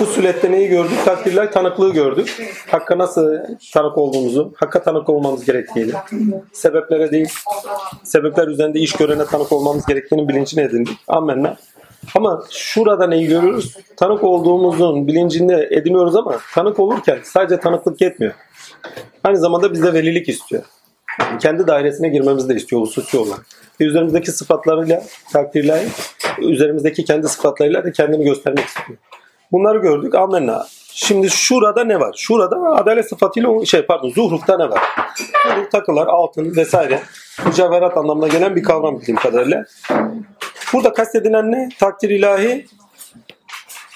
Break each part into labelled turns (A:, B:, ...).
A: Bu sülette neyi gördük? Takdirler tanıklığı gördük. Hakka nasıl tanık olduğumuzu, hakka tanık olmamız gerektiğini, sebeplere değil, sebepler üzerinde iş görene tanık olmamız gerektiğinin bilincine edindik. Amenna. Ama şurada neyi görüyoruz? Tanık olduğumuzun bilincinde ediniyoruz ama tanık olurken sadece tanıklık yetmiyor. Aynı zamanda bizde velilik istiyor. Yani kendi dairesine girmemizi de istiyor hususi olarak. Ve üzerimizdeki sıfatlarıyla, takdirler, üzerimizdeki kendi sıfatlarıyla da kendini göstermek istiyor. Bunları gördük. Amenna. Şimdi şurada ne var? Şurada adalet sıfatıyla şey pardon zuhrufta ne var? Zuhruf takılar, altın vesaire mücevherat anlamına gelen bir kavram bildiğim kadarıyla. Burada kastedilen ne? Takdir ilahi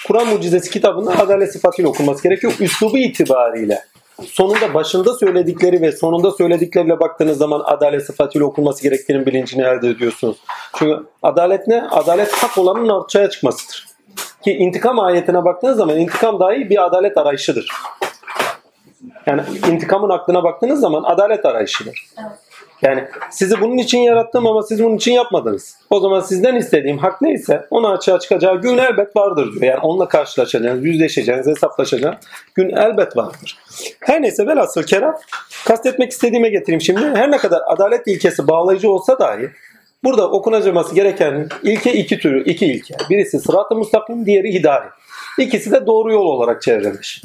A: Kur'an mucizesi kitabında adalet sıfatıyla okunması gerekiyor. Üslubu itibariyle. Sonunda başında söyledikleri ve sonunda söyledikleriyle baktığınız zaman adalet sıfatıyla okunması gerektiğinin bilincini elde ediyorsunuz. Çünkü adalet ne? Adalet hak olanın ortaya çıkmasıdır. Ki intikam ayetine baktığınız zaman intikam dahi bir adalet arayışıdır. Yani intikamın aklına baktığınız zaman adalet arayışıdır. Yani sizi bunun için yarattım ama siz bunun için yapmadınız. O zaman sizden istediğim hak neyse onu açığa çıkacağı gün elbet vardır diyor. Yani onunla karşılaşacağınız, yüzleşeceğiniz, hesaplaşacağınız gün elbet vardır. Her neyse velhasıl kelam kastetmek istediğime getireyim şimdi. Her ne kadar adalet ilkesi bağlayıcı olsa dahi burada okunacağıması gereken ilke iki türü, iki ilke. Birisi sırat-ı mustakim, diğeri hidayet. İkisi de doğru yol olarak çevrilmiş.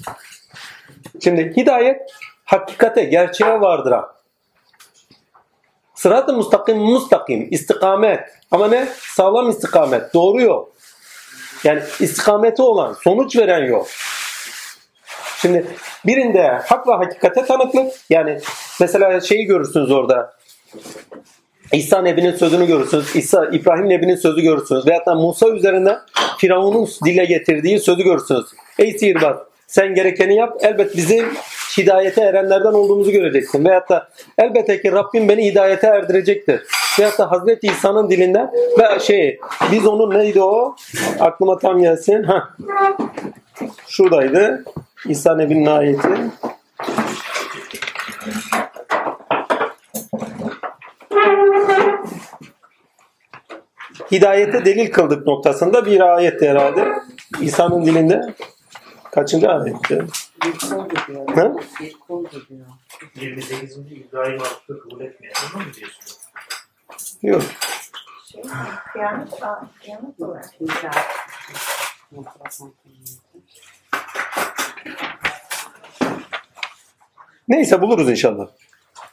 A: Şimdi hidayet hakikate, gerçeğe vardıran, Sırat-ı mustakim, mustakim, istikamet. Ama ne? Sağlam istikamet, doğru yol. Yani istikameti olan, sonuç veren yol. Şimdi birinde hak ve hakikate tanıklık. Yani mesela şeyi görürsünüz orada. İsa Nebi'nin sözünü görürsünüz. İsa, İbrahim Nebi'nin sözü görürsünüz. Veyahut da Musa üzerinden Firavun'un dile getirdiği sözü görürsünüz. Ey sihirbaz sen gerekeni yap. Elbet bizim hidayete erenlerden olduğumuzu göreceksin. Veyahut da elbette ki Rabbim beni hidayete erdirecektir. Veyahut da Hazreti İsa'nın dilinden ve şey biz onun neydi o? Aklıma tam gelsin. Heh. Şuradaydı. İsa Nebi'nin ayeti. Hidayete delil kıldık noktasında bir ayetti herhalde. İsa'nın dilinde. Kaçıncı ayetti? Ha?
B: Bir kol diyor.
C: 28. İbrahim hakkı kabul etmeyen ama mı diyorsun?
A: Yok.
D: Şey, kıyamet, aa, kıyamet olarak.
B: Güzel.
A: Neyse buluruz inşallah.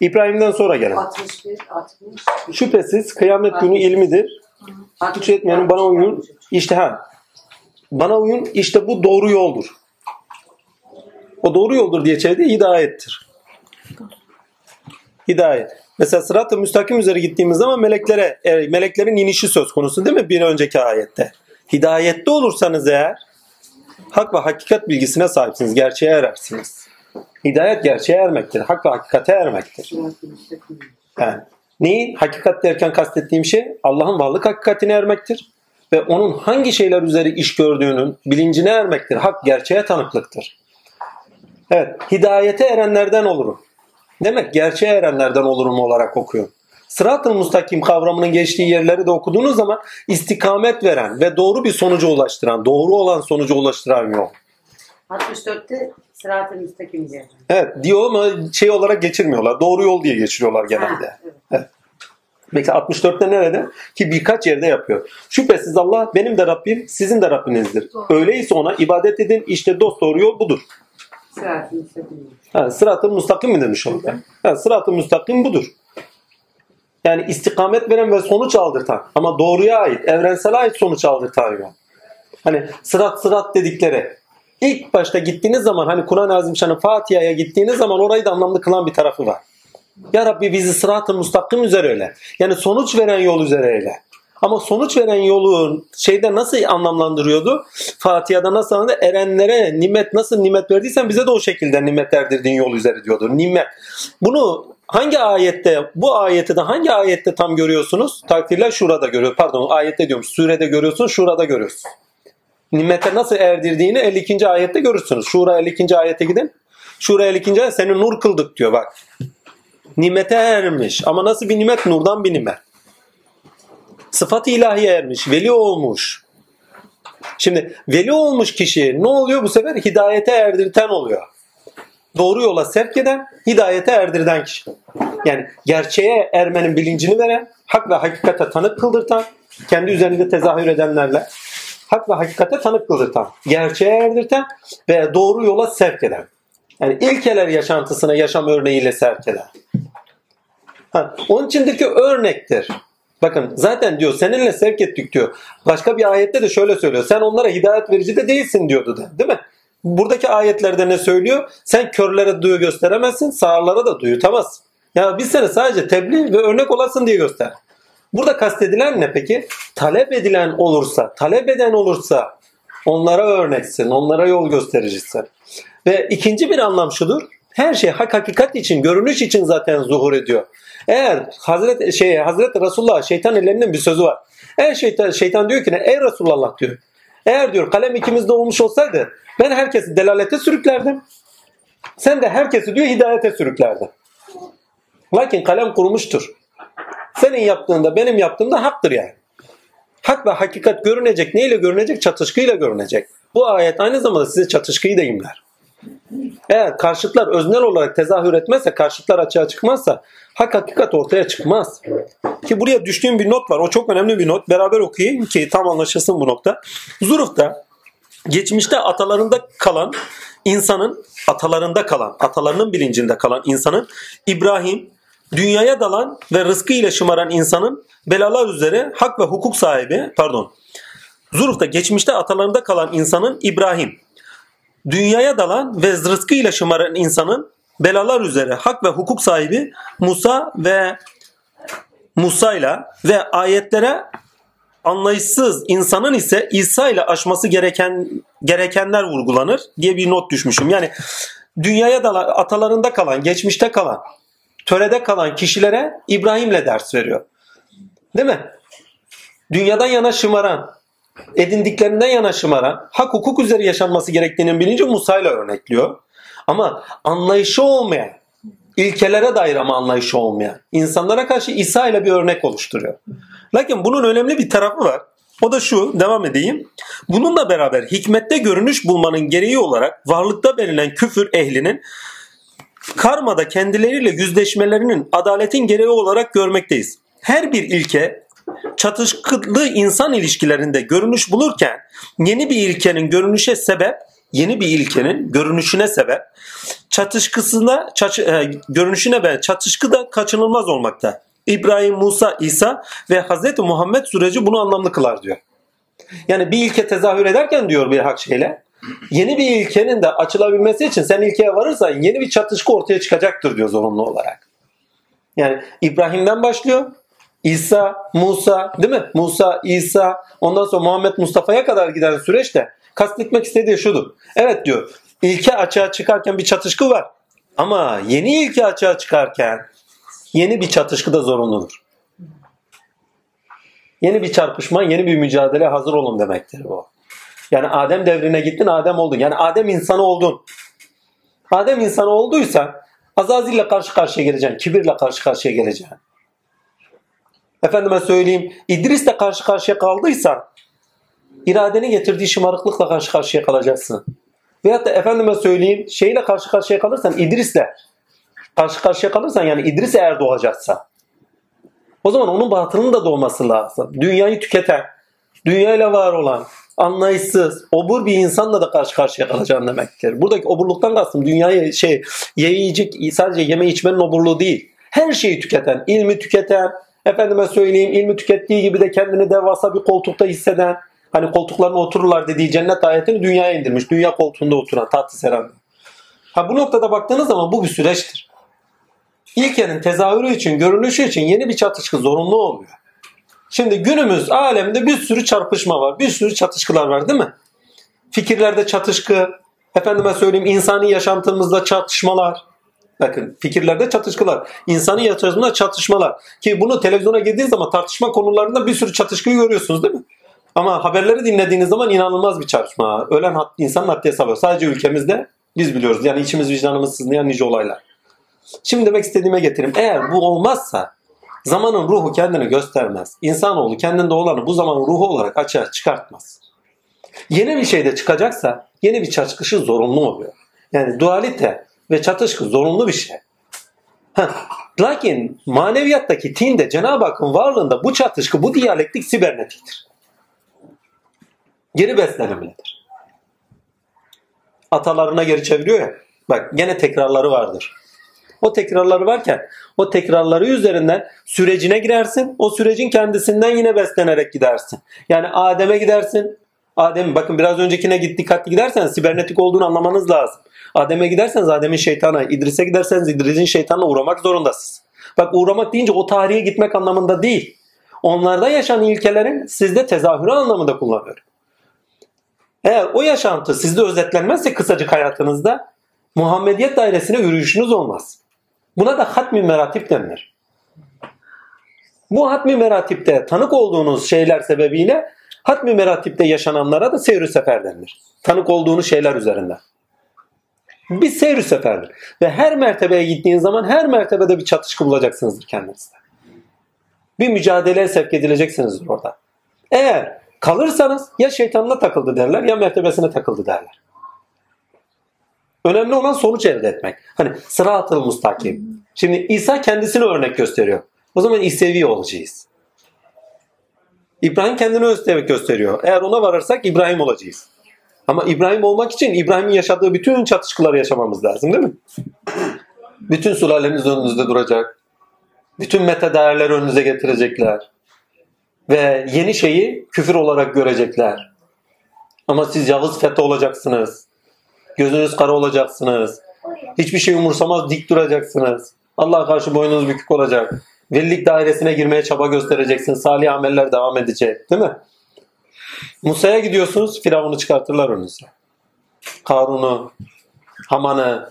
A: İbrahim'den sonra gelen.
B: 61, 60.
A: Şüphesiz kıyamet günü ilmidir. Güç etmeyenin bana uyun. İşte ha. Bana uyun işte bu doğru yoldur. O doğru yoldur diye çevirdi hidayettir. Hidayet. Mesela sırat-ı müstakim üzere gittiğimiz zaman meleklere, e, meleklerin inişi söz konusu değil mi bir önceki ayette? Hidayette olursanız eğer hak ve hakikat bilgisine sahipsiniz, gerçeğe erersiniz. Hidayet gerçeğe ermektir, hak ve hakikate ermektir. Yani neyi hakikat derken kastettiğim şey Allah'ın varlık hakikatine ermektir ve onun hangi şeyler üzeri iş gördüğünün bilincine ermektir. Hak gerçeğe tanıklıktır. Evet, hidayete erenlerden olurum. Demek gerçeğe erenlerden olurum olarak okuyor. Sırat-ı mustakim kavramının geçtiği yerleri de okuduğunuz zaman istikamet veren ve doğru bir sonuca ulaştıran, doğru olan sonuca ulaştıran yol.
B: 64'te sırat-ı müstakim diyor.
A: Evet diyor ama şey olarak geçirmiyorlar. Doğru yol diye geçiriyorlar genelde.
B: Ha, evet.
A: Mesela 64'te nerede? Ki birkaç yerde yapıyor. Şüphesiz Allah benim de Rabbim, sizin de Rabbinizdir. Öyleyse ona ibadet edin. İşte dost doğru yol budur.
B: Sırat-ı müstakim diyor.
A: Ha, sırat-ı müstakim mi demiş orada? Ha, sırat-ı müstakim budur. Yani istikamet veren ve sonuç aldırtan ama doğruya ait, evrensel ait sonuç aldırtan yol. Hani sırat sırat dedikleri ilk başta gittiğiniz zaman hani Kur'an-ı Azimşan'ın Fatiha'ya gittiğiniz zaman orayı da anlamlı kılan bir tarafı var. Ya Rabbi bizi sırat-ı müstakim üzere öyle. Yani sonuç veren yol üzere öyle. Ama sonuç veren yolu şeyde nasıl anlamlandırıyordu? Fatiha'da nasıl anladı? Erenlere nimet nasıl nimet verdiysen bize de o şekilde nimet erdirdiğin yol üzere diyordu. Nimet. Bunu hangi ayette, bu ayette de hangi ayette tam görüyorsunuz? Takdirler şurada görüyor. Pardon ayette diyorum. Surede görüyorsun, şurada görüyorsun. Nimete nasıl erdirdiğini 52. ayette görürsünüz. Şura 52. ayete gidin. Şura 52. ayet seni nur kıldık diyor bak. Nimete ermiş. Ama nasıl bir nimet? Nurdan bir nimet. Sıfat-ı ilahiye ermiş. Veli olmuş. Şimdi veli olmuş kişi ne oluyor bu sefer? Hidayete erdirten oluyor. Doğru yola sevk eden, hidayete erdirten kişi. Yani gerçeğe ermenin bilincini veren, hak ve hakikate tanık kıldırtan, kendi üzerinde tezahür edenlerle hak ve hakikate tanık kıldırtan, gerçeğe erdirten ve doğru yola sevk eden. Yani ilkeler yaşantısına yaşam örneğiyle sevk eden. Ha, onun içindeki örnektir. Bakın zaten diyor seninle sevk ettik diyor. Başka bir ayette de şöyle söylüyor. Sen onlara hidayet verici de değilsin diyordu da, değil mi? Buradaki ayetlerde ne söylüyor? Sen körlere duyu gösteremezsin, sağırlara da duyutamazsın. Ya biz seni sadece tebliğ ve örnek olasın diye göster. Burada kastedilen ne peki? Talep edilen olursa, talep eden olursa onlara örneksin, onlara yol göstericisin. Ve ikinci bir anlam şudur. Her şey hak hakikat için, görünüş için zaten zuhur ediyor. Eğer Hazreti şey Hazreti Resulullah şeytan ellerinin bir sözü var. Eğer şeytan şeytan diyor ki ne? Ey Resulullah diyor. Eğer diyor kalem ikimizde olmuş olsaydı ben herkesi delalete sürüklerdim. Sen de herkesi diyor hidayete sürüklerdin. Lakin kalem kurumuştur. Senin yaptığında benim yaptığımda haktır yani. Hak ve hakikat görünecek. Neyle görünecek? Çatışkıyla görünecek. Bu ayet aynı zamanda size çatışkıyı da imler. Eğer karşıtlar öznel olarak tezahür etmezse, karşıtlar açığa çıkmazsa hak hakikat ortaya çıkmaz. Ki buraya düştüğüm bir not var. O çok önemli bir not. Beraber okuyayım ki tam anlaşılsın bu nokta. Zuruf'ta geçmişte atalarında kalan insanın atalarında kalan, atalarının bilincinde kalan insanın İbrahim, dünyaya dalan ve rızkı ile şımaran insanın belalar üzere hak ve hukuk sahibi, pardon, Zuruf'ta geçmişte atalarında kalan insanın İbrahim, dünyaya dalan ve rızkıyla şımaran insanın belalar üzere hak ve hukuk sahibi Musa ve Musa'yla ve ayetlere anlayışsız insanın ise İsa ile aşması gereken gerekenler vurgulanır diye bir not düşmüşüm. Yani dünyaya dalan, atalarında kalan, geçmişte kalan, törede kalan kişilere İbrahim'le ders veriyor. Değil mi? Dünyadan yana şımaran, edindiklerinden yana şımaran, hak hukuk üzere yaşanması gerektiğinin bilinci Musa ile örnekliyor. Ama anlayışı olmayan, ilkelere dair ama anlayışı olmayan insanlara karşı İsa ile bir örnek oluşturuyor. Lakin bunun önemli bir tarafı var. O da şu, devam edeyim. Bununla beraber hikmette görünüş bulmanın gereği olarak varlıkta verilen küfür ehlinin karmada kendileriyle yüzleşmelerinin adaletin gereği olarak görmekteyiz. Her bir ilke çatışkılı insan ilişkilerinde görünüş bulurken yeni bir ilkenin görünüşe sebep, yeni bir ilkenin görünüşüne sebep, çatışkısına, çatı, e, görünüşüne ve çatışkı da kaçınılmaz olmakta. İbrahim, Musa, İsa ve Hz. Muhammed süreci bunu anlamlı kılar diyor. Yani bir ilke tezahür ederken diyor bir hak şeyle, yeni bir ilkenin de açılabilmesi için sen ilkeye varırsan yeni bir çatışkı ortaya çıkacaktır diyor zorunlu olarak. Yani İbrahim'den başlıyor, İsa, Musa değil mi? Musa, İsa ondan sonra Muhammed Mustafa'ya kadar giden süreçte kastetmek istediği şudur. Evet diyor ilke açığa çıkarken bir çatışkı var. Ama yeni ilke açığa çıkarken yeni bir çatışkı da zorunludur. Yeni bir çarpışma, yeni bir mücadele hazır olun demektir bu. Yani Adem devrine gittin, Adem oldun. Yani Adem insanı oldun. Adem insanı olduysa Azazil'le karşı karşıya geleceksin. Kibirle karşı karşıya geleceksin. Efendime söyleyeyim İdris'le karşı karşıya kaldıysa iradenin getirdiği şımarıklıkla karşı karşıya kalacaksın. Veyahut da efendime söyleyeyim şeyle karşı karşıya kalırsan İdris'le karşı karşıya kalırsan yani İdris eğer doğacaksa o zaman onun batının da doğması lazım. Dünyayı tüketen, dünyayla var olan, anlayışsız, obur bir insanla da karşı karşıya kalacaksın demektir. Buradaki oburluktan kastım dünyayı şey yiyecek sadece yeme içmenin oburluğu değil. Her şeyi tüketen, ilmi tüketen, efendime söyleyeyim ilmi tükettiği gibi de kendini devasa bir koltukta hisseden, hani koltuklarına otururlar dediği cennet ayetini dünyaya indirmiş. Dünya koltuğunda oturan tatlı seranda. Ha bu noktada baktığınız zaman bu bir süreçtir. İlkenin tezahürü için, görünüşü için yeni bir çatışkı zorunlu oluyor. Şimdi günümüz alemde bir sürü çarpışma var, bir sürü çatışkılar var değil mi? Fikirlerde çatışkı, efendime söyleyeyim insani yaşantımızda çatışmalar. Bakın fikirlerde çatışkılar, insani yaşantımızda çatışmalar. Ki bunu televizyona girdiğiniz zaman tartışma konularında bir sürü çatışkıyı görüyorsunuz değil mi? Ama haberleri dinlediğiniz zaman inanılmaz bir çarpışma. Ölen hat, insan haddi hesabı. Sadece ülkemizde biz biliyoruz. Yani içimiz vicdanımız sızlayan nice olaylar. Şimdi demek istediğime getireyim. Eğer bu olmazsa zamanın ruhu kendini göstermez. İnsanoğlu kendinde olanı bu zamanın ruhu olarak açığa çıkartmaz. Yeni bir şey de çıkacaksa yeni bir çatışkı zorunlu oluyor. Yani dualite ve çatışkı zorunlu bir şey. Heh. Lakin maneviyattaki tinde Cenab-ı Hakk'ın varlığında bu çatışkı, bu diyalektik sibernetiktir. Geri beslenimlidir. Atalarına geri çeviriyor ya. Bak gene tekrarları vardır. O tekrarları varken o tekrarları üzerinden sürecine girersin. O sürecin kendisinden yine beslenerek gidersin. Yani Adem'e gidersin. Adem bakın biraz öncekine git dikkatli giderseniz sibernetik olduğunu anlamanız lazım. Adem'e giderseniz Adem'in şeytana, İdris'e giderseniz İdris'in şeytanına uğramak zorundasınız. Bak uğramak deyince o tarihe gitmek anlamında değil. Onlarda yaşanan ilkelerin sizde tezahürü anlamında kullanıyorum. Eğer o yaşantı sizde özetlenmezse kısacık hayatınızda Muhammediyet dairesine yürüyüşünüz olmaz. Buna da hatmi meratip denilir. Bu hatmi meratipte tanık olduğunuz şeyler sebebiyle hatmi meratipte yaşananlara da seyr sefer denilir. Tanık olduğunuz şeyler üzerinden. Bir seyr seferdir. Ve her mertebeye gittiğiniz zaman her mertebede bir çatışkı bulacaksınızdır kendinizde. Bir mücadeleye sevk edileceksiniz orada. Eğer kalırsanız ya şeytanına takıldı derler ya mertebesine takıldı derler. Önemli olan sonuç elde etmek. Hani sıra-ı mustakim. Şimdi İsa kendisini örnek gösteriyor. O zaman İsevi olacağız. İbrahim kendini örnek gösteriyor. Eğer ona varırsak İbrahim olacağız. Ama İbrahim olmak için İbrahim'in yaşadığı bütün çatışkıları yaşamamız lazım değil mi? Bütün sülaleniz önünüzde duracak. Bütün meta değerleri önünüze getirecekler. Ve yeni şeyi küfür olarak görecekler. Ama siz Yavuz Fethi olacaksınız. Gözünüz kara olacaksınız. Hiçbir şey umursamaz dik duracaksınız. Allah'a karşı boynunuz bükük olacak. Velilik dairesine girmeye çaba göstereceksiniz. Salih ameller devam edecek. Değil mi? Musa'ya gidiyorsunuz. Firavun'u çıkartırlar önünüze. Karun'u, Haman'ı.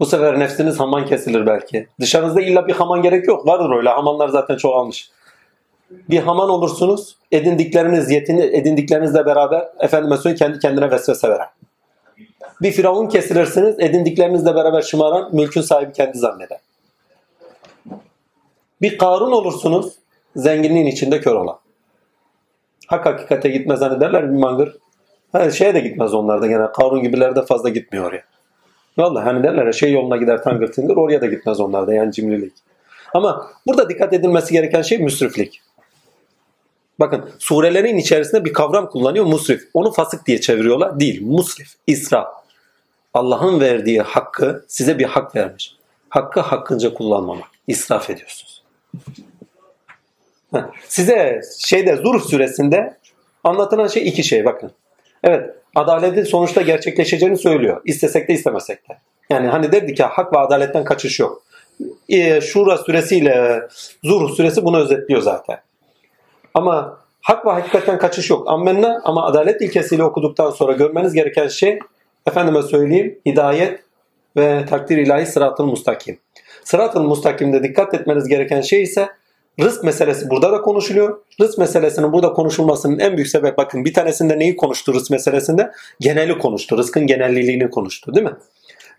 A: Bu sefer nefsiniz Haman kesilir belki. Dışarınızda illa bir Haman gerek yok. Vardır öyle. Hamanlar zaten çoğalmış. Bir Haman olursunuz. Edindikleriniz, yetini, edindiklerinizle beraber efendime söyleyeyim kendi kendine vesvese veren. Bir Firavun kesilirsiniz. Edindiklerinizle beraber şımaran mülkün sahibi kendi zanneder. Bir Karun olursunuz. Zenginliğin içinde kör olan. Hak hakikate gitmez hani derler bir mangır. Ha, şeye de gitmez onlar da gene. Karun gibiler de fazla gitmiyor oraya. Vallahi hani derler şey yoluna gider tangır tıngır oraya da gitmez onlar da yani cimrilik. Ama burada dikkat edilmesi gereken şey müsriflik. Bakın surelerin içerisinde bir kavram kullanıyor musrif. Onu fasık diye çeviriyorlar. Değil musrif, israf. Allah'ın verdiği hakkı size bir hak vermiş. Hakkı hakkınca kullanmamak. İsraf ediyorsunuz. Size şeyde Zuhr suresinde anlatılan şey iki şey bakın. Evet adaletin sonuçta gerçekleşeceğini söylüyor. İstesek de istemesek de. Yani hani derdi ki hak ve adaletten kaçış yok. Ee, Şura suresiyle Zuhr suresi bunu özetliyor zaten. Ama hak ve hakikaten kaçış yok. Ammenna ama adalet ilkesiyle okuduktan sonra görmeniz gereken şey efendime söyleyeyim hidayet ve takdir ilahi sıratın mustakim. Sıratın mustakimde dikkat etmeniz gereken şey ise rızk meselesi burada da konuşuluyor. Rızk meselesinin burada konuşulmasının en büyük sebep bakın bir tanesinde neyi konuştu rızk meselesinde? Geneli konuştu. Rızkın genelliliğini konuştu değil mi?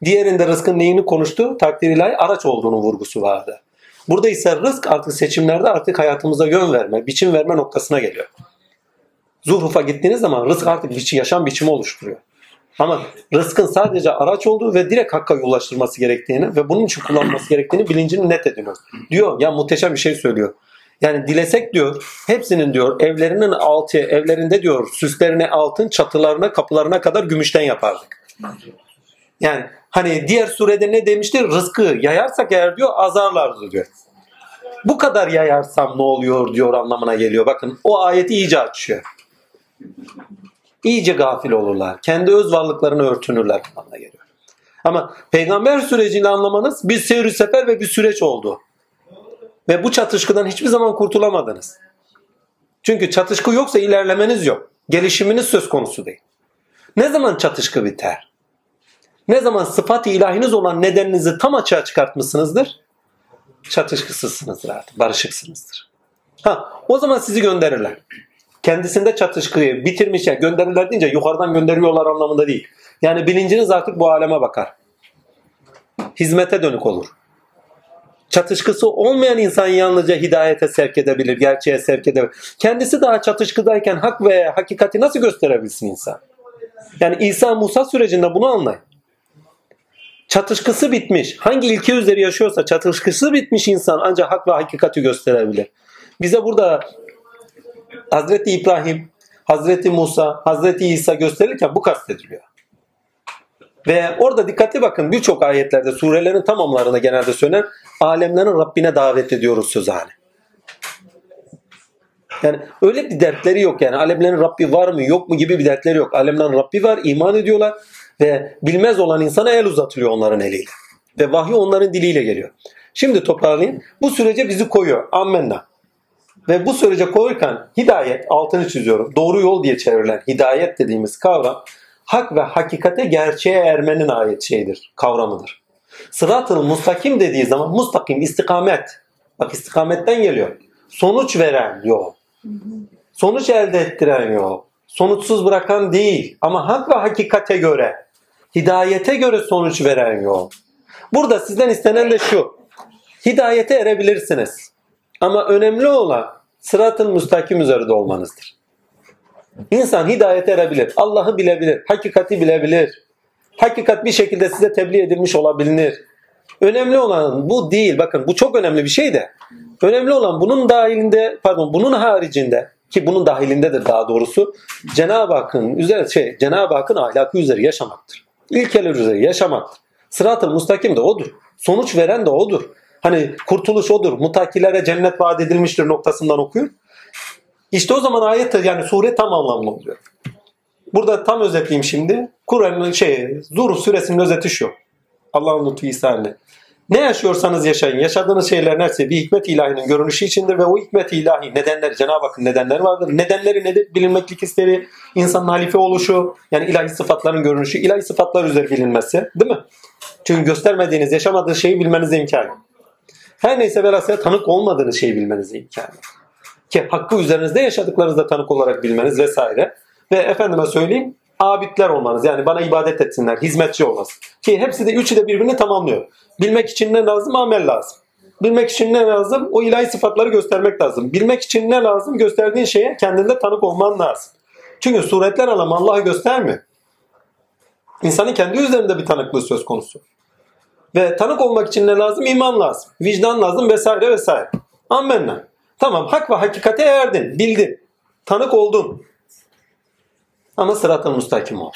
A: Diğerinde rızkın neyini konuştu? Takdir ilahi araç olduğunu vurgusu vardı. Burada ise rızk artık seçimlerde artık hayatımıza yön verme, biçim verme noktasına geliyor. Zuhruf'a gittiğiniz zaman rızk artık bir yaşam biçimi oluşturuyor. Ama rızkın sadece araç olduğu ve direkt hakka ulaştırması gerektiğini ve bunun için kullanması gerektiğini bilincini net ediniyor. Diyor ya muhteşem bir şey söylüyor. Yani dilesek diyor hepsinin diyor evlerinin altı evlerinde diyor süslerine altın çatılarına kapılarına kadar gümüşten yapardık. Yani hani diğer surede ne demişti? Rızkı yayarsak eğer diyor azarlardı diyor. Bu kadar yayarsam ne oluyor diyor anlamına geliyor. Bakın o ayeti iyice açıyor. İyice gafil olurlar. Kendi öz varlıklarını örtünürler anlamına geliyor. Ama peygamber sürecini anlamanız bir seyir sefer ve bir süreç oldu. Ve bu çatışkıdan hiçbir zaman kurtulamadınız. Çünkü çatışkı yoksa ilerlemeniz yok. Gelişiminiz söz konusu değil. Ne zaman çatışkı biter? Ne zaman sıfat-ı ilahiniz olan nedeninizi tam açığa çıkartmışsınızdır? Çatışkısızsınızdır artık, barışıksınızdır. Ha, o zaman sizi gönderirler. Kendisinde çatışkıyı bitirmiş, yani gönderirler deyince yukarıdan gönderiyorlar anlamında değil. Yani bilinciniz artık bu aleme bakar. Hizmete dönük olur. Çatışkısı olmayan insan yalnızca hidayete sevk edebilir, gerçeğe sevk edebilir. Kendisi daha çatışkıdayken hak ve hakikati nasıl gösterebilsin insan? Yani İsa Musa sürecinde bunu anlayın. Çatışkısı bitmiş. Hangi ilke üzeri yaşıyorsa çatışkısı bitmiş insan ancak hak ve hakikati gösterebilir. Bize burada Hazreti İbrahim, Hazreti Musa, Hazreti İsa gösterirken bu kastediliyor. Ve orada dikkatli bakın birçok ayetlerde surelerin tamamlarında genelde söylenen alemlerin Rabbine davet ediyoruz söz hali. Yani öyle bir dertleri yok yani alemlerin Rabbi var mı yok mu gibi bir dertleri yok. Alemlerin Rabbi var iman ediyorlar ve bilmez olan insana el uzatılıyor onların eliyle. Ve vahiy onların diliyle geliyor. Şimdi toparlayayım. Bu sürece bizi koyuyor. Ammenna. Ve bu sürece koyarken hidayet, altını çiziyorum, doğru yol diye çevrilen hidayet dediğimiz kavram hak ve hakikate gerçeğe ermenin ayet şeyidir, kavramıdır. Sırat-ı mustakim dediği zaman mustakim, istikamet. Bak istikametten geliyor. Sonuç veren yol. Sonuç elde ettiren yol. Sonuçsuz bırakan değil ama hak ve hakikate göre, hidayete göre sonuç veren yol. Burada sizden istenen de şu. Hidayete erebilirsiniz. Ama önemli olan sıratın müstakim üzerinde olmanızdır. İnsan hidayete erebilir. Allah'ı bilebilir. Hakikati bilebilir. Hakikat bir şekilde size tebliğ edilmiş olabilir. Önemli olan bu değil. Bakın bu çok önemli bir şey de. Önemli olan bunun dahilinde, pardon bunun haricinde ki bunun dahilindedir daha doğrusu Cenab-ı Hakk'ın üzeri şey Cenab-ı Hakk'ın ahlakı üzeri yaşamaktır. İlkeler üzeri yaşamaktır. Sırat-ı mustakim de odur. Sonuç veren de odur. Hani kurtuluş odur. Mutakilere cennet vaat edilmiştir noktasından okuyun. İşte o zaman ayet yani sure tam anlamlı oluyor. Burada tam özetleyeyim şimdi. Kur'an'ın şey Zuhr suresinin özeti şu. Allah'ın lütfu ihsanı. Ne yaşıyorsanız yaşayın. Yaşadığınız şeyler neyse bir hikmet ilahinin görünüşü içindir ve o hikmet ilahi nedenleri Cenab-ı Hakk'ın nedenleri vardır. Nedenleri nedir? Bilinmeklik isteri, insanın halife oluşu, yani ilahi sıfatların görünüşü, ilahi sıfatlar üzeri bilinmesi. Değil mi? Çünkü göstermediğiniz, yaşamadığınız şeyi bilmenize imkan. Her neyse velhasıl tanık olmadığınız şeyi bilmenize imkan. Ki hakkı üzerinizde yaşadıklarınızda tanık olarak bilmeniz vesaire. Ve efendime söyleyeyim abidler olmanız yani bana ibadet etsinler, hizmetçi olması. Ki hepsi de üçü de birbirini tamamlıyor. Bilmek için ne lazım? Amel lazım. Bilmek için ne lazım? O ilahi sıfatları göstermek lazım. Bilmek için ne lazım? Gösterdiğin şeye kendinde tanık olman lazım. Çünkü suretler alemi Allah'ı göstermiyor. İnsanın kendi üzerinde bir tanıklığı söz konusu. Ve tanık olmak için ne lazım? İman lazım. Vicdan lazım vesaire vesaire. Ammenna. Tamam hak ve hakikate erdin. Bildin. Tanık oldun. Ama sırat-ı müstakim ol.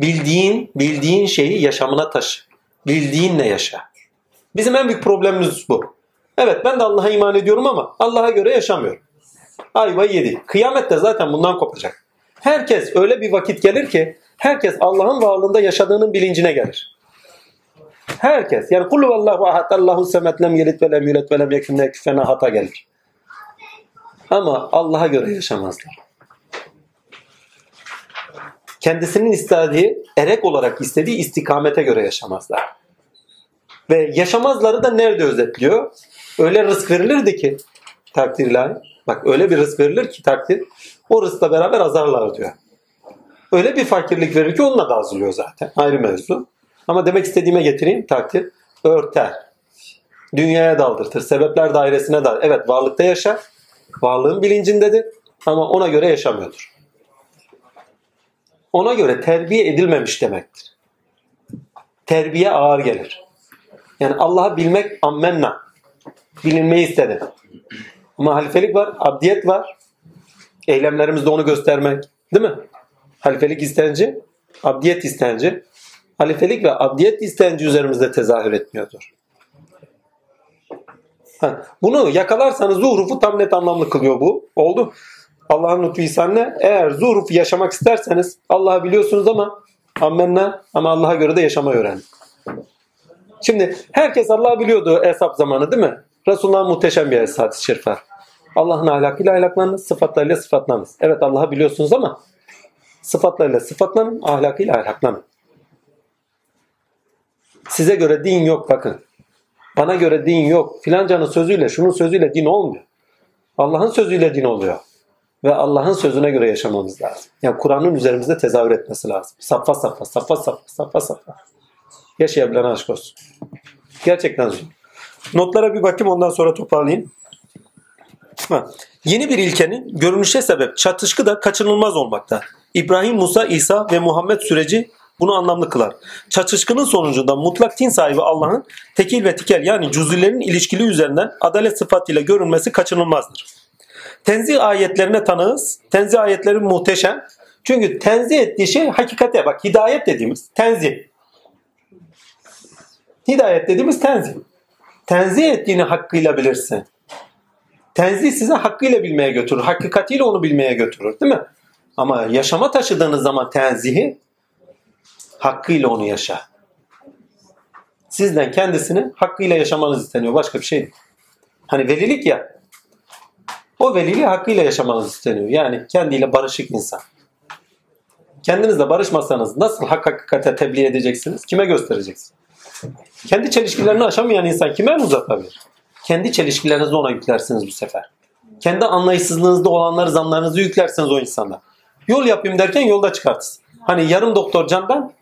A: Bildiğin, bildiğin şeyi yaşamına taşı. Bildiğinle yaşa. Bizim en büyük problemimiz bu. Evet ben de Allah'a iman ediyorum ama Allah'a göre yaşamıyorum. Ayva yedi. Kıyamet de zaten bundan kopacak. Herkes öyle bir vakit gelir ki herkes Allah'ın varlığında yaşadığının bilincine gelir. Herkes. Yani kullu vallahu ahad Allahu semet lem yelit ve lem yulet ve lem yekun hata gelir. Ama Allah'a göre yaşamazlar. Kendisinin istediği, erek olarak istediği istikamete göre yaşamazlar. Ve yaşamazları da nerede özetliyor? Öyle rızk verilirdi ki takdir ilahi. Bak öyle bir rızk verilir ki takdir. O rızkla beraber azarlar diyor. Öyle bir fakirlik verir ki onunla da azılıyor zaten. Ayrı mevzu. Ama demek istediğime getireyim takdir. Örter. Dünyaya daldırtır. Sebepler dairesine dal. Evet varlıkta yaşar. Varlığın bilincindedir. Ama ona göre yaşamıyordur. Ona göre terbiye edilmemiş demektir. Terbiye ağır gelir. Yani Allah'ı bilmek ammenna. Bilinmeyi istedim. Ama halifelik var, abdiyet var. Eylemlerimizde onu göstermek. Değil mi? Halifelik istenci, abdiyet istenci. Halifelik ve abdiyet istenci üzerimizde tezahür etmiyordur. Ha, bunu yakalarsanız zuhrufu tam net anlamlı kılıyor bu. Oldu. Allah'ın lütfu ihsanına eğer zuhrufu yaşamak isterseniz Allah'ı biliyorsunuz ama ammenna ama Allah'a göre de yaşamayı öğrenin. Şimdi herkes Allah'ı biliyordu hesap zamanı değil mi? Resulullah'ın muhteşem bir hadis-i şerif var. Allah'ın ahlakıyla ahlaklanınız, sıfatlarıyla sıfatlanınız. Evet Allah'ı biliyorsunuz ama sıfatlarıyla sıfatlanın, ahlakıyla ahlaklanın. Size göre din yok bakın. Bana göre din yok. Filancanın sözüyle, şunun sözüyle din olmuyor. Allah'ın sözüyle din oluyor. Ve Allah'ın sözüne göre yaşamamız lazım. Yani Kur'an'ın üzerimizde tezahür etmesi lazım. Saffa saffa, saffa saffa, saffa saffa. Yaşayabilen aşk olsun. Gerçekten zor. Notlara bir bakayım ondan sonra toparlayayım. Ha. Yeni bir ilkenin görünüşe sebep çatışkı da kaçınılmaz olmakta. İbrahim, Musa, İsa ve Muhammed süreci bunu anlamlı kılar. Çatışkının sonucunda mutlak tin sahibi Allah'ın tekil ve tikel yani cüzülerin ilişkili üzerinden adalet sıfatıyla görünmesi kaçınılmazdır. Tenzih ayetlerine tanığız. Tenzih ayetleri muhteşem. Çünkü tenzih ettiği şey hakikate bak hidayet dediğimiz tenzih. Hidayet dediğimiz tenzih. Tenzih ettiğini hakkıyla bilirsin. Tenzih size hakkıyla bilmeye götürür. Hakikatiyle onu bilmeye götürür değil mi? Ama yaşama taşıdığınız zaman tenzihi hakkıyla onu yaşa. Sizden kendisini hakkıyla yaşamanız isteniyor. Başka bir şey değil. Hani velilik ya. O veliliği hakkıyla yaşamanız isteniyor. Yani kendiyle barışık insan. Kendinizle barışmasanız nasıl hak hakikate tebliğ edeceksiniz? Kime göstereceksiniz? Kendi çelişkilerini aşamayan insan kime el uzatabilir? Kendi çelişkilerinizi ona yüklersiniz bu sefer. Kendi anlayışsızlığınızda olanları zamlarınızı yüklersiniz o insana. Yol yapayım derken yolda çıkartırsın. Hani yarım doktor candan,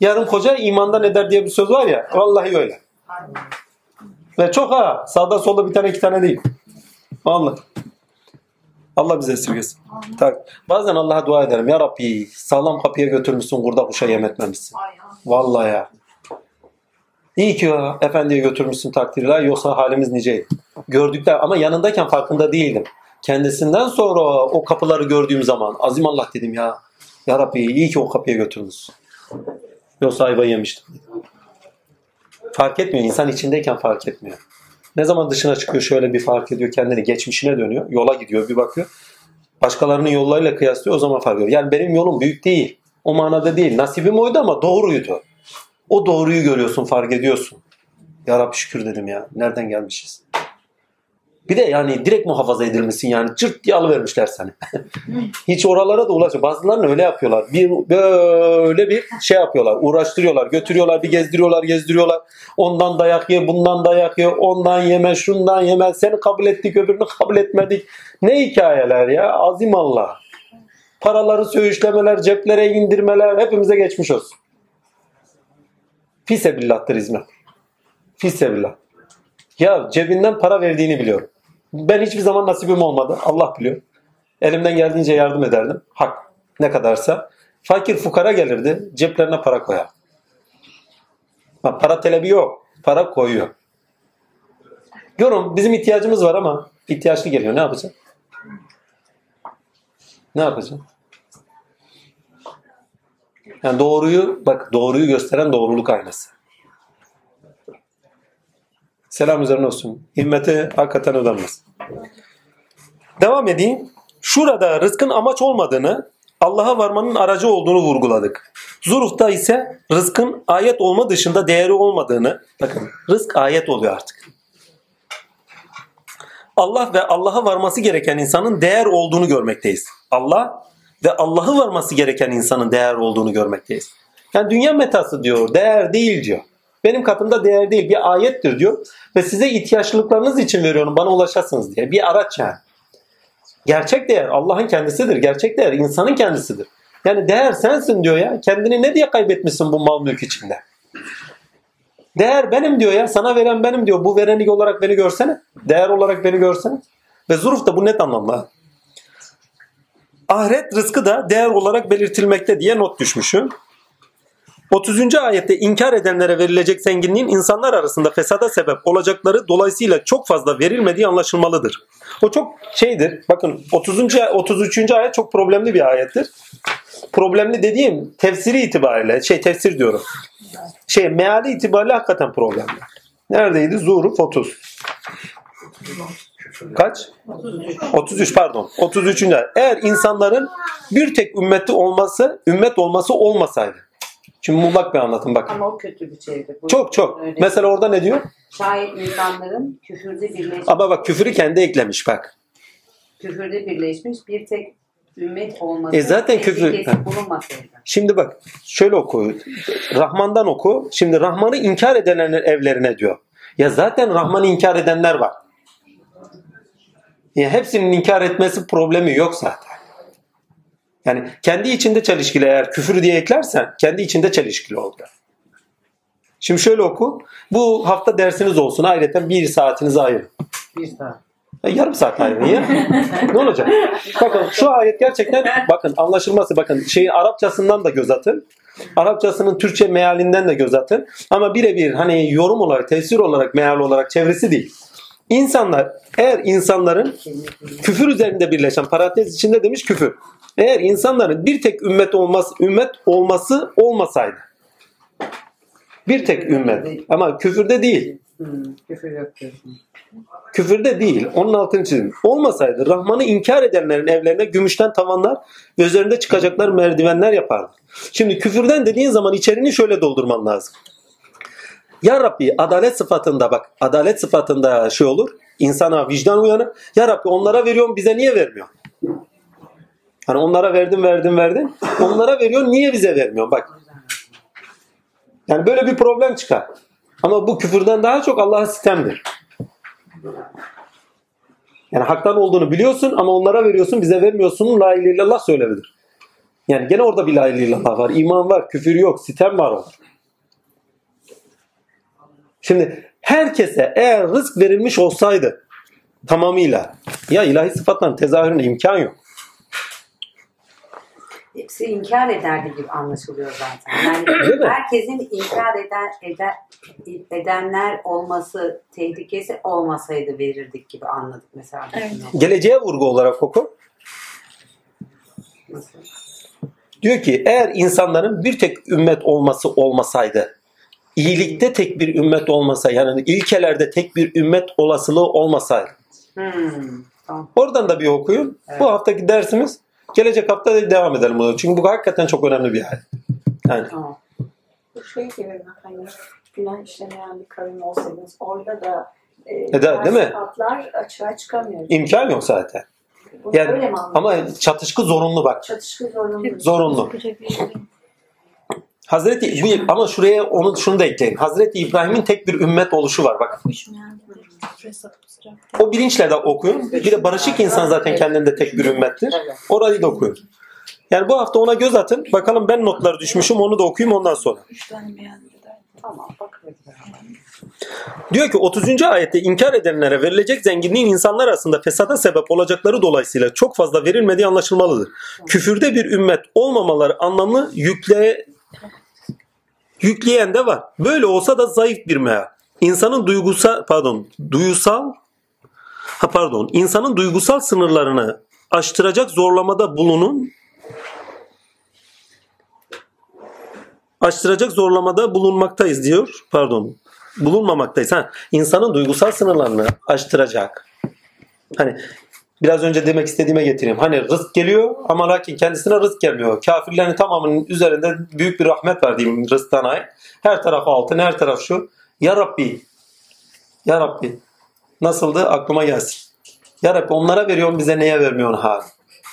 A: yarım koca imandan eder diye bir söz var ya. Vallahi öyle. Ve çok ha. Sağda solda bir tane iki tane değil. Vallahi. Allah bize esirgesin. Bazen Allah'a dua ederim. Ya Rabbi sağlam kapıya götürmüşsün kurda kuşa yem etmemişsin. Vallahi ya. İyi ki efendiye götürmüşsün takdirler yoksa halimiz niceydi. Gördükler ama yanındayken farkında değildim. Kendisinden sonra o kapıları gördüğüm zaman azim Allah dedim ya. Ya Rabbi iyi ki o kapıya götürmüşsün. Yoksa ayva yemiştim. Fark etmiyor. İnsan içindeyken fark etmiyor. Ne zaman dışına çıkıyor şöyle bir fark ediyor kendini geçmişine dönüyor. Yola gidiyor bir bakıyor. Başkalarının yollarıyla kıyaslıyor o zaman fark ediyor. Yani benim yolum büyük değil. O manada değil. Nasibim oydu ama doğruydu. O doğruyu görüyorsun, fark ediyorsun. Ya Rabbi şükür dedim ya. Nereden gelmişiz? Bir de yani direkt muhafaza edilmişsin yani. Cırt diye alıvermişler seni. Hiç oralara da ulaşıyor. Bazılarını öyle yapıyorlar. Bir böyle bir şey yapıyorlar. Uğraştırıyorlar. Götürüyorlar, bir gezdiriyorlar, gezdiriyorlar. Ondan dayak ye, bundan dayak ye. Ondan yeme, şundan yeme. Seni kabul ettik, öbürünü kabul etmedik. Ne hikayeler ya. Azim Allah. Paraları söğüşlemeler, ceplere indirmeler hepimize geçmiş olsun. Fisebillahtır hizmet. Fisebillah. Ya cebinden para verdiğini biliyorum. Ben hiçbir zaman nasibim olmadı. Allah biliyor. Elimden geldiğince yardım ederdim. Hak ne kadarsa. Fakir fukara gelirdi. Ceplerine para koyar. Ha, para talebi yok. Para koyuyor. Yorum bizim ihtiyacımız var ama ihtiyaçlı geliyor. Ne yapacağız? Ne yapacağız? Yani doğruyu bak doğruyu gösteren doğruluk aynası. Selam üzerine olsun. Himmeti hakikaten ödenmez. Devam edeyim. Şurada rızkın amaç olmadığını, Allah'a varmanın aracı olduğunu vurguladık. Zuruh'ta ise rızkın ayet olma dışında değeri olmadığını, bakın rızk ayet oluyor artık. Allah ve Allah'a varması gereken insanın değer olduğunu görmekteyiz. Allah ve Allah'ı varması gereken insanın değer olduğunu görmekteyiz. Yani dünya metası diyor, değer değil diyor. Benim katımda değer değil, bir ayettir diyor. Ve size ihtiyaçlılıklarınız için veriyorum, bana ulaşasınız diye. Bir araç yani. Gerçek değer Allah'ın kendisidir. Gerçek değer insanın kendisidir. Yani değer sensin diyor ya. Kendini ne diye kaybetmişsin bu mal mülk içinde? Değer benim diyor ya. Sana veren benim diyor. Bu verenlik olarak beni görsene. Değer olarak beni görsene. Ve zuruf da bu net anlamda. Ahiret rızkı da değer olarak belirtilmekte diye not düşmüşüm. 30. ayette inkar edenlere verilecek zenginliğin insanlar arasında fesada sebep olacakları dolayısıyla çok fazla verilmediği anlaşılmalıdır. O çok şeydir. Bakın 30. 33. ayet çok problemli bir ayettir. Problemli dediğim tefsiri itibariyle şey tefsir diyorum. Şey meali itibariyle hakikaten problemli. Neredeydi? Zuhruf 30. Kaç? 33 pardon. 33. ayet. Eğer insanların bir tek ümmeti olması, ümmet olması olmasaydı. Şimdi muğlak bir anlatım bakın.
B: Ama o kötü bir şeydi. Bu
A: Çok çok.
B: öyle.
A: Mesela orada ne diyor?
B: Şayet insanların küfürde birleşmiş,
A: Ama bak küfürü kendi eklemiş bak.
B: küfürde birleşmiş bir tek ümmet olması
A: E zaten küfür-
B: bulunmasaydı.
A: Şimdi bak şöyle oku. Rahman'dan oku. Şimdi Rahman'ı inkar edenlerin evlerine diyor. Ya zaten Rahman'ı inkar edenler var. Ya hepsinin inkar etmesi problemi yok zaten. Yani kendi içinde çelişkili eğer küfür diye eklersen kendi içinde çelişkili oldu. Şimdi şöyle oku. Bu hafta dersiniz olsun. Ayrıca bir saatinizi ayırın.
B: Bir saat.
A: Ya yarım saat ayırın ya. ne olacak? Bakın şu ayet gerçekten bakın anlaşılması bakın şeyin Arapçasından da göz atın. Arapçasının Türkçe mealinden de göz atın. Ama birebir hani yorum olarak, tefsir olarak, meal olarak çevresi değil. İnsanlar eğer insanların küfür üzerinde birleşen parantez içinde demiş küfür. Eğer insanların bir tek ümmet olması ümmet olması olmasaydı. Bir tek ümmet ama küfürde değil.
B: Hmm.
A: Küfürde değil. Onun altını çizdim. Olmasaydı Rahman'ı inkar edenlerin evlerine gümüşten tavanlar ve üzerinde çıkacaklar merdivenler yapardı. Şimdi küfürden dediğin zaman içerini şöyle doldurman lazım. Ya Rabbi adalet sıfatında bak adalet sıfatında şey olur. insana vicdan uyanır. Ya Rabbi onlara veriyorum bize niye vermiyor? Hani onlara verdim verdim verdim. Onlara veriyor niye bize vermiyor? Bak. Yani böyle bir problem çıkar. Ama bu küfürden daha çok Allah'a sitemdir. Yani haktan olduğunu biliyorsun ama onlara veriyorsun bize vermiyorsun la ilahe illallah söylemedir. Yani gene orada bir la ilahe illallah var. iman var, küfür yok, sitem var orada. Şimdi herkese eğer rızk verilmiş olsaydı tamamıyla ya ilahi sıfatların tezahürüne imkan yok.
B: Hepsi inkar ederdi gibi anlaşılıyor zaten. Yani
A: Değil mi?
B: herkesin inkar eden, eden edenler olması tehlikesi olmasaydı verirdik gibi anladık mesela.
D: Evet.
A: Geleceğe vurgu olarak oku.
B: Nasıl?
A: Diyor ki eğer insanların bir tek ümmet olması olmasaydı, iyilikte tek bir ümmet olmasa yani ilkelerde tek bir ümmet olasılığı olmasaydı.
B: Hmm, tamam.
A: Oradan da bir okuyun.
B: Evet.
A: Bu haftaki dersimiz gelecek hafta da devam edelim bunu. Çünkü bu hakikaten çok önemli bir ayet. Yani
B: tamam.
D: Bu şey gibi? Hani günah işlemeyen bir kavim olsaydınız orada da e,
A: Eder, değil mi?
D: Sıfatlar açığa çıkamıyor.
A: imkan yok zaten.
D: Bunu
A: Yani ama çatışkı zorunlu bak.
D: çatışkı zorunlu.
A: Zorunlu. Hazreti bu, ama şuraya onu şunu da ekleyin. Hazreti İbrahim'in tek bir ümmet oluşu var bak. O bilinçle de okuyun. Bir de barışık insan zaten kendinde tek bir ümmettir. Orayı da okuyun. Yani bu hafta ona göz atın. Bakalım ben notları düşmüşüm onu da okuyayım ondan sonra. Diyor ki 30. ayette inkar edenlere verilecek zenginliğin insanlar arasında fesada sebep olacakları dolayısıyla çok fazla verilmediği anlaşılmalıdır. Küfürde bir ümmet olmamaları anlamı yükle yükleyen de var. Böyle olsa da zayıf bir meal. İnsanın duygusal pardon duyusal ha pardon insanın duygusal sınırlarını aştıracak zorlamada bulunun aştıracak zorlamada bulunmaktayız diyor. Pardon. Bulunmamaktayız. Ha, insanın duygusal sınırlarını aştıracak. Hani biraz önce demek istediğime getireyim. Hani rızk geliyor ama lakin kendisine rızk gelmiyor. Kafirlerin tamamının üzerinde büyük bir rahmet var diyeyim rızktan ait. Her taraf altın, her taraf şu. Ya Rabbi, Ya Rabbi nasıldı aklıma gelsin. Ya Rabbi onlara veriyorsun bize neye vermiyorsun ha?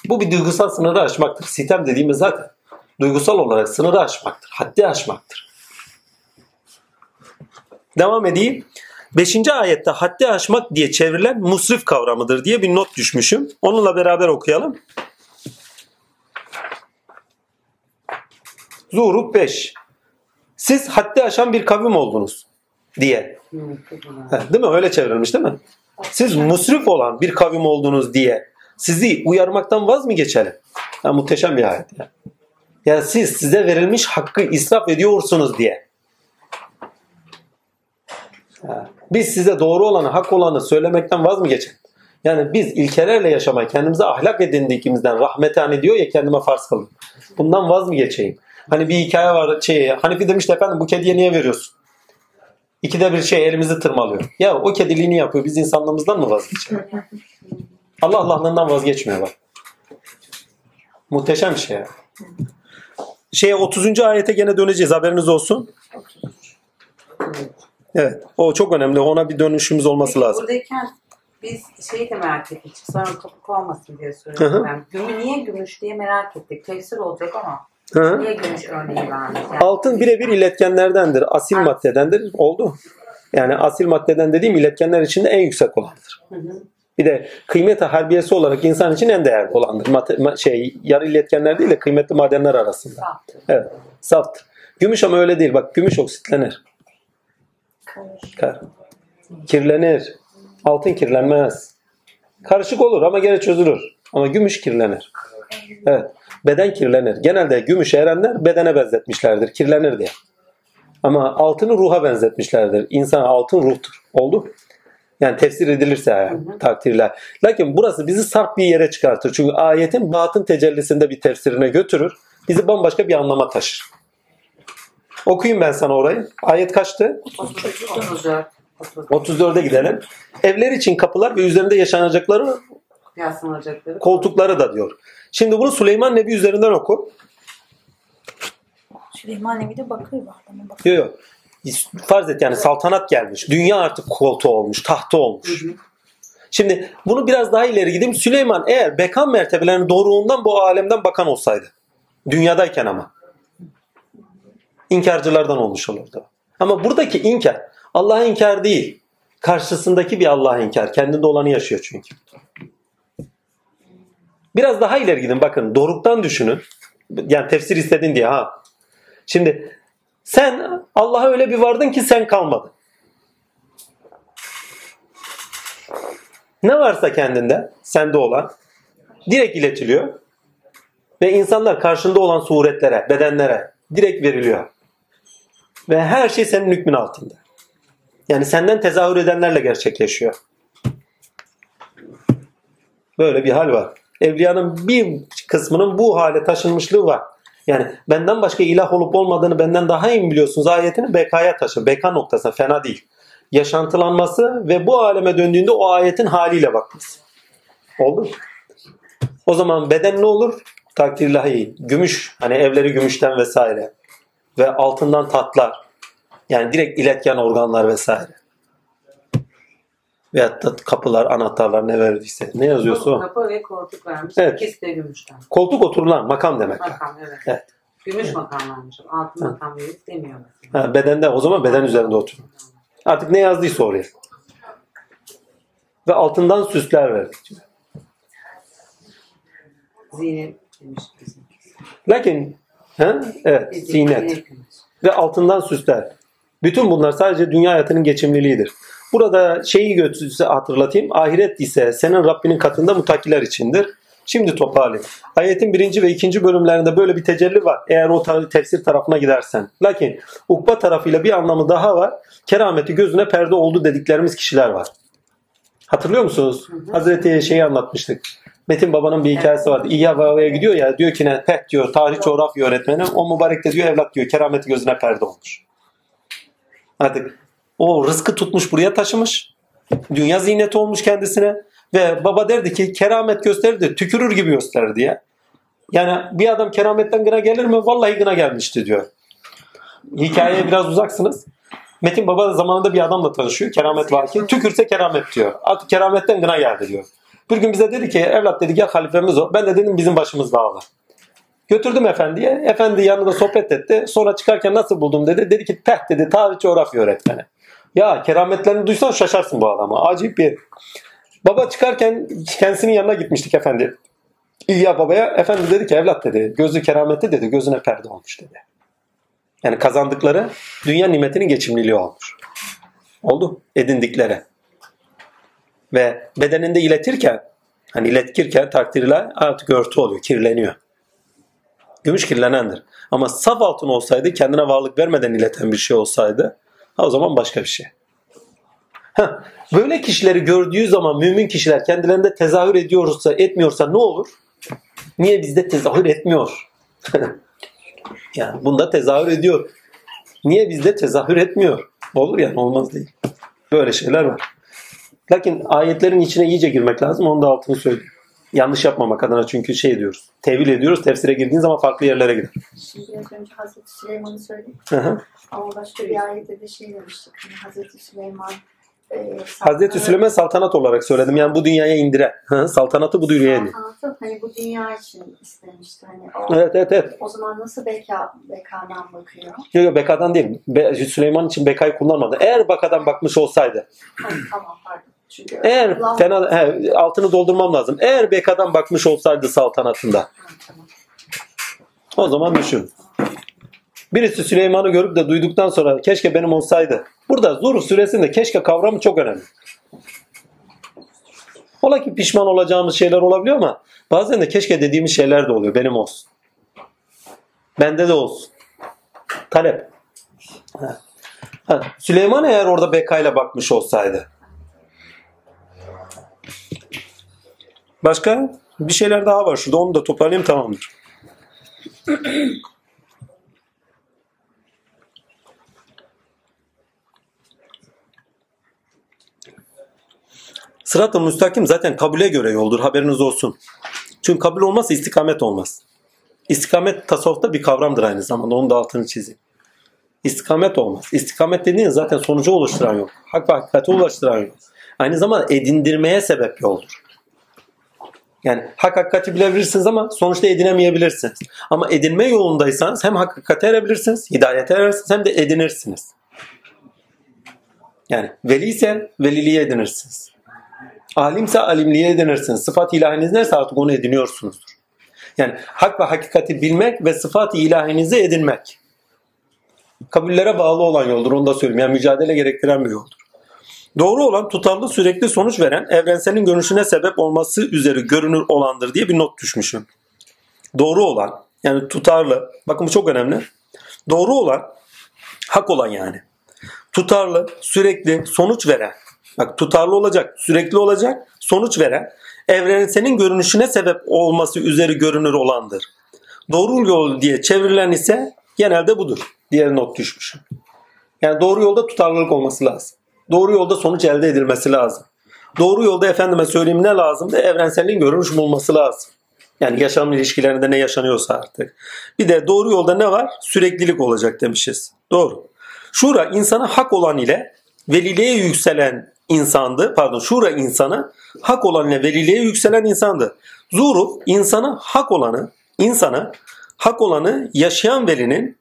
A: Bu bir duygusal sınırı aşmaktır. Sitem dediğimiz zaten duygusal olarak sınırı aşmaktır. Haddi aşmaktır. Devam edeyim. Beşinci ayette haddi aşmak diye çevrilen musrif kavramıdır diye bir not düşmüşüm. Onunla beraber okuyalım. Zuhruf 5. Siz haddi aşan bir kavim oldunuz diye. Heh, Değil mi? Öyle çevrilmiş değil mi? Siz musrif olan bir kavim oldunuz diye sizi uyarmaktan vaz mı geçelim? Ha, muhteşem bir ayet ya. Yani siz size verilmiş hakkı israf ediyorsunuz diye. Biz size doğru olanı, hak olanı söylemekten vaz mı geçelim? Yani biz ilkelerle yaşamayı, kendimize ahlak edindiğimizden rahmetane diyor ya kendime farz kılın. Bundan vaz mı geçeyim? Hani bir hikaye var şey, Hanifi demişti efendim bu kediye niye veriyorsun? İkide bir şey elimizi tırmalıyor. Ya o kediliğini yapıyor. Biz insanlığımızdan mı vazgeçelim? Allah Allah'lığından vazgeçmiyor bak. Muhteşem şey ya. Şeye 30. ayete gene döneceğiz haberiniz olsun. Evet. O çok önemli. Ona bir dönüşümüz olması
B: Peki,
A: lazım.
B: Buradayken biz şeyi de merak ettik. Sonra topuk olmasın diye
A: Hı hı.
B: soruyorum ben. Gümü niye gümüş diye merak ettik. Tefsir olacak ama Niye gümüş örneği vermiş? Yani,
A: Altın birebir iletkenlerdendir. Asil maddedendir. Oldu. Yani asil maddeden dediğim iletkenler içinde en yüksek olandır.
B: Hı hı.
A: Bir de kıymet harbiyesi olarak insan için en değerli olandır. Mate- ma- şey yarı iletkenler değil de kıymetli madenler arasında.
B: Saftır.
A: Evet. Saftır. Gümüş ama öyle değil. Bak gümüş oksitlenir. Kar- Kirlenir. Altın kirlenmez. Karışık olur ama gene çözülür. Ama gümüş kirlenir. Evet. Beden kirlenir. Genelde gümüş erenler bedene benzetmişlerdir. Kirlenir diye. Ama altını ruha benzetmişlerdir. İnsan altın ruhtur. Oldu. Yani tefsir edilirse yani, takdirler. Lakin burası bizi sarp bir yere çıkartır. Çünkü ayetin batın tecellisinde bir tefsirine götürür. Bizi bambaşka bir anlama taşır. Okuyayım ben sana orayı. Ayet kaçtı?
B: 34.
A: 34'e gidelim. Evler için kapılar ve üzerinde yaşanacakları koltukları da diyor. Şimdi bunu Süleyman Nebi üzerinden oku.
E: Süleyman Nebi'de bakır var. Bakır.
A: Yok yok. Farz et yani saltanat gelmiş. Dünya artık koltuğu olmuş, tahta olmuş. Şimdi bunu biraz daha ileri gideyim. Süleyman eğer bekan mertebelerinin doğruğundan bu alemden bakan olsaydı. Dünyadayken ama. İnkarcılardan olmuş olurdu. Ama buradaki inkar Allah'a inkar değil. Karşısındaki bir Allah'a inkar. Kendinde olanı yaşıyor çünkü. Biraz daha ileri gidin bakın. Doruktan düşünün. Yani tefsir istedin diye ha. Şimdi sen Allah'a öyle bir vardın ki sen kalmadın. Ne varsa kendinde, sende olan direkt iletiliyor. Ve insanlar karşında olan suretlere, bedenlere direkt veriliyor. Ve her şey senin hükmün altında. Yani senden tezahür edenlerle gerçekleşiyor. Böyle bir hal var. Evliyanın bir kısmının bu hale taşınmışlığı var. Yani benden başka ilah olup olmadığını benden daha iyi biliyorsunuz ayetini bekaya taşı. Beka noktasına fena değil. Yaşantılanması ve bu aleme döndüğünde o ayetin haliyle bakması. Oldu? O zaman beden ne olur? Takdirlahi. Gümüş. Hani evleri gümüşten vesaire. Ve altından tatlar. Yani direkt iletken organlar vesaire. Veyahut da kapılar, anahtarlar ne verdiyse. Ne yazıyorsa o.
B: Kapı ve koltuk vermiş.
A: Evet.
B: İkisi de gümüşten.
A: Koltuk oturulan makam demek.
B: Makam evet.
A: Evet.
B: Gümüş makam vermiş. Altın makam verip demiyor mesela.
A: Ha, bedende o zaman beden üzerinde oturuyor. Artık ne yazdıysa oraya. Ve altından süsler verdik.
B: Zinet demiş bizim.
A: Lakin he? evet zinet
B: demiş.
A: ve altından süsler. Bütün bunlar sadece dünya hayatının geçimliliğidir. Burada şeyi götürse hatırlatayım. Ahiret ise senin Rabbinin katında mutakiler içindir. Şimdi toparlayayım. Ayetin birinci ve ikinci bölümlerinde böyle bir tecelli var. Eğer o tar- tefsir tarafına gidersen. Lakin ukba tarafıyla bir anlamı daha var. Kerameti gözüne perde oldu dediklerimiz kişiler var. Hatırlıyor musunuz? Hazreti şeyi anlatmıştık. Metin babanın bir hikayesi vardı. İyya Baba'ya gidiyor ya diyor ki ne? Pek diyor tarih coğrafya öğretmeni. O mübarek de diyor evlat diyor kerameti gözüne perde olmuş. Artık o rızkı tutmuş buraya taşımış. Dünya ziyneti olmuş kendisine. Ve baba derdi ki keramet gösterirdi. Tükürür gibi gösterir diye. Yani bir adam kerametten gına gelir mi? Vallahi gına gelmişti diyor. Hikayeye biraz uzaksınız. Metin Baba da zamanında bir adamla tanışıyor. Keramet var ki. Tükürse keramet diyor. Artık kerametten gına geldi diyor. Bir gün bize dedi ki evlat dedi ya halifemiz o. Ben de dedim bizim başımız bağlı. Götürdüm efendiye. Efendi yanında sohbet etti. Sonra çıkarken nasıl buldum dedi. Dedi ki peh dedi tarih coğrafya öğretmeni. Ya kerametlerini duysan şaşarsın bu adama. Acayip bir. Baba çıkarken kendisinin yanına gitmiştik efendi. İlya babaya efendi dedi ki evlat dedi gözü keramette dedi gözüne perde olmuş dedi. Yani kazandıkları dünya nimetinin geçimliliği olmuş. Oldu edindikleri. Ve bedeninde iletirken hani iletkirken takdirle artık örtü oluyor, kirleniyor. Gümüş kirlenendir. Ama saf altın olsaydı kendine varlık vermeden ileten bir şey olsaydı ha o zaman başka bir şey. Heh, böyle kişileri gördüğü zaman mümin kişiler kendilerinde tezahür ediyorsa etmiyorsa ne olur? Niye bizde tezahür etmiyor? yani bunda tezahür ediyor. Niye bizde tezahür etmiyor? Olur yani olmaz değil. Böyle şeyler var. Lakin ayetlerin içine iyice girmek lazım. Onun da altını söyleyeyim. Yanlış yapmamak adına çünkü şey diyoruz. Tevil ediyoruz. Tefsire girdiğin zaman farklı yerlere gider.
D: Şimdi önce Hazreti Süleyman'ı söyledik.
A: Hı hı.
D: Ama başka bir ayette de şey demiştik. Hani Hazreti Süleyman e,
A: Hazreti Süleyman saltanat olarak söyledim. Yani bu dünyaya indire. Hı, saltanatı bu dünyaya indire.
D: Saltanatı hani bu dünya için istemişti. Hani o,
A: Evet evet evet.
D: o zaman nasıl beka, bekadan bakıyor?
A: Yok yok bekadan değil. Be- Süleyman için bekayı kullanmadı. Eğer bakadan bakmış olsaydı.
D: Hani, tamam pardon. Çünkü
A: Eğer
D: Allah-
A: fena he, altını doldurmam lazım. Eğer bekadan bakmış olsaydı saltanatında.
D: Ha, tamam.
A: O zaman düşün. Birisi Süleyman'ı görüp de duyduktan sonra keşke benim olsaydı. Burada Zuhruf suresinde keşke kavramı çok önemli. Ola ki pişman olacağımız şeyler olabiliyor ama bazen de keşke dediğimiz şeyler de oluyor. Benim olsun. Bende de olsun. Talep. Ha. Süleyman eğer orada bekayla bakmış olsaydı. Başka bir şeyler daha var şurada. Onu da toparlayayım tamamdır. Sırat-ı müstakim zaten kabule göre yoldur. Haberiniz olsun. Çünkü kabul olmazsa istikamet olmaz. İstikamet tasavvufta bir kavramdır aynı zamanda. Onun da altını çizeyim. İstikamet olmaz. İstikamet dediğin zaten sonucu oluşturan yol. Hak ve hakikate ulaştıran yol. Aynı zamanda edindirmeye sebep yoldur. Yani hak hakikati bilebilirsiniz ama sonuçta edinemeyebilirsiniz. Ama edinme yolundaysanız hem hak hakikate erebilirsiniz, hidayete erersiniz hem de edinirsiniz. Yani veli ise edinirsiniz. Alimse alimliği edinirsiniz. Sıfat ilahiniz neyse artık onu ediniyorsunuzdur. Yani hak ve hakikati bilmek ve sıfat ilahinizi edinmek. Kabullere bağlı olan yoldur onu da söyleyeyim. Yani mücadele gerektiren bir yoldur. Doğru olan tutarlı sürekli sonuç veren evrenselin görünüşüne sebep olması üzeri görünür olandır diye bir not düşmüşüm. Doğru olan yani tutarlı bakın bu çok önemli. Doğru olan hak olan yani. Tutarlı sürekli sonuç veren bak tutarlı olacak sürekli olacak sonuç veren evrenselin görünüşüne sebep olması üzeri görünür olandır. Doğru yol diye çevrilen ise genelde budur diye not düşmüşüm. Yani doğru yolda tutarlılık olması lazım. Doğru yolda sonuç elde edilmesi lazım. Doğru yolda efendime söyleyeyim ne lazım da evrenselliğin görünüş bulması lazım. Yani yaşam ilişkilerinde ne yaşanıyorsa artık. Bir de doğru yolda ne var? Süreklilik olacak demişiz. Doğru. Şura insana hak olan ile veliliğe yükselen insandı. Pardon şura insanı hak olan ile veliliğe yükselen insandı. Zuruf insana hak olanı, insanı hak olanı yaşayan velinin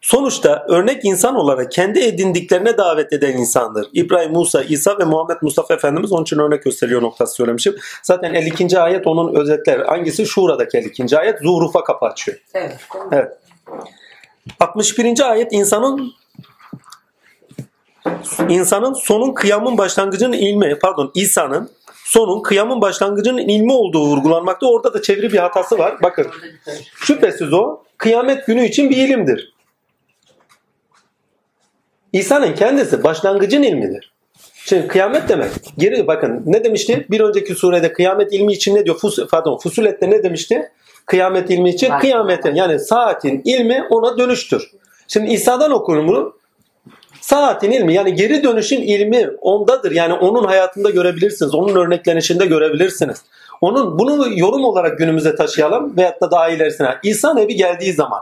A: Sonuçta örnek insan olarak kendi edindiklerine davet eden insandır. İbrahim, Musa, İsa ve Muhammed Mustafa Efendimiz onun için örnek gösteriyor noktası söylemişim. Zaten 52. ayet onun özetler. Hangisi? Şura'daki 52. ayet Zuhruf'a kapı açıyor.
B: Evet.
A: Evet. 61. ayet insanın insanın sonun kıyamın başlangıcının ilmi, pardon İsa'nın sonun kıyamın başlangıcının ilmi olduğu vurgulanmakta. Orada da çeviri bir hatası var. Bakın şüphesiz o kıyamet günü için bir ilimdir. İsa'nın kendisi başlangıcın ilmidir. Şimdi kıyamet demek. Geri bakın ne demişti? Bir önceki surede kıyamet ilmi için ne diyor? Fus, pardon Fusulet'te ne demişti? Kıyamet ilmi için kıyametin yani saatin ilmi ona dönüştür. Şimdi İsa'dan okurum bunu. Saatin ilmi yani geri dönüşün ilmi ondadır. Yani onun hayatında görebilirsiniz. Onun örneklenişinde görebilirsiniz. Onun bunu yorum olarak günümüze taşıyalım veyahut da daha ilerisine. İsa Nebi geldiği zaman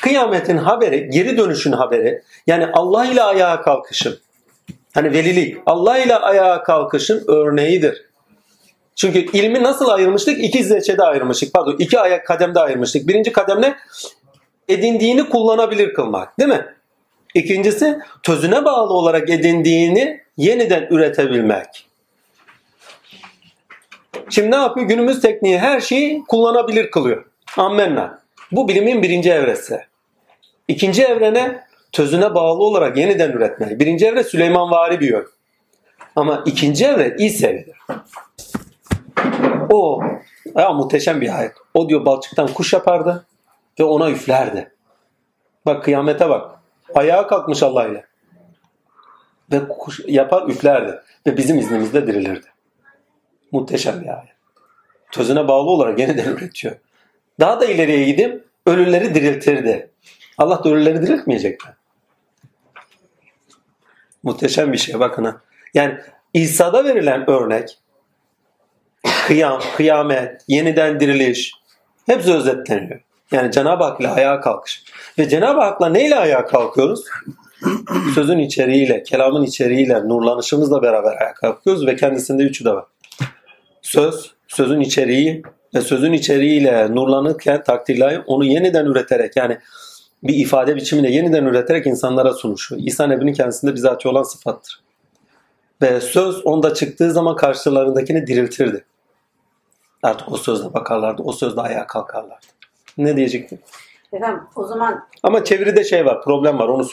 A: kıyametin haberi, geri dönüşün haberi yani Allah ile ayağa kalkışın. Hani velilik Allah ile ayağa kalkışın örneğidir. Çünkü ilmi nasıl ayırmıştık? İki zeçede ayırmıştık. Pardon iki ayak kademde ayırmıştık. Birinci kadem ne? Edindiğini kullanabilir kılmak değil mi? İkincisi tözüne bağlı olarak edindiğini yeniden üretebilmek. Şimdi ne yapıyor? Günümüz tekniği her şeyi kullanabilir kılıyor. Ammenna. Bu bilimin birinci evresi. İkinci evrene tözüne bağlı olarak yeniden üretmek. Birinci evre Süleyman Vari bir yön. Ama ikinci evre iyi seviyedir. O ya muhteşem bir ayet. O diyor balçıktan kuş yapardı ve ona üflerdi. Bak kıyamete bak. Ayağa kalkmış Allah ile. Ve kuş yapar üflerdi. Ve bizim iznimizde dirilirdi. Muhteşem bir ayet. Tözüne bağlı olarak yeniden üretiyor. Daha da ileriye gidip ölüleri diriltirdi. Allah da ölüleri diriltmeyecek mi? Muhteşem bir şey bakın. Yani İsa'da verilen örnek kıyam, kıyamet, yeniden diriliş hepsi özetleniyor. Yani Cenab-ı Hak ile ayağa kalkış. Ve Cenab-ı Hak'la neyle ayağa kalkıyoruz? Sözün içeriğiyle, kelamın içeriğiyle, nurlanışımızla beraber ayağa kalkıyoruz ve kendisinde üçü de var. Söz, sözün içeriği ve sözün içeriğiyle nurlanırken takdirlahi onu yeniden üreterek yani bir ifade biçimiyle yeniden üreterek insanlara sunuşu. İsa Nebi'nin kendisinde bizatihi olan sıfattır. Ve söz onda çıktığı zaman karşılarındakini diriltirdi. Artık o sözle bakarlardı, o sözle ayağa kalkarlardı. Ne diyecektim?
B: Efendim o zaman
A: Ama çeviride şey var, problem var onu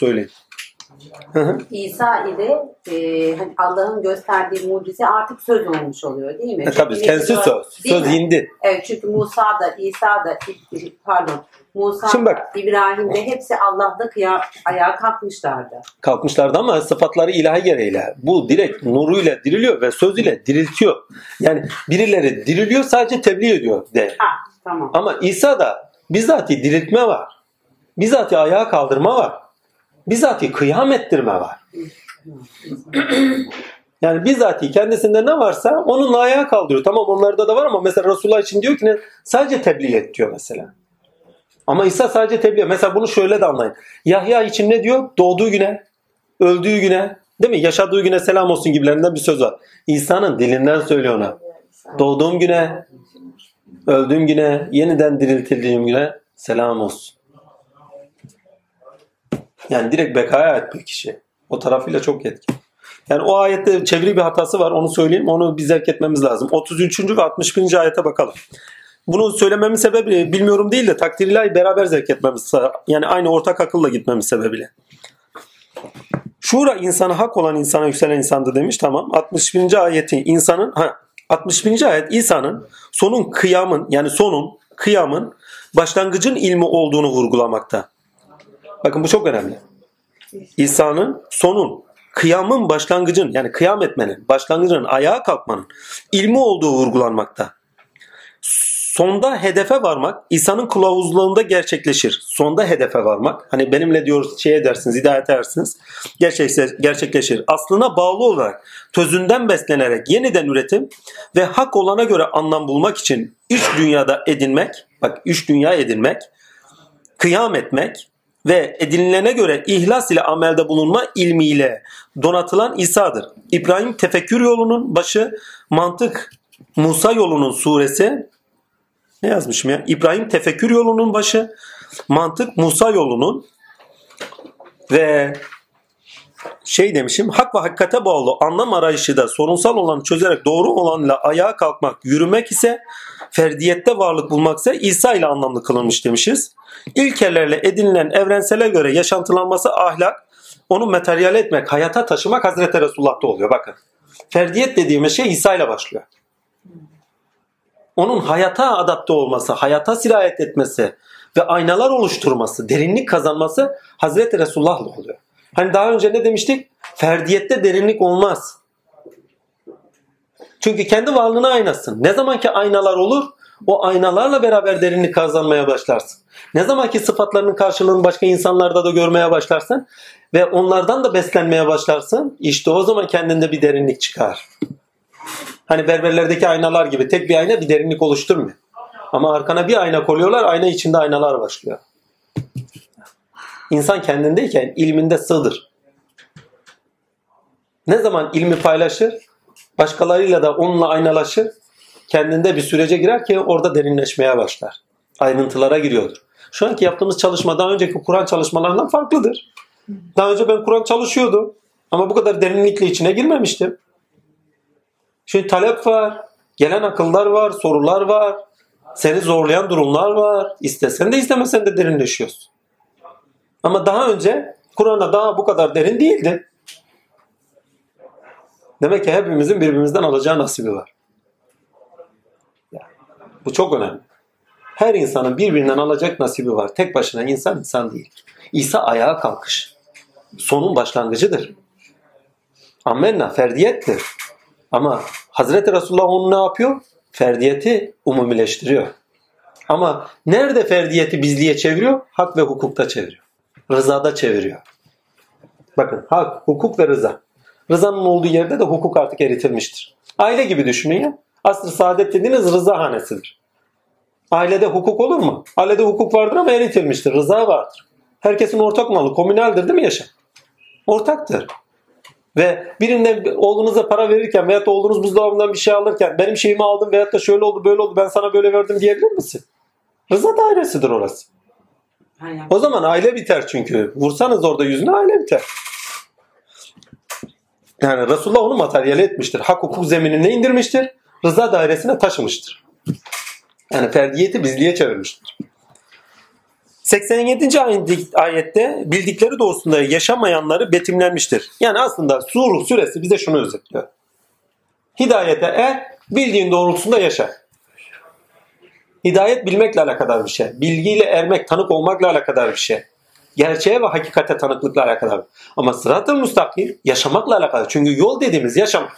A: hı.
B: İsa ile e, hani Allah'ın gösterdiği mucize artık söz olmuş oluyor değil mi?
A: E, tabii
B: Çünkü
A: kendisi söz. Söz
B: mi?
A: indi.
B: Evet çünkü Musa da İsa da pardon Musa
A: Şimdi bak.
B: İbrahim de hepsi Allah'ta kıya, ayağa kalkmışlardı.
A: Kalkmışlardı ama sıfatları ilahi gereğiyle. Bu direkt nuruyla diriliyor ve söz ile diriltiyor. Yani birileri diriliyor sadece tebliğ ediyor de.
B: Ha tamam.
A: Ama İsa'da bizzati diriltme var. Bizzati ayağa kaldırma var. Bizzati kıyam ettirme var. Yani bizzati kendisinde ne varsa onunla ayağa kaldırıyor. Tamam onlarda da var ama mesela Resulullah için diyor ki ne? Sadece tebliğ et diyor mesela. Ama İsa sadece tebliğ. Mesela bunu şöyle de anlayın. Yahya için ne diyor? Doğduğu güne, öldüğü güne, değil mi? Yaşadığı güne selam olsun gibilerinden bir söz var. İsa'nın dilinden söylüyor ona. Doğduğum güne, öldüğüm güne, yeniden diriltildiğim güne selam olsun. Yani direkt bekaya ait bir kişi. O tarafıyla çok etkin. Yani o ayette çeviri bir hatası var onu söyleyeyim. Onu bir zevk etmemiz lazım. 33. ve 61. ayete bakalım. Bunu söylememin sebebi bilmiyorum değil de takdir beraber zevk etmemiz. Yani aynı ortak akılla gitmemiz sebebiyle. Şura insanı hak olan insana yükselen insandı demiş tamam. 61. ayeti insanın ha 61. ayet İsa'nın sonun kıyamın yani sonun kıyamın başlangıcın ilmi olduğunu vurgulamakta. Bakın bu çok önemli. İsa'nın sonun kıyamın başlangıcın yani kıyam etmenin başlangıcın ayağa kalkmanın ilmi olduğu vurgulanmakta. Sonda hedefe varmak İsa'nın kılavuzluğunda gerçekleşir. Sonda hedefe varmak. Hani benimle diyoruz şey edersiniz, hidayet edersiniz. Gerçekleşir. Aslına bağlı olarak tözünden beslenerek yeniden üretim ve hak olana göre anlam bulmak için üç dünyada edinmek, bak üç dünya edinmek, kıyam etmek ve edinilene göre ihlas ile amelde bulunma ilmiyle donatılan İsa'dır. İbrahim tefekkür yolunun başı, mantık Musa yolunun suresi, ne yazmışım ya? İbrahim tefekkür yolunun başı, mantık Musa yolunun ve şey demişim hak ve hakikate bağlı anlam arayışı da sorunsal olanı çözerek doğru olanla ayağa kalkmak, yürümek ise ferdiyette varlık bulmaksa İsa ile anlamlı kılınmış demişiz. İlkelerle edinilen evrensele göre yaşantılanması ahlak, onu materyal etmek, hayata taşımak Hazreti Resulullah'ta oluyor. Bakın. Ferdiyet dediğimiz şey İsa ile başlıyor onun hayata adapte olması, hayata sirayet etmesi ve aynalar oluşturması, derinlik kazanması Hazreti Resulullah'la oluyor. Hani daha önce ne demiştik? Ferdiyette derinlik olmaz. Çünkü kendi varlığına aynasın. Ne zaman ki aynalar olur, o aynalarla beraber derinlik kazanmaya başlarsın. Ne zaman ki sıfatlarının karşılığını başka insanlarda da görmeye başlarsın ve onlardan da beslenmeye başlarsın, işte o zaman kendinde bir derinlik çıkar. Hani berberlerdeki aynalar gibi tek bir ayna bir derinlik oluşturmuyor. Ama arkana bir ayna koyuyorlar, ayna içinde aynalar başlıyor. İnsan kendindeyken ilminde sığdır. Ne zaman ilmi paylaşır, başkalarıyla da onunla aynalaşır, kendinde bir sürece girer ki orada derinleşmeye başlar. Ayrıntılara giriyordur. Şu anki yaptığımız çalışma daha önceki Kur'an çalışmalarından farklıdır. Daha önce ben Kur'an çalışıyordum ama bu kadar derinlikle içine girmemiştim. Şimdi talep var, gelen akıllar var, sorular var, seni zorlayan durumlar var. İstesen de istemesen de derinleşiyorsun. Ama daha önce Kur'an'a daha bu kadar derin değildi. Demek ki hepimizin birbirimizden alacağı nasibi var. Bu çok önemli. Her insanın birbirinden alacak nasibi var. Tek başına insan insan değil. İsa ayağa kalkış. Sonun başlangıcıdır. Ammenna ferdiyettir. Ama Hazreti Resulullah onu ne yapıyor? Ferdiyeti umumileştiriyor. Ama nerede ferdiyeti bizliğe çeviriyor? Hak ve hukukta çeviriyor. Rızada çeviriyor. Bakın hak, hukuk ve rıza. Rızanın olduğu yerde de hukuk artık eritilmiştir. Aile gibi düşünün ya. Asr-ı saadet dediğiniz rıza hanesidir. Ailede hukuk olur mu? Ailede hukuk vardır ama eritilmiştir. Rıza vardır. Herkesin ortak malı, komüneldir değil mi yaşam? Ortaktır. Ve birine oğlunuza para verirken veyahut da oğlunuz buzdolabından bir şey alırken benim şeyimi aldım veyahut da şöyle oldu böyle oldu ben sana böyle verdim diyebilir misin? Rıza dairesidir orası. O zaman aile biter çünkü. Vursanız orada yüzüne aile biter. Yani Resulullah onu materyal etmiştir. Hak hukuk zeminine indirmiştir. Rıza dairesine taşımıştır. Yani ferdiyeti bizliğe çevirmiştir. 87. ayet- ayette bildikleri doğrusunda yaşamayanları betimlenmiştir. Yani aslında Sur suresi bize şunu özetliyor. Hidayete er, bildiğin doğrultusunda yaşa. Hidayet bilmekle alakadar bir şey. Bilgiyle ermek, tanık olmakla alakadar bir şey. Gerçeğe ve hakikate tanıklıkla alakadar. Ama sırat-ı müstakim yaşamakla alakalı. Çünkü yol dediğimiz yaşam.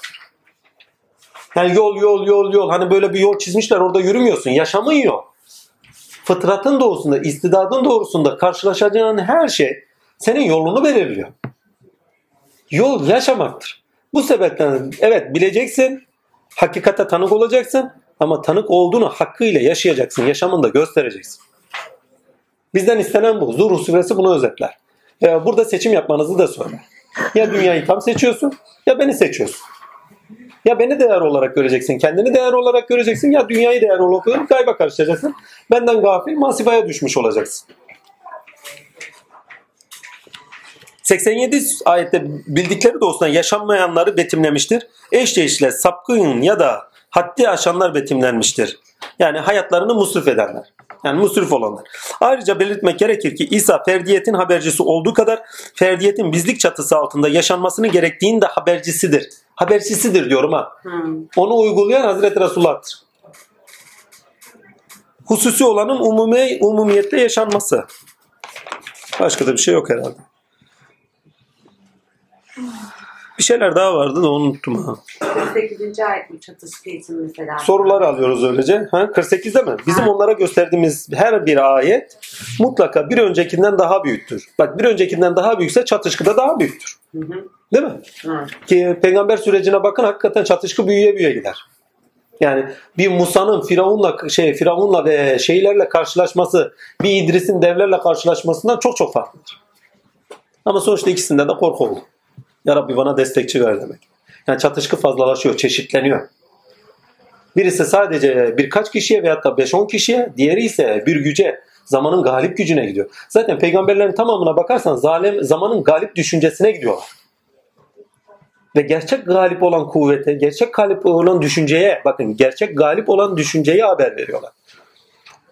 A: Yani yol yol yol yol hani böyle bir yol çizmişler orada yürümüyorsun. Yaşamın yol. Fıtratın doğrusunda, istidadın doğrusunda karşılaşacağın her şey senin yolunu belirliyor. Yol yaşamaktır. Bu sebepten evet bileceksin, hakikate tanık olacaksın ama tanık olduğunu hakkıyla yaşayacaksın, yaşamında göstereceksin. Bizden istenen bu. Zuhru suresi bunu özetler. Burada seçim yapmanızı da söyler. Ya dünyayı tam seçiyorsun ya beni seçiyorsun. Ya beni değer olarak göreceksin, kendini değer olarak göreceksin ya dünyayı değer olarak görüp gayba karışacaksın. Benden gafil masifaya düşmüş olacaksın. 87 ayette bildikleri doğrusunda yaşanmayanları betimlemiştir. Eş değişle sapkın ya da haddi aşanlar betimlenmiştir. Yani hayatlarını musrif edenler. Yani musrif olanlar. Ayrıca belirtmek gerekir ki İsa ferdiyetin habercisi olduğu kadar ferdiyetin bizlik çatısı altında yaşanmasını gerektiğinin de habercisidir. Habercisidir diyorum ha.
B: Hmm.
A: Onu uygulayan Hazreti Resulullah'tır. Hususi olanın umumi, umumiyette yaşanması. Başka da bir şey yok herhalde. Bir şeyler daha vardı da unuttum ha.
B: 48. ayet mi çatışkı için mesela?
A: Sorular alıyoruz öylece. Ha, 48'de mi? Bizim
B: Ha.
A: onlara gösterdiğimiz her bir ayet mutlaka bir öncekinden daha büyüktür. Bak bir öncekinden daha büyükse çatışkı da daha büyüktür.
B: Hı hı.
A: Değil mi?
B: Hı.
A: Ki peygamber sürecine bakın hakikaten çatışkı büyüye büyüye gider. Yani bir Musa'nın Firavun'la şey Firavun'la ve şeylerle karşılaşması, bir İdris'in devlerle karşılaşmasından çok çok farklıdır. Ama sonuçta ikisinde de korku oldu. Ya Rabbi bana destekçi ver demek. Yani çatışkı fazlalaşıyor, çeşitleniyor. Birisi sadece birkaç kişiye veyahut da 5-10 kişiye, diğeri ise bir güce, zamanın galip gücüne gidiyor. Zaten peygamberlerin tamamına bakarsan zalim, zamanın galip düşüncesine gidiyorlar ve gerçek galip olan kuvvete, gerçek galip olan düşünceye, bakın gerçek galip olan düşünceye haber veriyorlar.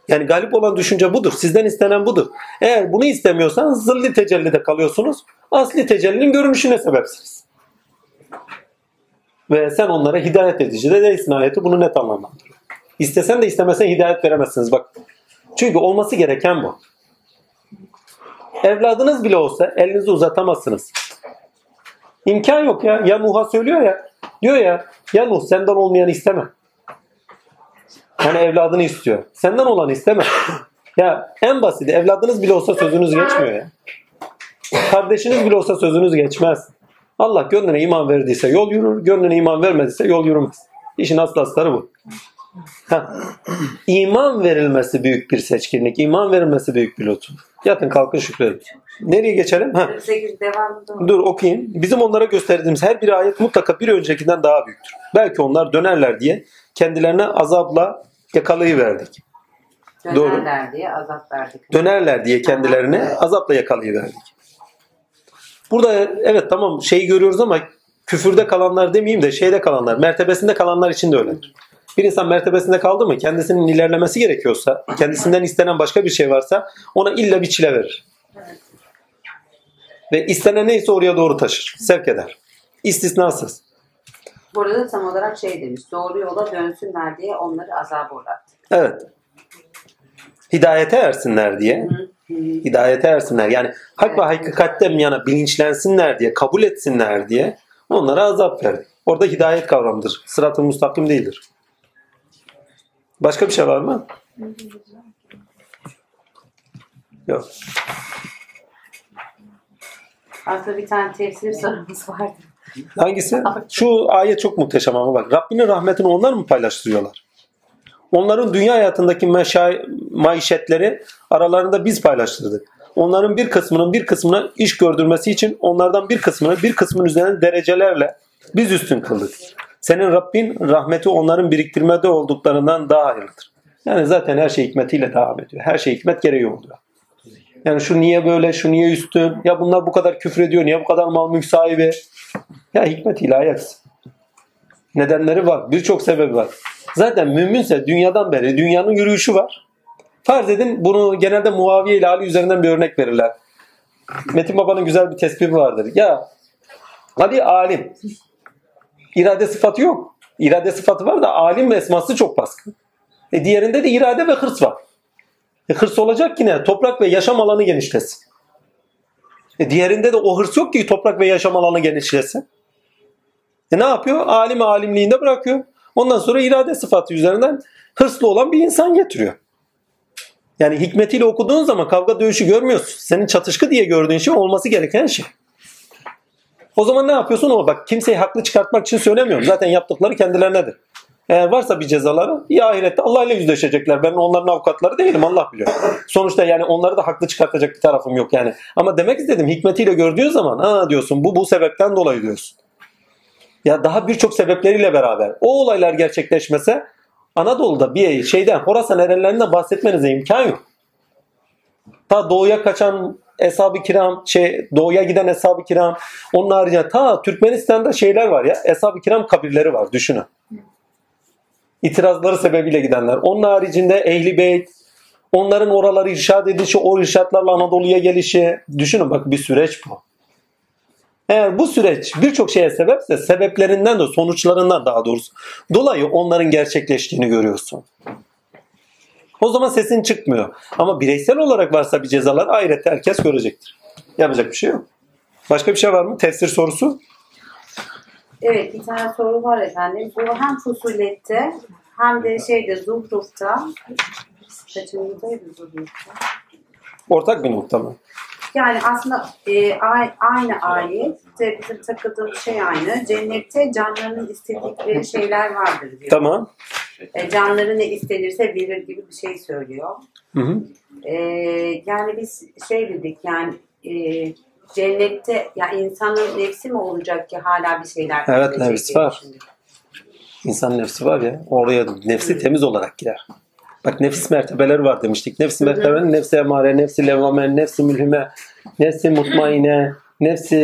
A: Yani galip olan düşünce budur. Sizden istenen budur. Eğer bunu istemiyorsanız zilli tecellide kalıyorsunuz. Asli tecellinin görünüşüne sebepsiniz. Ve sen onlara hidayet edici de değilsin ayeti bunu net anlamlandırıyor. İstesen de istemesen hidayet veremezsiniz bak. Çünkü olması gereken bu. Evladınız bile olsa elinizi uzatamazsınız. İmkan yok ya. Ya Nuh'a söylüyor ya. Diyor ya ya Nuh senden olmayanı isteme. Yani evladını istiyor. Senden olanı isteme. Ya en basiti evladınız bile olsa sözünüz geçmiyor ya. Kardeşiniz bile olsa sözünüz geçmez. Allah gönlüne iman verdiyse yol yürür, gönlüne iman vermediyse yol yürümez. İşin aslı astarı bu. Ha. İman verilmesi büyük bir seçkinlik, iman verilmesi büyük bir lütuf. Yatın kalkın şükredin. Nereye geçelim? Ha.
B: 48 devamında mı?
A: Dur okuyayım. Bizim onlara gösterdiğimiz her bir ayet mutlaka bir öncekinden daha büyüktür. Belki onlar dönerler diye kendilerine azapla yakalayıverdik. Doğru.
B: Dönerler diye azap verdik.
A: Dönerler diye kendilerine azapla yakalayıverdik. Burada evet tamam şeyi görüyoruz ama küfürde kalanlar demeyeyim de şeyde kalanlar, mertebesinde kalanlar için de öyledir. Bir insan mertebesinde kaldı mı kendisinin ilerlemesi gerekiyorsa, kendisinden istenen başka bir şey varsa ona illa bir çile verir. Ve istenen neyse oraya doğru taşır, sevk eder. İstisnasız.
B: Burada da tam olarak şey demiş. Doğru yola dönsünler diye onları azaba uğrattı.
A: Evet. Hidayete ersinler diye.
B: Hı.
A: Hidayete ersinler. Yani hak ve hakikatten yana bilinçlensinler diye, kabul etsinler diye onlara azap verdik. Orada hidayet kavramıdır. Sırat-ı müstakim değildir. Başka bir şey var mı? Yok.
B: Aslında bir tane tefsir sorumuz vardı.
A: Hangisi? Şu ayet çok muhteşem ama bak. Rabbinin rahmetini onlar mı paylaştırıyorlar? Onların dünya hayatındaki meşa- maişetleri aralarında biz paylaştırdık. Onların bir kısmının bir kısmına iş gördürmesi için onlardan bir kısmını bir kısmın üzerine derecelerle biz üstün kıldık. Senin Rabbin rahmeti onların biriktirmede olduklarından daha hayırlıdır. Yani zaten her şey hikmetiyle devam ediyor. Her şey hikmet gereği oluyor. Yani şu niye böyle, şu niye üstün, ya bunlar bu kadar küfür ediyor, niye bu kadar mal mülk sahibi? Ya hikmet ilahiyatsın. Nedenleri var. Birçok sebebi var. Zaten müminse dünyadan beri dünyanın yürüyüşü var. Farz edin bunu genelde Muaviye ile Ali üzerinden bir örnek verirler. Metin Baba'nın güzel bir tespihi vardır. Ya Ali alim. İrade sıfatı yok. İrade sıfatı var da alim ve esması çok baskın. E diğerinde de irade ve hırs var. E hırs olacak ki ne? Toprak ve yaşam alanı genişlesin. E diğerinde de o hırs yok ki toprak ve yaşam alanı genişlesin. E ne yapıyor? Alim alimliğinde bırakıyor. Ondan sonra irade sıfatı üzerinden hırslı olan bir insan getiriyor. Yani hikmetiyle okuduğun zaman kavga dövüşü görmüyorsun. Senin çatışkı diye gördüğün şey olması gereken şey. O zaman ne yapıyorsun? O bak kimseyi haklı çıkartmak için söylemiyorum. Zaten yaptıkları kendilerinedir. Eğer varsa bir cezaları ya ahirette Allah ile yüzleşecekler. Ben onların avukatları değilim Allah biliyor. Sonuçta yani onları da haklı çıkartacak bir tarafım yok yani. Ama demek istedim hikmetiyle gördüğün zaman ha diyorsun bu bu sebepten dolayı diyorsun. Ya daha birçok sebepleriyle beraber o olaylar gerçekleşmese Anadolu'da bir şeyden Horasan erenlerinden bahsetmenize imkan yok. Ta doğuya kaçan Eshab-ı Kiram, şey doğuya giden Eshab-ı Kiram, onun haricinde ta Türkmenistan'da şeyler var ya, Eshab-ı Kiram kabirleri var düşünün. İtirazları sebebiyle gidenler. Onun haricinde Ehli Beyt, onların oraları irşad edişi, o irşatlarla Anadolu'ya gelişi. Düşünün bak bir süreç bu. Eğer bu süreç birçok şeye sebepse sebeplerinden de sonuçlarından daha doğrusu dolayı onların gerçekleştiğini görüyorsun. O zaman sesin çıkmıyor. Ama bireysel olarak varsa bir cezalar ahirette herkes görecektir. Yapacak bir şey yok. Başka bir şey var mı? Tefsir sorusu.
B: Evet bir tane soru var efendim. Bu hem Fusulette hem de şeyde Zuhruf'ta kaçıncıdaydı Zuhruf'ta?
A: Ortak bir nokta mı?
B: Yani aslında e, aynı ayet, bizim takıldığımız şey aynı. Cennette canlarının istedikleri şeyler vardır diyor.
A: Tamam.
B: E, canları ne istenirse verir gibi bir şey söylüyor.
A: Hı hı.
B: E, yani biz şey dedik yani e, cennette ya insanın nefsi mi olacak ki hala bir şeyler
A: Evet, nefsi var.
B: düşündük.
A: İnsan nefsi var ya oraya nefsi temiz olarak girer. Bak nefis mertebeleri var demiştik. Nefsi mertebenin nefsi emare, nefsi levvame, nefsi mülhime, nefsi mutmaine, nefsi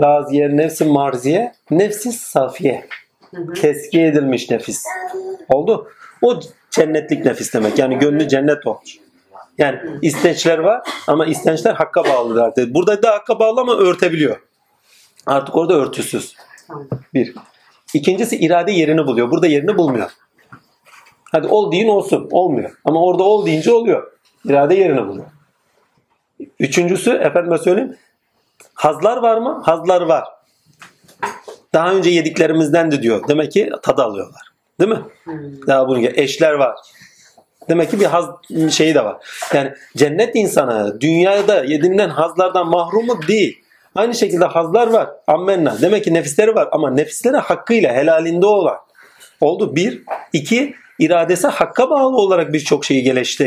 A: raziye, nefsi marziye, nefsi safiye. Teskiye edilmiş nefis. Oldu. O cennetlik nefis demek. Yani gönlü cennet olmuş. Yani istençler var ama istençler hakka bağlılar. dedi. Burada da hakka bağlı ama örtebiliyor. Artık orada örtüsüz. Bir. İkincisi irade yerini buluyor. Burada yerini bulmuyor. Hadi ol deyin olsun. Olmuyor. Ama orada ol deyince oluyor. İrade yerini buluyor. Üçüncüsü efendime söyleyeyim. Hazlar var mı? Hazlar var. Daha önce yediklerimizden de diyor. Demek ki tadı alıyorlar. Değil mi?
B: Hmm.
A: Daha bunu eşler var. Demek ki bir haz şeyi de var. Yani cennet insanı dünyada yediğinden hazlardan mahrumu değil. Aynı şekilde hazlar var. Ammenna. Demek ki nefisleri var ama nefisleri hakkıyla helalinde olan. Oldu. Bir. iki iradesi hakka bağlı olarak birçok şeyi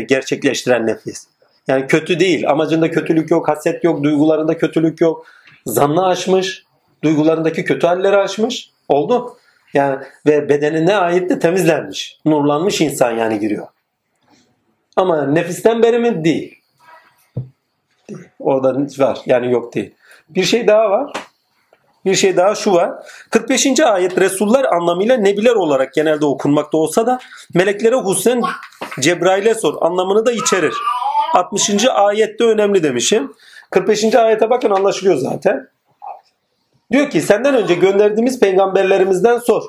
A: gerçekleştiren nefis. Yani kötü değil. Amacında kötülük yok, haset yok, duygularında kötülük yok. Zannı aşmış, duygularındaki kötü halleri aşmış. Oldu. Yani ve bedenine ait de temizlenmiş. Nurlanmış insan yani giriyor. Ama nefisten beri mi? Değil. Orada var. Yani yok değil. Bir şey daha var. Bir şey daha şu var. 45. ayet Resuller anlamıyla nebiler olarak genelde okunmakta olsa da meleklere hususen Cebrail'e sor anlamını da içerir. 60. ayette önemli demişim. 45. ayete bakın anlaşılıyor zaten. Diyor ki senden önce gönderdiğimiz peygamberlerimizden sor.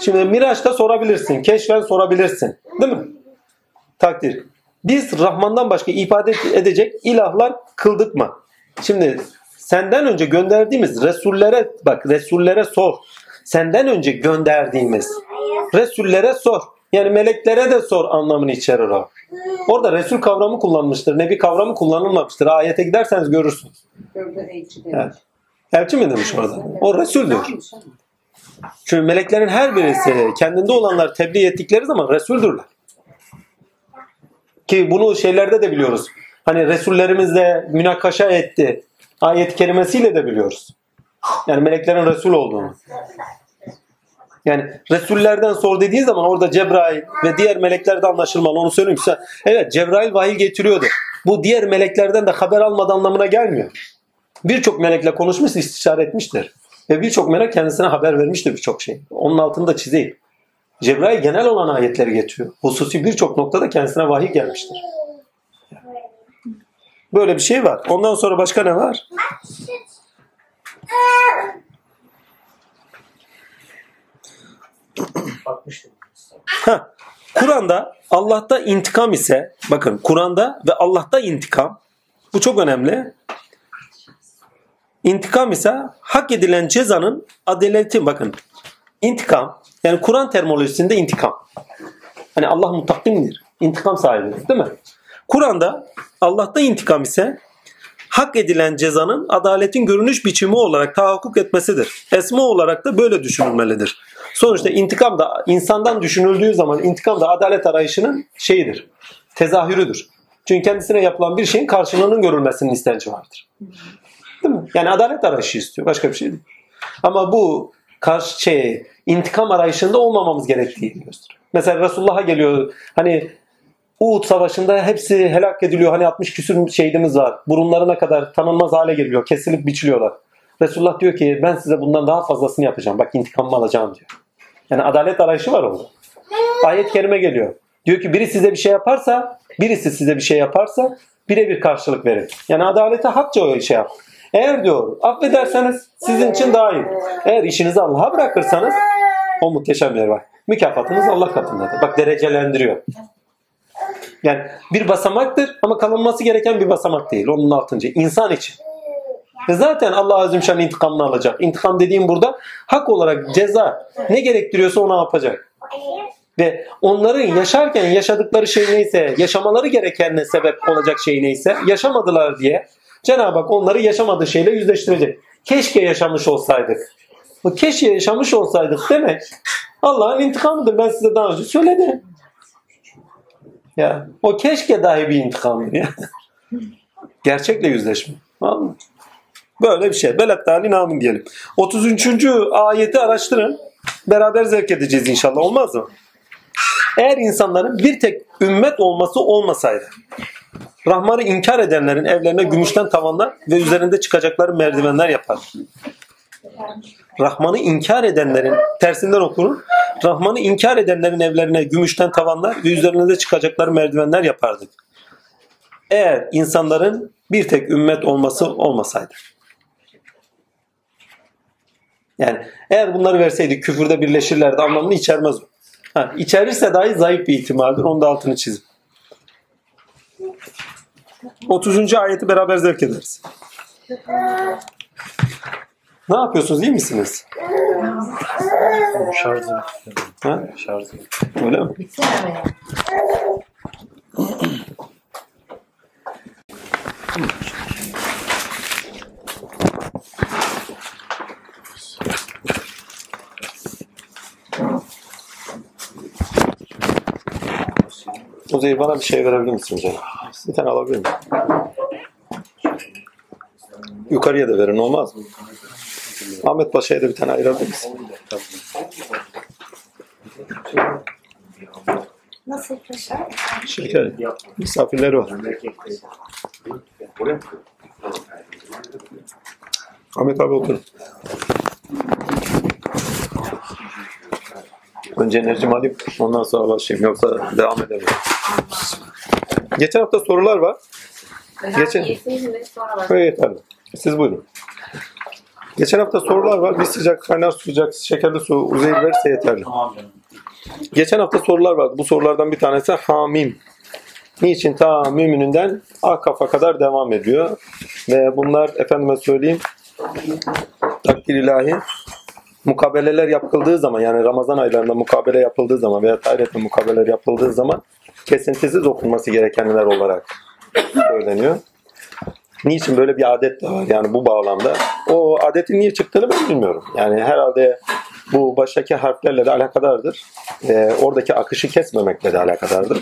A: Şimdi Miraç'ta sorabilirsin. Keşfen sorabilirsin. Değil mi? Takdir. Biz Rahman'dan başka ibadet edecek ilahlar kıldık mı? Şimdi senden önce gönderdiğimiz Resullere bak Resullere sor. Senden önce gönderdiğimiz Resullere sor. Yani meleklere de sor anlamını içerir o. Orada Resul kavramı kullanmıştır. Nebi kavramı kullanılmamıştır. Ayete giderseniz görürsünüz. Evet. Elçi mi demiş orada? O Resul'dür. Çünkü meleklerin her birisi kendinde olanlar tebliğ ettikleri zaman Resuldürler. Ki bunu şeylerde de biliyoruz. Hani Resullerimizle münakaşa etti. Ayet kelimesiyle de biliyoruz. Yani meleklerin Resul olduğunu. Yani Resullerden sor dediği zaman orada Cebrail ve diğer melekler de anlaşılmalı. Onu söyleyeyim size. Evet Cebrail vahiy getiriyordu. Bu diğer meleklerden de haber almadı anlamına gelmiyor. Birçok melekle konuşmuş, istişare etmiştir. Ve birçok melek kendisine haber vermiştir birçok şey. Onun altını da çizeyim. Cebrail genel olan ayetleri getiriyor. Hususi birçok noktada kendisine vahiy gelmiştir. Böyle bir şey var. Ondan sonra başka ne var? Heh. Kur'an'da Allah'ta intikam ise bakın Kur'an'da ve Allah'ta intikam bu çok önemli. İntikam ise hak edilen cezanın adaleti bakın. İntikam yani Kur'an terminolojisinde intikam. Hani Allah mutakimdir. İntikam sahibidir değil mi? Kur'an'da Allah'ta intikam ise hak edilen cezanın adaletin görünüş biçimi olarak tahakkuk etmesidir. Esma olarak da böyle düşünülmelidir. Sonuçta intikam da insandan düşünüldüğü zaman intikam da adalet arayışının şeyidir. Tezahürüdür. Çünkü kendisine yapılan bir şeyin karşılığının görülmesinin istenci vardır. Değil mi? Yani adalet arayışı istiyor. Başka bir şey değil. Ama bu karşı şey, intikam arayışında olmamamız gerektiğini gösteriyor. Mesela Resulullah'a geliyor. Hani Uhud Savaşı'nda hepsi helak ediliyor. Hani 60 küsür şehidimiz var. Burunlarına kadar tanınmaz hale geliyor. Kesilip biçiliyorlar. Resulullah diyor ki ben size bundan daha fazlasını yapacağım. Bak intikamımı alacağım diyor. Yani adalet arayışı var orada. Ayet kerime geliyor. Diyor ki biri size bir şey yaparsa, birisi size bir şey yaparsa birebir karşılık verin. Yani adalete hakça o şey yap. Eğer diyor affederseniz sizin için daha iyi. Eğer işinizi Allah'a bırakırsanız o muhteşem yer var. Mükafatınız Allah katındadır. Bak derecelendiriyor. Yani bir basamaktır ama kalınması gereken bir basamak değil. Onun altıncı. insan için. Ve zaten Allah Azim Şan intikamını alacak. İntikam dediğim burada hak olarak ceza ne gerektiriyorsa onu yapacak. Ve onların yaşarken yaşadıkları şey neyse, yaşamaları gereken ne sebep olacak şey neyse, yaşamadılar diye Cenab-ı Hak onları yaşamadığı şeyle yüzleştirecek. Keşke yaşamış olsaydık. Bu keşke yaşamış olsaydık demek Allah'ın intikamıdır. Ben size daha önce söyledim. Ya o keşke dahi bir intikamdır ya. Gerçekle yüzleşme. Tamam? Böyle bir şey. Belet tali namin diyelim. 33. ayeti araştırın. Beraber zevk edeceğiz inşallah. Olmaz mı? Eğer insanların bir tek ümmet olması olmasaydı Rahman'ı inkar edenlerin evlerine gümüşten tavanlar ve üzerinde çıkacakları merdivenler yapar. Rahman'ı inkar edenlerin tersinden okunur. Rahman'ı inkar edenlerin evlerine gümüşten tavanlar ve üzerinde çıkacakları merdivenler yapardık. Eğer insanların bir tek ümmet olması olmasaydı. Yani eğer bunları verseydi küfürde birleşirlerdi anlamını içermez o. Ha, içerirse dahi zayıf bir ihtimaldir. Onun da altını çizin. 30. ayeti beraber zevk ederiz. Ne yapıyorsunuz? İyi misiniz?
C: Şarjım.
A: Ha?
C: Şarjım.
A: Öyle mi? Uzay bana bir şey verebilir misin canım? Bir tane alabilir miyim? Yukarıya da verin olmaz mı? Ahmet Paşa'ya da bir tane ayırabilir misin?
D: Nasıl paşa?
A: Şeker. Misafirleri var. Ahmet abi otur. Önce enerjimi alayım ondan sonra başlayayım yoksa devam edemem. Geçen hafta sorular var. Geçen- Böyle yeterli. Siz buyurun. Geçen hafta sorular var. Bir sıcak kaynar sıcak şekerli su uzayır verse yeterli. Geçen hafta sorular vardı. Bu sorulardan bir tanesi hamim. Niçin ta mümininden akafa kadar devam ediyor. Ve bunlar efendime söyleyeyim takdir ilahi mukabeleler yapıldığı zaman yani Ramazan aylarında mukabele yapıldığı zaman veya tayrette mukabeleler yapıldığı zaman kesintisiz okunması gerekenler olarak söyleniyor. Niçin böyle bir adet de var yani bu bağlamda. O adetin niye çıktığını ben bilmiyorum. Yani herhalde bu baştaki harflerle de alakadardır. Ee, oradaki akışı kesmemekle de alakadardır.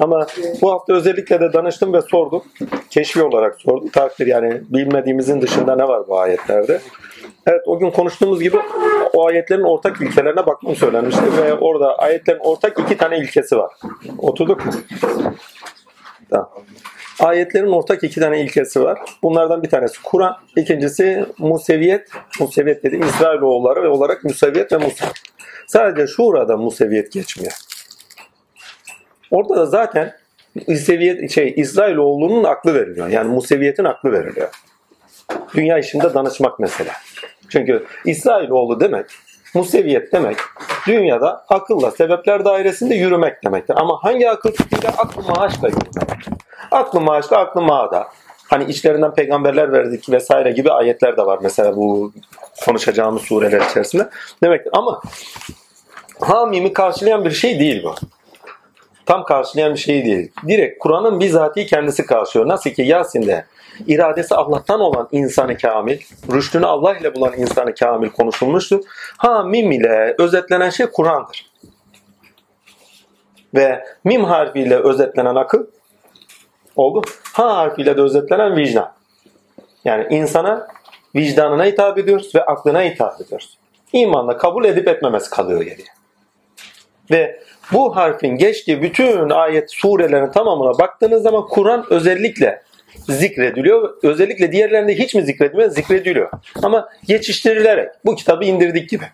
A: Ama bu hafta özellikle de danıştım ve sordum. Keşfi olarak sordum. Takdir yani bilmediğimizin dışında ne var bu ayetlerde? Evet o gün konuştuğumuz gibi o ayetlerin ortak ilkelerine bakmam söylenmişti ve orada ayetlerin ortak iki tane ilkesi var. Oturduk mu? Tamam. Ayetlerin ortak iki tane ilkesi var. Bunlardan bir tanesi Kur'an, ikincisi Museviyet. Museviyet dediğim İsrailoğulları ve olarak Museviyet ve Musa. Sadece Şura'da Museviyet geçmiyor. Orada da zaten Museviyet, şey, İsrailoğlunun aklı veriliyor. Yani Museviyetin aklı veriliyor. Dünya işinde danışmak mesela. Çünkü İsrailoğlu demek, Museviyet demek, dünyada akılla sebepler dairesinde yürümek demektir. Ama hangi akıl fikriyle? Aklı maaşla yürümek. Aklı maaşla, aklı mağda. Hani içlerinden peygamberler verdik vesaire gibi ayetler de var mesela bu konuşacağımız sureler içerisinde. Demek ama hamimi karşılayan bir şey değil bu. Tam karşılayan bir şey değil. Direkt Kur'an'ın bizatihi kendisi karşılıyor. Nasıl ki Yasin'de iradesi Allah'tan olan insanı kamil, rüştünü Allah ile bulan insanı kamil konuşulmuştur. Ha mim ile özetlenen şey Kur'an'dır. Ve mim harfiyle özetlenen akıl oldu. Ha harfiyle de özetlenen vicdan. Yani insana vicdanına hitap ediyoruz ve aklına hitap ediyoruz. İmanla kabul edip etmemesi kalıyor geriye. Ve bu harfin geçtiği bütün ayet surelerin tamamına baktığınız zaman Kur'an özellikle zikrediliyor. Özellikle diğerlerinde hiç mi zikredilmiyor? Zikrediliyor. Ama geçiştirilerek bu kitabı indirdik gibi.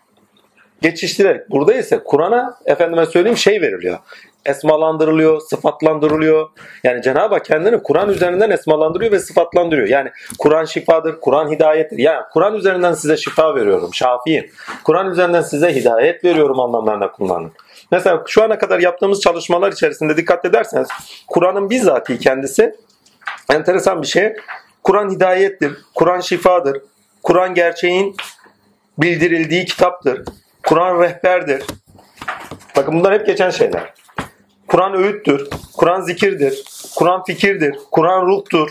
A: Geçiştirerek. Burada ise Kur'an'a efendime söyleyeyim şey veriliyor. Esmalandırılıyor, sıfatlandırılıyor. Yani Cenab-ı Hak kendini Kur'an üzerinden esmalandırıyor ve sıfatlandırıyor. Yani Kur'an şifadır, Kur'an hidayettir. Yani Kur'an üzerinden size şifa veriyorum, şafiyim. Kur'an üzerinden size hidayet veriyorum anlamlarında kullanın. Mesela şu ana kadar yaptığımız çalışmalar içerisinde dikkat ederseniz Kur'an'ın bizzatihi kendisi enteresan bir şey. Kur'an hidayettir, Kur'an şifadır, Kur'an gerçeğin bildirildiği kitaptır, Kur'an rehberdir. Bakın bunlar hep geçen şeyler. Kur'an öğüttür, Kur'an zikirdir, Kur'an fikirdir, Kur'an ruhtur.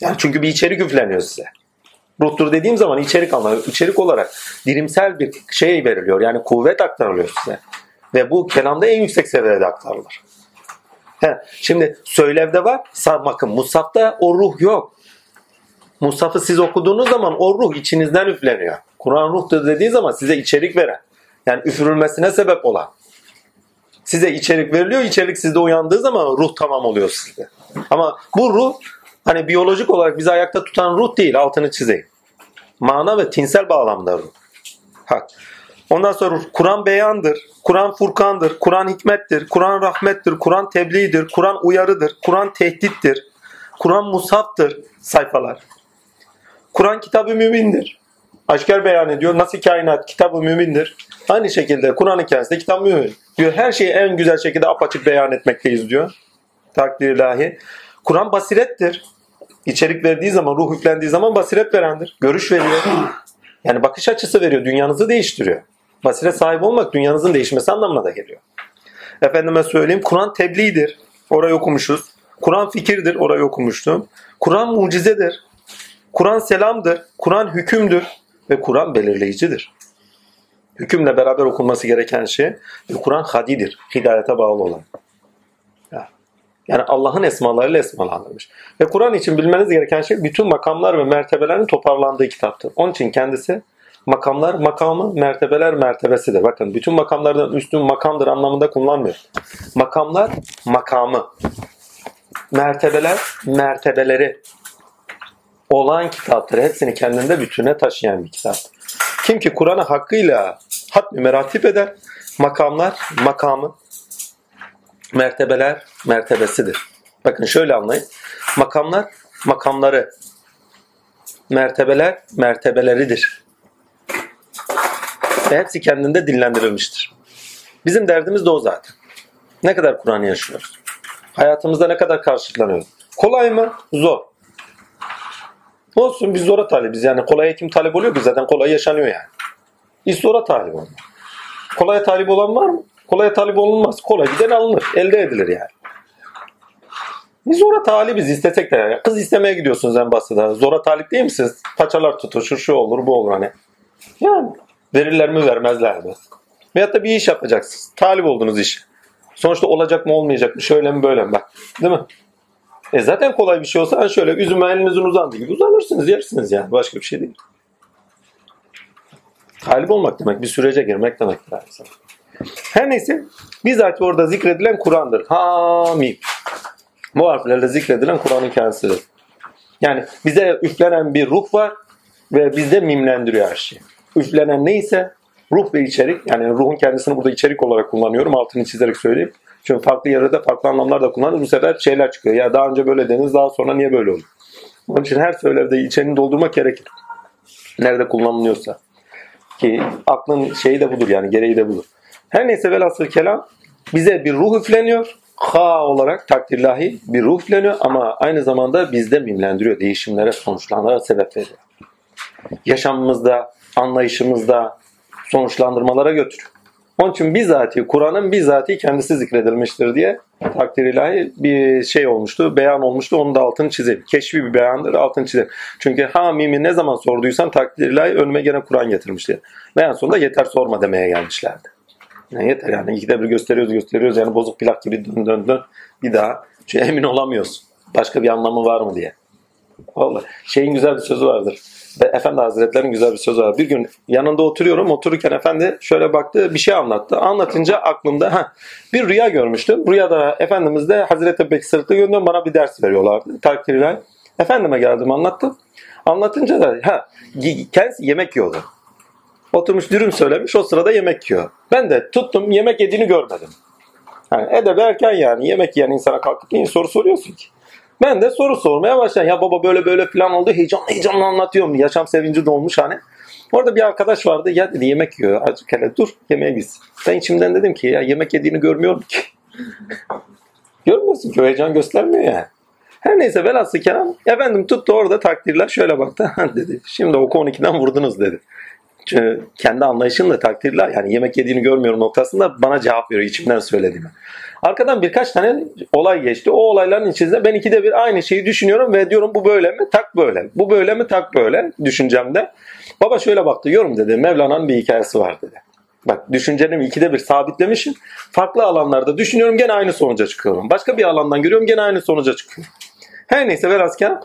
A: Yani çünkü bir içerik üfleniyor size. Ruhtur dediğim zaman içerik anlamı, içerik olarak dirimsel bir şey veriliyor. Yani kuvvet aktarılıyor size. Ve bu kelamda en yüksek seviyede aktarılır. He, şimdi söylevde var, bakın Musaf'ta o ruh yok. Musaf'ı siz okuduğunuz zaman o ruh içinizden üfleniyor. Kur'an ruhtur dediği zaman size içerik veren. Yani üfürülmesine sebep olan. Size içerik veriliyor. içerik sizde uyandığı zaman ruh tamam oluyor sizde. Ama bu ruh hani biyolojik olarak bizi ayakta tutan ruh değil. Altını çizeyim. Mana ve tinsel bağlamda ruh. Hak. Ondan sonra Kur'an beyandır, Kur'an furkandır, Kur'an hikmettir, Kur'an rahmettir, Kur'an tebliğdir, Kur'an uyarıdır, Kur'an tehdittir, Kur'an musaftır sayfalar. Kur'an kitabı mümindir. Aşkar beyan ediyor. Nasıl kainat kitabı mümindir. Aynı şekilde Kur'an-ı kendisi de kitap mümin. Diyor her şeyi en güzel şekilde apaçık beyan etmekteyiz diyor. Takdir ilahi. Kur'an basirettir. İçerik verdiği zaman, ruh yüklendiği zaman basiret verendir. Görüş veriyor. Yani bakış açısı veriyor. Dünyanızı değiştiriyor. Basiret sahibi olmak dünyanızın değişmesi anlamına da geliyor. Efendime söyleyeyim Kur'an tebliğdir. Orayı okumuşuz. Kur'an fikirdir. Orayı okumuştum. Kur'an mucizedir. Kur'an selamdır. Kur'an hükümdür. Ve Kur'an belirleyicidir. Hükümle beraber okunması gereken şey ve Kur'an hadidir. Hidayete bağlı olan. Ya. Yani Allah'ın esmalarıyla esmalandırmış. Ve Kur'an için bilmeniz gereken şey bütün makamlar ve mertebelerin toparlandığı kitaptır. Onun için kendisi makamlar makamı, mertebeler mertebesidir. Bakın bütün makamlardan üstün makamdır anlamında kullanmıyor. Makamlar makamı. Mertebeler mertebeleri olan kitaptır. Hepsini kendinde bütüne taşıyan bir kitaptır. Kim ki Kur'an'ı hakkıyla hatmi meratip eder, makamlar makamı, mertebeler mertebesidir. Bakın şöyle anlayın. Makamlar makamları, mertebeler mertebeleridir. Ve hepsi kendinde dillendirilmiştir. Bizim derdimiz de o zaten. Ne kadar Kur'an'ı yaşıyoruz? Hayatımızda ne kadar karşılanıyor? Kolay mı? Zor. Olsun biz zora talibiz. Yani kolaya kim talip oluyor ki zaten kolay yaşanıyor yani. Biz zora talip olmak. Kolaya talip olan var mı? Kolaya talip olunmaz. Kolay giden alınır. Elde edilir yani. Biz zora talibiz istesek de. Yani. Kız istemeye gidiyorsunuz en basında. Zora talip değil misiniz? Paçalar tutuşur, şu olur, bu olur hani. Yani verirler mi vermezler mi? Veyahut da bir iş yapacaksınız. Talip oldunuz iş. Sonuçta olacak mı olmayacak mı? Şöyle mi böyle mi? Bak. Değil mi? E zaten kolay bir şey olsa şöyle üzüme elinizin uzandığı gibi uzanırsınız yersiniz yani. Başka bir şey değil. Talip olmak demek bir sürece girmek demek. Her neyse bizzat orada zikredilen Kur'an'dır. Hamim. Bu harflerle zikredilen Kur'an'ın kendisidir. Yani bize üflenen bir ruh var ve bizde mimlendiriyor her şeyi. Üflenen neyse Ruh ve içerik yani ruhun kendisini burada içerik olarak kullanıyorum. Altını çizerek söyleyeyim. Çünkü farklı yerde farklı anlamlarda kullanırız. Bu sefer şeyler çıkıyor. Ya daha önce böyle dediniz daha sonra niye böyle oldu? Onun için her söylevde içerini doldurmak gerekir. Nerede kullanılıyorsa. Ki aklın şeyi de budur yani gereği de budur. Her neyse velhasıl kelam bize bir ruh üfleniyor. Ha olarak takdirlahi bir ruh üfleniyor ama aynı zamanda bizde mimlendiriyor. Değişimlere, sonuçlanlara sebep veriyor. Yaşamımızda, anlayışımızda sonuçlandırmalara götürüyor. Onun için bizatihi, Kur'an'ın bizatihi kendisi zikredilmiştir diye takdir ilahi bir şey olmuştu, beyan olmuştu. Onun da altını çizelim. Keşfi bir beyandır, altını çizelim. Çünkü ha mimi ne zaman sorduysam takdir ilahi önüme gene Kur'an getirmişti. Ve en sonunda yeter sorma demeye gelmişlerdi. Yani yeter yani ikide bir gösteriyoruz gösteriyoruz yani bozuk plak gibi dön dön dön bir daha. Çünkü emin olamıyorsun. Başka bir anlamı var mı diye. Vallahi şeyin güzel bir sözü vardır. Ve Efendi Hazretleri'nin güzel bir sözü var. Bir gün yanında oturuyorum. Otururken efendi şöyle baktı bir şey anlattı. Anlatınca aklımda ha bir rüya görmüştüm. Rüyada Efendimiz de Hazreti Bekir sırtı gönderiyor bana bir ders veriyorlardı. Takdirler. Efendime geldim anlattım. Anlatınca da ha kendisi yemek yiyordu. Oturmuş dürüm söylemiş o sırada yemek yiyor. Ben de tuttum yemek yediğini görmedim. Yani edeb erken yani yemek yiyen insana kalkıp niye soru soruyorsun ki? Ben de soru sormaya başladım. Ya baba böyle böyle falan oldu. Heyecanlı heyecanlı anlatıyorum. Yaşam sevinci dolmuş hani. Orada bir arkadaş vardı. Ya dedi yemek yiyor. Azıcık hele dur yemeğe gitsin. Ben içimden dedim ki ya yemek yediğini görmüyorum ki. Görmüyorsun ki heyecan göstermiyor yani. Her neyse velhasıl kelam efendim tuttu orada takdirler şöyle baktı dedi. Şimdi oku 12'den vurdunuz dedi. Çünkü kendi anlayışımla takdirler yani yemek yediğini görmüyorum noktasında bana cevap veriyor içimden söylediğimi. Arkadan birkaç tane olay geçti. O olayların içinde ben ikide bir aynı şeyi düşünüyorum ve diyorum bu böyle mi? Tak böyle. Bu böyle mi? Tak böyle düşüncemde. Baba şöyle baktı. Yorum dedi. Mevlana'nın bir hikayesi var dedi. Bak düşüncelerimi ikide bir sabitlemişim. Farklı alanlarda düşünüyorum gene aynı sonuca çıkıyorum. Başka bir alandan görüyorum gene aynı sonuca çıkıyorum. Her neyse velhasken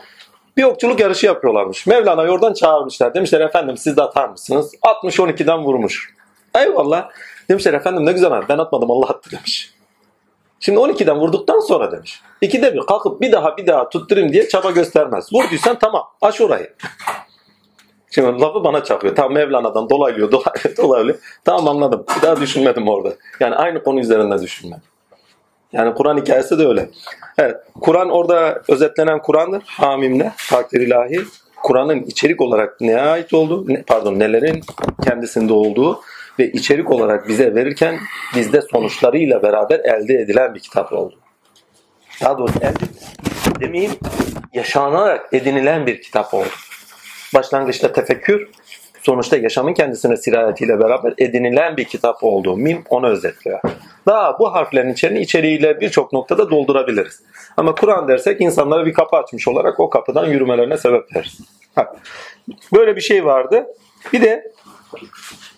A: bir okçuluk yarışı yapıyorlarmış. Mevlana'yı oradan çağırmışlar. Demişler efendim siz de atar mısınız? 60-12'den vurmuş. Eyvallah. Demişler efendim ne güzel abi ben atmadım Allah attı demiş. Şimdi 12'den vurduktan sonra demiş. İkide bir kalkıp bir daha bir daha tutturayım diye çaba göstermez. Vurduysan tamam aş orayı. Şimdi lafı bana çakıyor. Tam Mevlana'dan dolaylıyor, dolaylıyor, dolaylıyor. Tamam anladım. Bir daha düşünmedim orada. Yani aynı konu üzerinde düşünmedim. Yani Kur'an hikayesi de öyle. Evet. Kur'an orada özetlenen Kur'an'dır. Hamimle, takdir ilahi. Kur'an'ın içerik olarak neye ait olduğu, pardon nelerin kendisinde olduğu ve içerik olarak bize verirken bizde sonuçlarıyla beraber elde edilen bir kitap oldu. Daha doğrusu elde demeyeyim yaşanarak edinilen bir kitap oldu. Başlangıçta tefekkür, sonuçta yaşamın kendisine sirayetiyle beraber edinilen bir kitap oldu. Mim onu özetliyor. Daha bu harflerin içeriğini içeriğiyle birçok noktada doldurabiliriz. Ama Kur'an dersek insanlara bir kapı açmış olarak o kapıdan yürümelerine sebep veririz. Böyle bir şey vardı. Bir de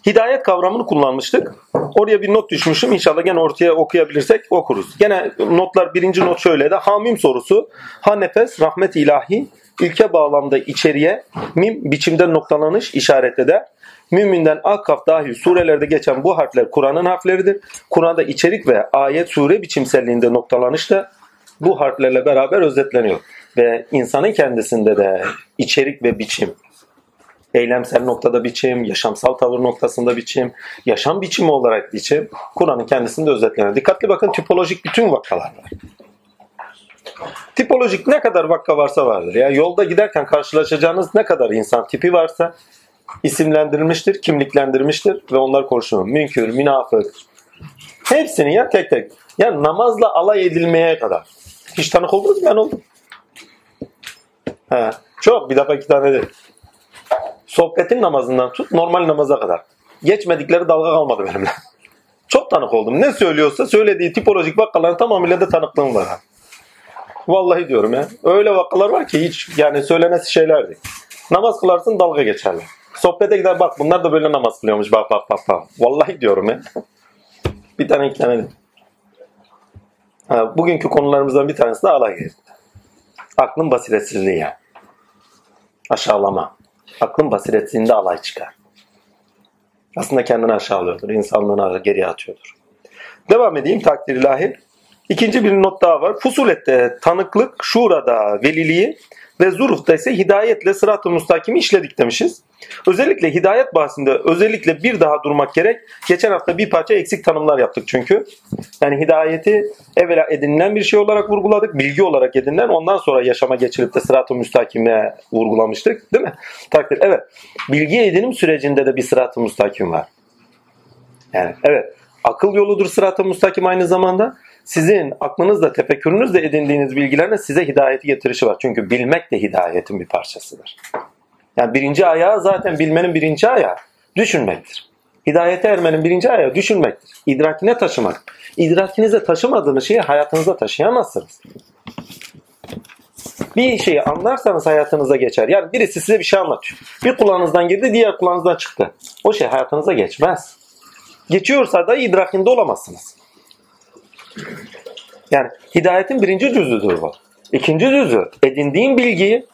A: hidayet kavramını kullanmıştık. Oraya bir not düşmüşüm. İnşallah gene ortaya okuyabilirsek okuruz. Gene notlar birinci not şöyle de hamim sorusu. Ha nefes rahmet ilahi ilke bağlamda içeriye mim biçimde noktalanış işaret eder. Müminden Akkaf dahil surelerde geçen bu harfler Kur'an'ın harfleridir. Kur'an'da içerik ve ayet sure biçimselliğinde noktalanış da bu harflerle beraber özetleniyor. Ve insanın kendisinde de içerik ve biçim, eylemsel noktada biçim, yaşamsal tavır noktasında biçim, yaşam biçimi olarak biçim Kur'an'ın kendisinde özetleniyor. Dikkatli bakın tipolojik bütün vakalar var. Tipolojik ne kadar vakka varsa vardır. Yani yolda giderken karşılaşacağınız ne kadar insan tipi varsa isimlendirilmiştir, kimliklendirilmiştir ve onlar konuşulur. Münkür, münafık. Hepsini ya tek tek. Ya namazla alay edilmeye kadar. Hiç tanık oldunuz mu? Ben oldum. He. Çok bir defa iki tane değil. Sohbetin namazından tut normal namaza kadar. Geçmedikleri dalga kalmadı benimle. Çok tanık oldum. Ne söylüyorsa söylediği tipolojik vakaların tamamıyla da tanıklığım var. Vallahi diyorum ya. Öyle vakalar var ki hiç yani söylenesi şeyler değil. Namaz kılarsın dalga geçerler. Sohbete gider bak bunlar da böyle namaz kılıyormuş bak bak bak bak. Vallahi diyorum ya. bir tane iki tane bugünkü konularımızdan bir tanesi de alay gezdi. Aklın basiretsizliği yani. Aşağılama. Aklın basiretsizliğinde alay çıkar. Aslında kendini aşağılıyordur. insanlığını geriye atıyordur. Devam edeyim takdir ilahi. İkinci bir not daha var. Fusulette tanıklık, şurada veliliği ve zurufta ise hidayetle sırat-ı müstakimi işledik demişiz. Özellikle hidayet bahsinde özellikle bir daha durmak gerek. Geçen hafta bir parça eksik tanımlar yaptık çünkü. Yani hidayeti evvela edinilen bir şey olarak vurguladık. Bilgi olarak edinilen ondan sonra yaşama geçilip de sırat-ı müstakime vurgulamıştık. Değil mi? Takdir. Evet. Bilgi edinim sürecinde de bir sırat-ı müstakim var. Yani evet. Akıl yoludur sırat-ı müstakim aynı zamanda. Sizin aklınızla, tefekkürünüzle edindiğiniz bilgilerle size hidayeti getirişi var. Çünkü bilmek de hidayetin bir parçasıdır. Yani birinci ayağı zaten bilmenin birinci ayağı düşünmektir. Hidayete ermenin birinci ayağı düşünmektir. İdrakine taşımak. İdrakinize taşımadığınız şeyi hayatınıza taşıyamazsınız. Bir şeyi anlarsanız hayatınıza geçer. Yani birisi size bir şey anlatıyor. Bir kulağınızdan girdi, diğer kulağınızdan çıktı. O şey hayatınıza geçmez. Geçiyorsa da idrakinde olamazsınız. Yani hidayetin birinci cüzüdür bu. İkinci cüzü edindiğin bilgiyi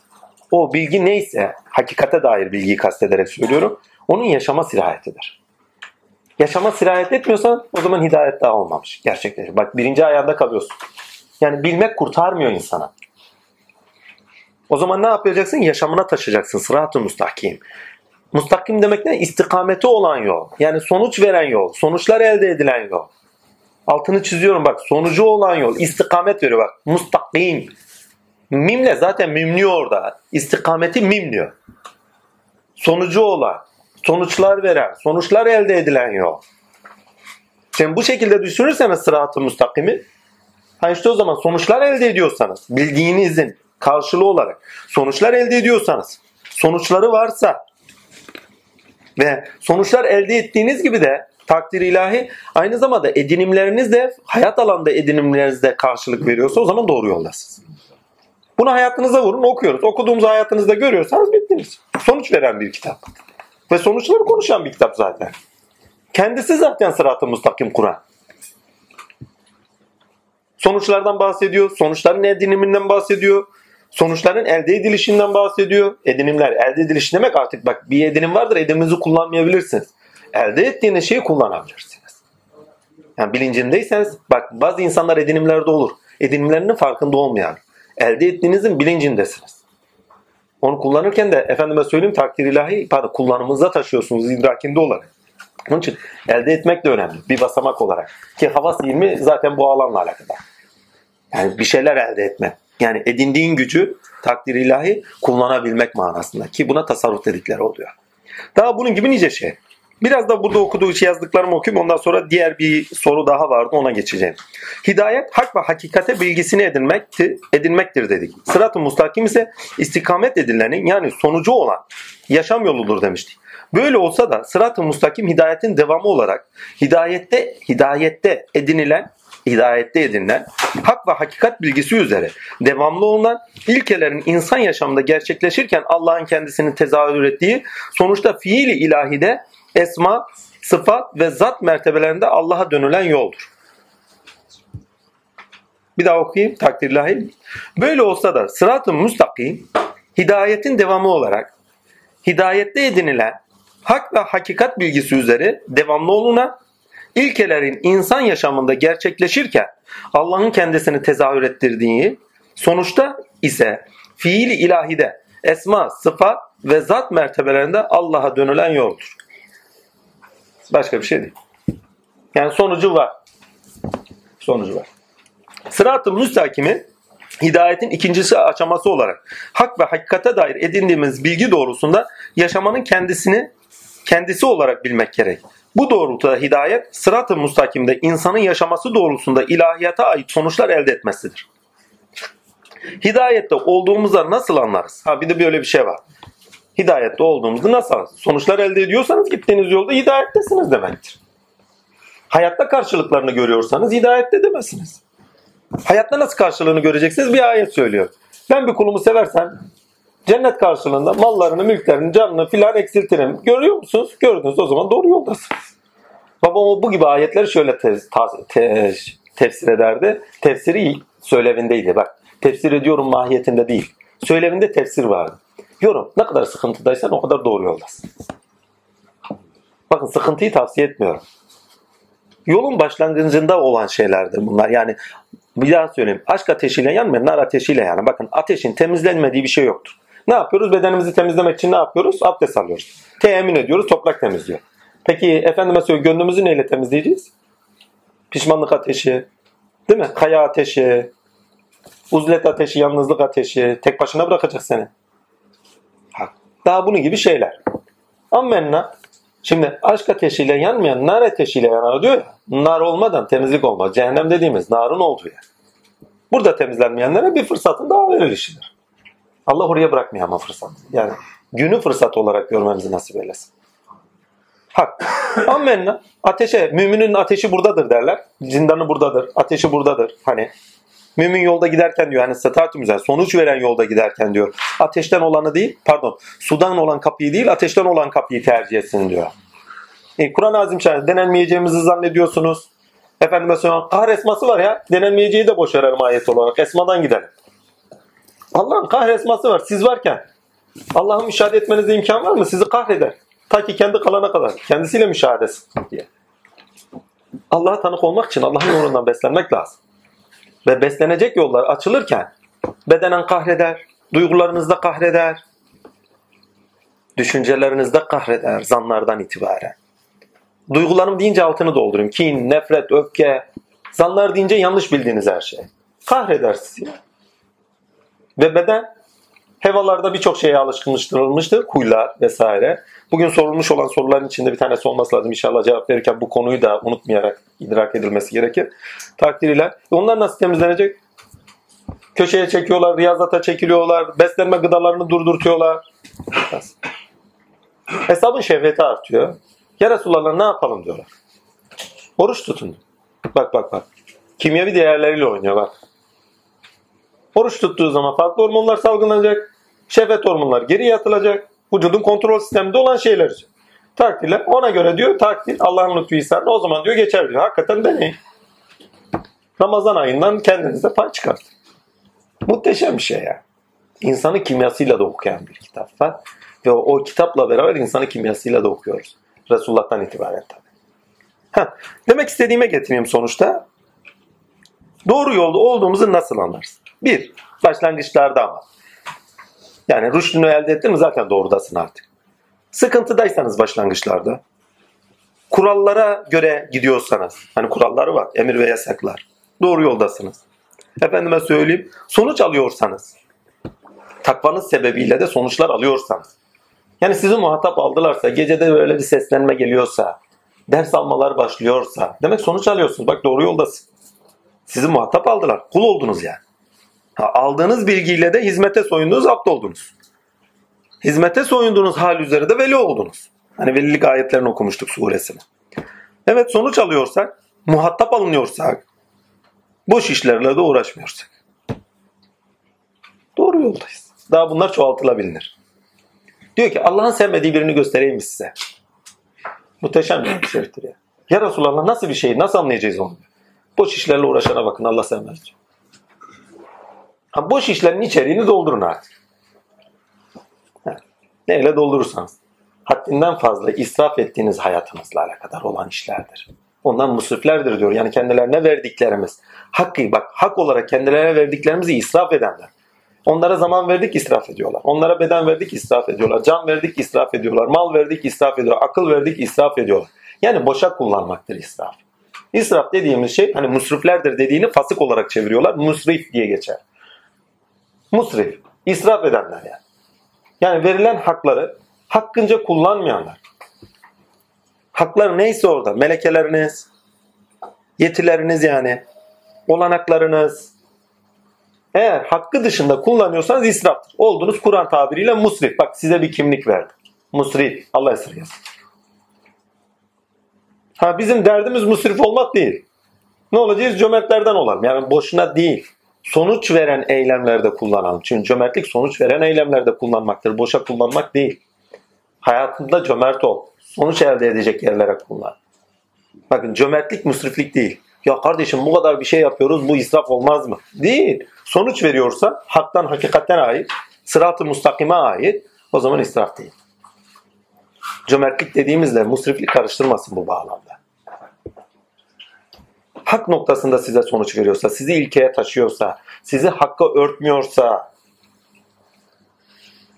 A: o bilgi neyse hakikate dair bilgiyi kastederek söylüyorum. Onun yaşama sirayet eder. Yaşama sirayet etmiyorsan o zaman hidayet daha olmamış. Gerçekleşir. Bak birinci ayağında kalıyorsun. Yani bilmek kurtarmıyor insana. O zaman ne yapacaksın? Yaşamına taşıyacaksın. Sırat-ı müstakim. Mustakim demek ne? İstikameti olan yol. Yani sonuç veren yol. Sonuçlar elde edilen yol. Altını çiziyorum bak. Sonucu olan yol. istikamet veriyor bak. Mustakim. Mimle zaten mimliyor orada. İstikameti mimliyor. Sonucu olan, sonuçlar veren, sonuçlar elde edilen yol. Şimdi bu şekilde düşünürseniz sırat-ı müstakimi, ha işte o zaman sonuçlar elde ediyorsanız, bildiğinizin karşılığı olarak sonuçlar elde ediyorsanız, sonuçları varsa ve sonuçlar elde ettiğiniz gibi de takdir ilahi aynı zamanda edinimleriniz de hayat alanda edinimleriniz de karşılık veriyorsa o zaman doğru yoldasınız. Bunu hayatınıza vurun okuyoruz. Okuduğumuz hayatınızda görüyorsanız bittiniz. Sonuç veren bir kitap. Ve sonuçları konuşan bir kitap zaten. Kendisi zaten sırat-ı müstakim Kur'an. Sonuçlardan bahsediyor. Sonuçların ediniminden bahsediyor. Sonuçların elde edilişinden bahsediyor. Edinimler elde ediliş demek artık bak bir edinim vardır ediniminizi kullanmayabilirsiniz. Elde ettiğiniz şeyi kullanabilirsiniz. Yani bilincindeyseniz bak bazı insanlar edinimlerde olur. Edinimlerinin farkında olmayan. Elde ettiğinizin bilincindesiniz. Onu kullanırken de efendime söyleyeyim takdir ilahi pardon, kullanımınıza taşıyorsunuz idrakinde olarak. Onun için elde etmek de önemli. Bir basamak olarak. Ki havas ilmi zaten bu alanla alakadar. Yani bir şeyler elde etme. Yani edindiğin gücü takdir ilahi kullanabilmek manasında. Ki buna tasarruf dedikleri oluyor. Daha bunun gibi nice şey. Biraz da burada okuduğu şey yazdıklarımı okuyayım. Ondan sonra diğer bir soru daha vardı. Ona geçeceğim. Hidayet hak ve hakikate bilgisini edinmektir, edinmektir dedik. Sırat-ı mustakim ise istikamet edilenin yani sonucu olan yaşam yoludur demiştik. Böyle olsa da sırat-ı mustakim hidayetin devamı olarak hidayette hidayette edinilen hidayette edinilen hak ve hakikat bilgisi üzere devamlı olunan ilkelerin insan yaşamında gerçekleşirken Allah'ın kendisini tezahür ettiği sonuçta fiili ilahide esma, sıfat ve zat mertebelerinde Allah'a dönülen yoldur. Bir daha okuyayım takdir ilahi. Böyle olsa da sırat-ı müstakim hidayetin devamı olarak hidayette edinilen hak ve hakikat bilgisi üzere devamlı olunan ilkelerin insan yaşamında gerçekleşirken Allah'ın kendisini tezahür ettirdiği sonuçta ise fiili ilahide esma, sıfat ve zat mertebelerinde Allah'a dönülen yoldur. Başka bir şey değil. Yani sonucu var. Sonucu var. Sırat-ı müstakimi hidayetin ikincisi aşaması olarak hak ve hakikate dair edindiğimiz bilgi doğrusunda yaşamanın kendisini kendisi olarak bilmek gerek. Bu doğrultuda hidayet sırat-ı müstakimde insanın yaşaması doğrultusunda ilahiyata ait sonuçlar elde etmesidir. Hidayette olduğumuzda nasıl anlarız? Ha bir de böyle bir şey var. Hidayette olduğumuzu nasıl? Sonuçlar elde ediyorsanız gittiğiniz yolda hidayettesiniz demektir. Hayatta karşılıklarını görüyorsanız hidayette demesiniz. Hayatta nasıl karşılığını göreceksiniz? Bir ayet söylüyor. Ben bir kulumu seversem cennet karşılığında mallarını, mülklerini, canını filan eksiltirim. Görüyor musunuz? Gördünüz o zaman doğru yoldasınız. Babam bu gibi ayetleri şöyle te- ta- te- tefsir ederdi. Tefsiri söylevindeydi. Bak tefsir ediyorum mahiyetinde değil. Söylevinde tefsir vardı. Yorum ne kadar sıkıntıdaysan o kadar doğru yoldasın. Bakın sıkıntıyı tavsiye etmiyorum. Yolun başlangıcında olan şeylerdir bunlar. Yani bir daha söyleyeyim. Aşk ateşiyle yanmayan nar ateşiyle yani. Bakın ateşin temizlenmediği bir şey yoktur. Ne yapıyoruz? Bedenimizi temizlemek için ne yapıyoruz? Abdest alıyoruz. Temin ediyoruz. Toprak temizliyor. Peki efendime söylüyorum gönlümüzü neyle temizleyeceğiz? Pişmanlık ateşi, değil mi? Kaya ateşi, uzlet ateşi, yalnızlık ateşi. Tek başına bırakacak seni. Ha, Daha bunun gibi şeyler. Ammenna. Şimdi aşk ateşiyle yanmayan nar ateşiyle yanar diyor ya. Nar olmadan temizlik olmaz. Cehennem dediğimiz narın olduğu yer. Burada temizlenmeyenlere bir fırsatın daha verilişidir. Allah oraya bırakmıyor ama fırsat. Yani günü fırsat olarak görmemizi nasip eylesin. Hak. Ammenna. Ateşe, müminin ateşi buradadır derler. Zindanı buradadır. Ateşi buradadır. Hani mümin yolda giderken diyor hani statümüze sonuç veren yolda giderken diyor. Ateşten olanı değil pardon sudan olan kapıyı değil ateşten olan kapıyı tercih etsin diyor. E, Kur'an-ı Azimşan denenmeyeceğimizi zannediyorsunuz. Efendime söylüyorum kahr esması var ya denenmeyeceği de boş verelim ayet olarak. Esmadan gidelim. Allah'ın kahr esması var siz varken. Allah'ın müşahede etmenize imkan var mı? Sizi kahreder. Ta ki kendi kalana kadar. Kendisiyle müşahedesi diye. Allah'a tanık olmak için Allah'ın nurundan beslenmek lazım. Ve beslenecek yollar açılırken bedenen kahreder, duygularınızda kahreder, düşüncelerinizde kahreder zanlardan itibaren. Duygularım deyince altını doldurayım. Kin, nefret, öfke. Zanlar deyince yanlış bildiğiniz her şey. Kahreder sizi. Ve beden hevalarda birçok şeye alışkınlaştırılmıştır. Huylar vesaire. Bugün sorulmuş olan soruların içinde bir tanesi olması lazım. İnşallah cevap verirken bu konuyu da unutmayarak idrak edilmesi gerekir. Takdiriyle. E onlar nasıl temizlenecek? Köşeye çekiyorlar, riyazata çekiliyorlar, beslenme gıdalarını durdurtuyorlar. Hesabın şehveti artıyor. Ya Resulallah ne yapalım diyorlar. Oruç tutun. Bak bak bak. Kimyevi değerleriyle oynuyor bak. Oruç tuttuğu zaman farklı hormonlar salgılanacak. Şehvet hormonlar geriye atılacak. Vücudun kontrol sisteminde olan şeyler için. Takdirle ona göre diyor takdir Allah'ın lütfu ihsanı o zaman diyor geçer diyor. Hakikaten deneyin. Ramazan ayından kendinize pay çıkartın. Muhteşem bir şey ya. İnsanı kimyasıyla da okuyan bir kitap var. Ve o, o kitapla beraber insanı kimyasıyla da okuyoruz. Resulullah'tan itibaren tabii. Ha, demek istediğime getireyim sonuçta. Doğru yolda olduğumuzu nasıl anlarız? Bir, başlangıçlarda ama. Yani rüştünü elde ettin mi zaten doğrudasın artık. Sıkıntıdaysanız başlangıçlarda, kurallara göre gidiyorsanız, hani kuralları var, emir ve yasaklar. Doğru yoldasınız. Efendime söyleyeyim, sonuç alıyorsanız, takvanız sebebiyle de sonuçlar alıyorsanız, yani sizi muhatap aldılarsa, gecede böyle bir seslenme geliyorsa, ders almalar başlıyorsa, demek sonuç alıyorsunuz. Bak doğru yoldasın. Sizi muhatap aldılar. Kul oldunuz yani. Ha, aldığınız bilgiyle de hizmete soyundunuz, abd oldunuz. Hizmete soyunduğunuz hal üzere de veli oldunuz. Hani velilik ayetlerini okumuştuk suresini. Evet sonuç alıyorsak, muhatap alınıyorsak, boş işlerle de uğraşmıyorsak. Doğru yoldayız. Daha bunlar çoğaltılabilir. Diyor ki Allah'ın sevmediği birini göstereyim mi size? Muhteşem bir şeriftir ya. Ya Resulallah nasıl bir şey? Nasıl anlayacağız onu? Boş işlerle uğraşana bakın Allah sevmez diyor. Ha, boş işlerin içeriğini doldurun artık. Ha, neyle doldurursanız. Haddinden fazla israf ettiğiniz hayatınızla alakadar olan işlerdir. Ondan musriflerdir diyor. Yani kendilerine verdiklerimiz. Hakkı bak hak olarak kendilerine verdiklerimizi israf edenler. Onlara zaman verdik israf ediyorlar. Onlara beden verdik israf ediyorlar. Can verdik israf ediyorlar. Mal verdik israf ediyorlar. Akıl verdik israf ediyorlar. Yani boşa kullanmaktır israf. İsraf dediğimiz şey hani musriflerdir dediğini fasık olarak çeviriyorlar. Musrif diye geçer. Musrif. israf edenler yani. Yani verilen hakları hakkınca kullanmayanlar. Haklar neyse orada. Melekeleriniz, yetileriniz yani, olanaklarınız, eğer hakkı dışında kullanıyorsanız israftır. Oldunuz Kur'an tabiriyle musrif. Bak size bir kimlik verdi. Musrif. Allah esirgesin. Ha bizim derdimiz musrif olmak değil. Ne olacağız? Cömertlerden olalım. Yani boşuna değil. Sonuç veren eylemlerde kullanalım. Çünkü cömertlik sonuç veren eylemlerde kullanmaktır. Boşa kullanmak değil. Hayatında cömert ol. Sonuç elde edecek yerlere kullan. Bakın cömertlik musriflik değil. Ya kardeşim bu kadar bir şey yapıyoruz bu israf olmaz mı? Değil. Sonuç veriyorsa haktan hakikatten ait, sırat-ı mustakime ait o zaman israf değil. Cömertlik dediğimizle musriflik karıştırmasın bu bağlamda. Hak noktasında size sonuç veriyorsa, sizi ilkeye taşıyorsa, sizi hakka örtmüyorsa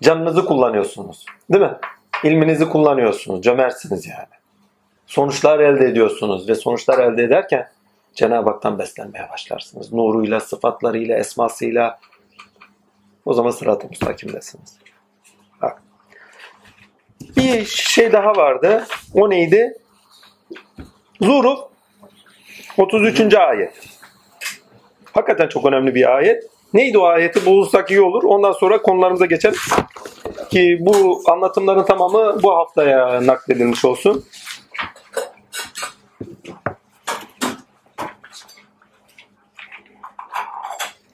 A: canınızı kullanıyorsunuz. Değil mi? İlminizi kullanıyorsunuz. Cömertsiniz yani. Sonuçlar elde ediyorsunuz ve sonuçlar elde ederken Cenab-ı Hak'tan beslenmeye başlarsınız. Nuruyla, sıfatlarıyla, esmasıyla. O zaman sırat-ı müstakimdesiniz. Bak. Bir şey daha vardı. O neydi? Zuhruf 33. ayet. Hakikaten çok önemli bir ayet. Neydi o ayeti bulursak iyi olur. Ondan sonra konularımıza geçelim. Ki bu anlatımların tamamı bu haftaya nakledilmiş olsun.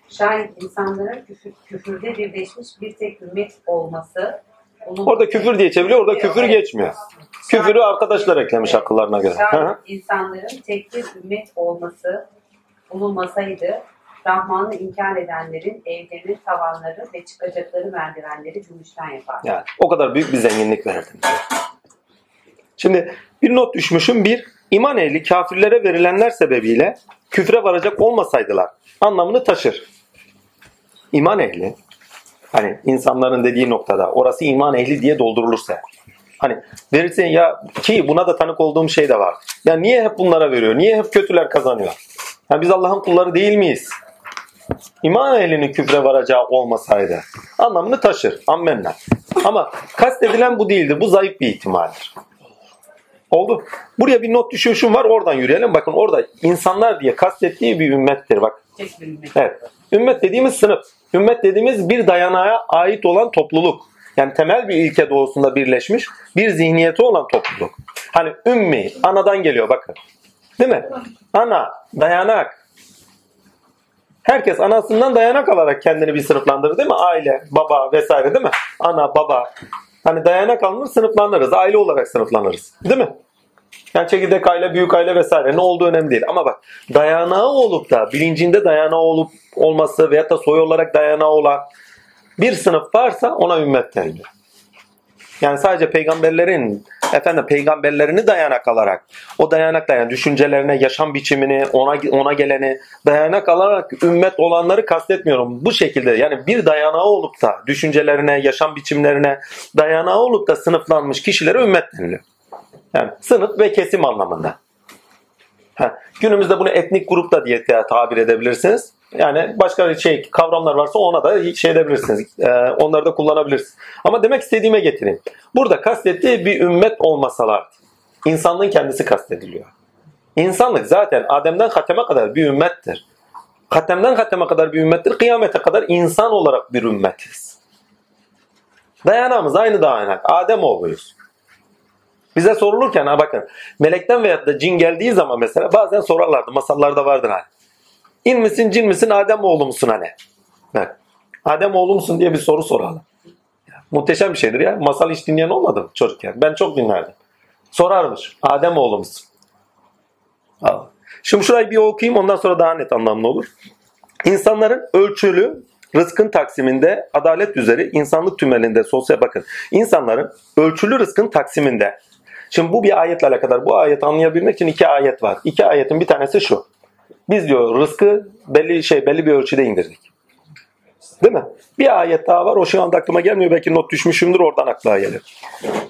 B: Şayet insanların küfür, küfürde birleşmiş bir tek ümmet olması
A: Orada küfür diye çeviriyor, orada küfür geçmiyor. Küfürü arkadaşlar eklemiş akıllarına göre.
B: Şayet insanların tek bir ümmet olması bulunmasaydı Rahman'ı inkar edenlerin evlerinin tavanları ve çıkacakları merdivenleri gümüşten yapar.
A: Yani o kadar büyük bir zenginlik verdim. Şimdi bir not düşmüşüm. Bir, iman ehli kafirlere verilenler sebebiyle küfre varacak olmasaydılar anlamını taşır. İman ehli, hani insanların dediği noktada orası iman ehli diye doldurulursa hani verirse ya ki buna da tanık olduğum şey de var. Ya niye hep bunlara veriyor? Niye hep kötüler kazanıyor? Ya biz Allah'ın kulları değil miyiz? İman ehlinin küfre varacağı olmasaydı anlamını taşır. Ammenna. Ama kastedilen bu değildir. Bu zayıf bir ihtimaldir. Oldu. Buraya bir not düşüşüm var. Oradan yürüyelim. Bakın orada insanlar diye kastettiği bir ümmettir. Bak. Evet. Ümmet dediğimiz sınıf. Ümmet dediğimiz bir dayanağa ait olan topluluk. Yani temel bir ilke doğusunda birleşmiş bir zihniyeti olan topluluk. Hani ümmi, anadan geliyor bakın. Değil mi? Ana, dayanak. Herkes anasından dayanak alarak kendini bir sınıflandırır değil mi? Aile, baba vesaire değil mi? Ana, baba. Hani dayanak alınır sınıflanırız. Aile olarak sınıflanırız. Değil mi? Yani çekirdek aile, büyük aile vesaire ne olduğu önemli değil. Ama bak dayanağı olup da bilincinde dayanağı olup olması veyahut da soy olarak dayanağı olan bir sınıf varsa ona ümmet deniliyor. Yani sadece peygamberlerin efendim peygamberlerini dayanak alarak o dayanakla yani düşüncelerine, yaşam biçimini, ona ona geleni dayanak alarak ümmet olanları kastetmiyorum. Bu şekilde yani bir dayanağı olup da düşüncelerine, yaşam biçimlerine dayanağı olup da sınıflanmış kişilere ümmet deniliyor. Yani sınıf ve kesim anlamında. Ha, günümüzde bunu etnik grup da diye ta- tabir edebilirsiniz. Yani başka şey kavramlar varsa ona da şey edebilirsiniz. Ee, onları da kullanabilirsiniz. Ama demek istediğime getireyim. Burada kastettiği bir ümmet olmasalar insanlığın kendisi kastediliyor. İnsanlık zaten Adem'den Hatem'e kadar bir ümmettir. Hatem'den Hatem'e kadar bir ümmettir. Kıyamete kadar insan olarak bir ümmetiz. Dayanağımız aynı dayanak. Adem oğluyuz. Bize sorulurken ha bakın melekten veyahut da cin geldiği zaman mesela bazen sorarlardı masallarda vardır hani. İn misin cin misin Adem oğlu musun hani? Bak, Adem oğlu musun diye bir soru sorarlar. Ya, muhteşem bir şeydir ya. Masal hiç dinleyen olmadı mı çocukken? Ben çok dinlerdim. Sorarmış. Adem oğlu musun? Al. Şimdi şurayı bir okuyayım ondan sonra daha net anlamlı olur. İnsanların ölçülü rızkın taksiminde adalet üzeri insanlık tümelinde sosyal bakın. İnsanların ölçülü rızkın taksiminde Şimdi bu bir ayetle alakadar. Bu ayeti anlayabilmek için iki ayet var. İki ayetin bir tanesi şu. Biz diyor rızkı belli şey belli bir ölçüde indirdik. Değil mi? Bir ayet daha var. O şu anda aklıma gelmiyor. Belki not düşmüşümdür. Oradan aklıma gelir.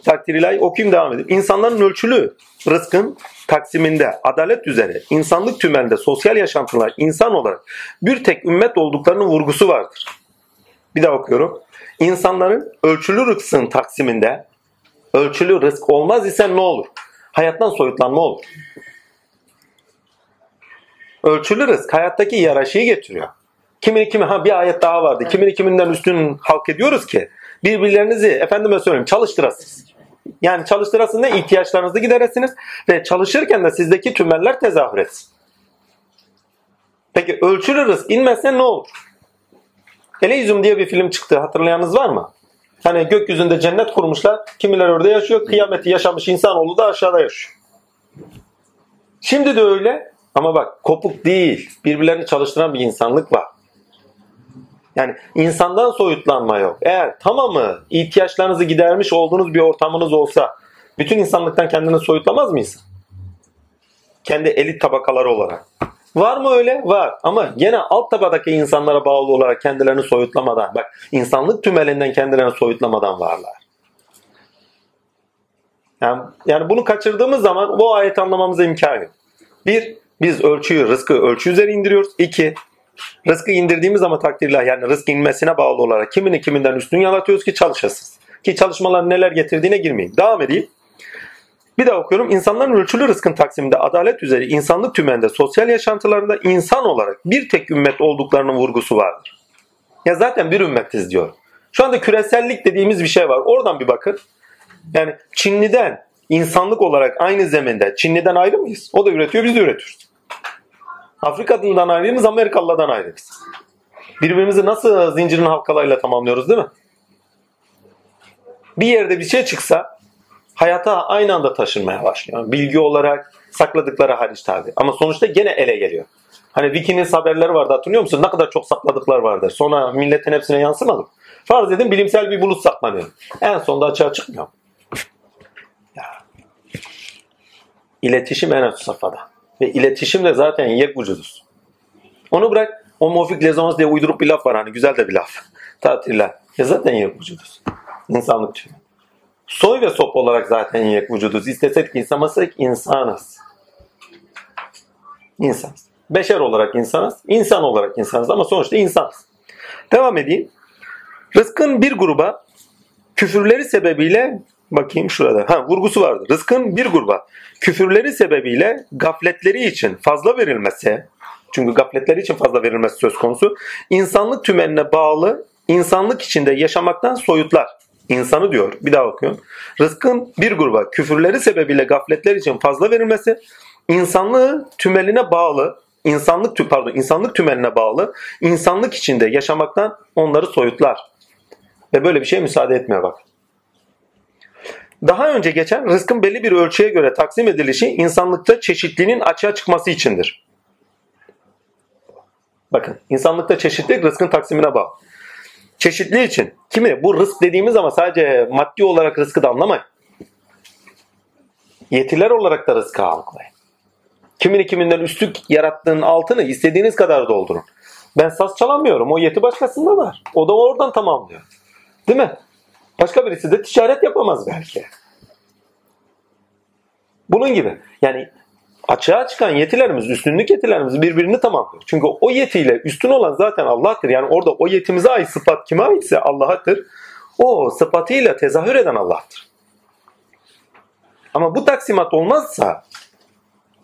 A: Takdir ilahi okuyayım devam edeyim. İnsanların ölçülü rızkın taksiminde, adalet üzere, insanlık tümelinde, sosyal yaşantılar, insan olarak bir tek ümmet olduklarının vurgusu vardır. Bir daha okuyorum. İnsanların ölçülü rızkın taksiminde, ölçülü rızk olmaz ise ne olur? Hayattan soyutlanma olur. Ölçülü rızk hayattaki yaraşıyı getiriyor. Kimini kimi ha bir ayet daha vardı. Kimini kiminden üstün halk ediyoruz ki birbirlerinizi efendime söyleyeyim çalıştırasınız. Yani çalıştırasınız ne ihtiyaçlarınızı gideresiniz ve çalışırken de sizdeki tümeller tezahür etsin. Peki ölçülü rızk inmezse ne olur? Eleizm diye bir film çıktı. Hatırlayanınız var mı? Hani gökyüzünde cennet kurmuşlar. Kimiler orada yaşıyor. Kıyameti yaşamış insanoğlu da aşağıda yaşıyor. Şimdi de öyle ama bak kopuk değil. Birbirlerini çalıştıran bir insanlık var. Yani insandan soyutlanma yok. Eğer tamamı ihtiyaçlarınızı gidermiş olduğunuz bir ortamınız olsa bütün insanlıktan kendini soyutlamaz mı insan? Kendi elit tabakaları olarak. Var mı öyle? Var. Ama gene alt tabadaki insanlara bağlı olarak kendilerini soyutlamadan, bak insanlık tümelinden kendilerini soyutlamadan varlar. Yani, yani bunu kaçırdığımız zaman bu ayeti anlamamıza imkan yok. Bir, biz ölçüyü, rızkı ölçü üzeri indiriyoruz. İki, rızkı indirdiğimiz zaman takdirler yani rızk inmesine bağlı olarak kimini kiminden üstün yaratıyoruz ki çalışasız. Ki çalışmaların neler getirdiğine girmeyeyim. Devam edeyim. Bir daha okuyorum. İnsanların ölçülü rızkın taksiminde adalet üzeri insanlık tümeninde sosyal yaşantılarında insan olarak bir tek ümmet olduklarının vurgusu vardır. Ya zaten bir ümmetiz diyor. Şu anda küresellik dediğimiz bir şey var. Oradan bir bakın. Yani Çinli'den insanlık olarak aynı zeminde Çinli'den ayrı mıyız? O da üretiyor biz de üretiyoruz. Afrika'dan ayrıyız Amerikalı'dan ayrıyız. Birbirimizi nasıl zincirin halkalarıyla tamamlıyoruz değil mi? Bir yerde bir şey çıksa hayata aynı anda taşınmaya başlıyor. Bilgi olarak sakladıkları hariç tabi. Ama sonuçta gene ele geliyor. Hani Wiki'nin haberleri vardı hatırlıyor musun? Ne kadar çok sakladıklar vardı. Sonra milletin hepsine yansımadı. Farz edin bilimsel bir bulut saklanıyor. En sonunda açığa çıkmıyor. Ya. İletişim en üst safhada. Ve iletişim de zaten yek vücuduz. Onu bırak. Homofik lezons diye uydurup bir laf var hani güzel de bir laf. Tatiller. Ya zaten yek vücuduz. İnsanlık tümü. Soy ve sop olarak zaten yek vücuduz. İstesek insanmasak insanız. İnsanız. Beşer olarak insanız. insan olarak insanız ama sonuçta insanız. Devam edeyim. Rızkın bir gruba küfürleri sebebiyle bakayım şurada. Ha vurgusu vardı. Rızkın bir gruba küfürleri sebebiyle gafletleri için fazla verilmesi çünkü gafletleri için fazla verilmesi söz konusu insanlık tümenine bağlı insanlık içinde yaşamaktan soyutlar. İnsanı diyor. Bir daha okuyorum. Rızkın bir gruba küfürleri sebebiyle gafletler için fazla verilmesi insanlığı tümeline bağlı insanlık pardon insanlık tümeline bağlı insanlık içinde yaşamaktan onları soyutlar. Ve böyle bir şeye müsaade etmiyor bak. Daha önce geçen rızkın belli bir ölçüye göre taksim edilişi insanlıkta çeşitliliğin açığa çıkması içindir. Bakın insanlıkta çeşitlilik rızkın taksimine bağlı. Çeşitliliği için. Kimi? Bu rızk dediğimiz ama sadece maddi olarak rızkı da anlamayın. Yetiler olarak da rızkı algılayın. Kimini kiminden üstlük yarattığın altını istediğiniz kadar doldurun. Ben saz çalamıyorum. O yeti başkasında var. O da oradan tamamlıyor. Değil mi? Başka birisi de ticaret yapamaz belki. Bunun gibi. Yani açığa çıkan yetilerimiz, üstünlük yetilerimiz birbirini tamamlıyor. Çünkü o yetiyle üstün olan zaten Allah'tır. Yani orada o yetimize ait sıfat kime aitse Allah'adır. O sıfatıyla tezahür eden Allah'tır. Ama bu taksimat olmazsa,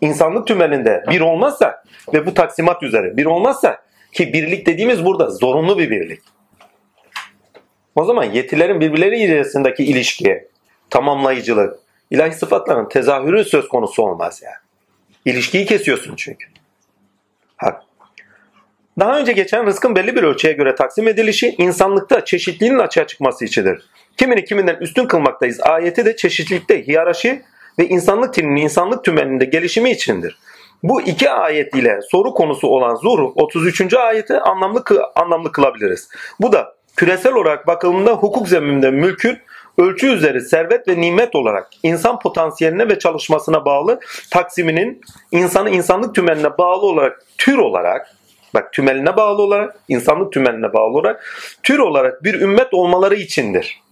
A: insanlık tümelinde bir olmazsa ve bu taksimat üzere bir olmazsa ki birlik dediğimiz burada zorunlu bir birlik. O zaman yetilerin birbirleri arasındaki ilişki, tamamlayıcılık, ilahi sıfatların tezahürü söz konusu olmaz yani. İlişkiyi kesiyorsun çünkü. Hak. Daha önce geçen rızkın belli bir ölçüye göre taksim edilişi insanlıkta çeşitliliğin açığa çıkması içindir. Kimini kiminden üstün kılmaktayız. Ayeti de çeşitlilikte hiyerarşi ve insanlık tininin insanlık tümeninde gelişimi içindir. Bu iki ayet ile soru konusu olan Zuhruf 33. ayeti anlamlı, anlamlı kılabiliriz. Bu da küresel olarak bakıldığında hukuk zemininde mülkün ölçü üzeri servet ve nimet olarak insan potansiyeline ve çalışmasına bağlı taksiminin insanı insanlık tümeline bağlı olarak tür olarak bak tümeline bağlı olarak insanlık tümeline bağlı olarak tür olarak bir ümmet olmaları içindir.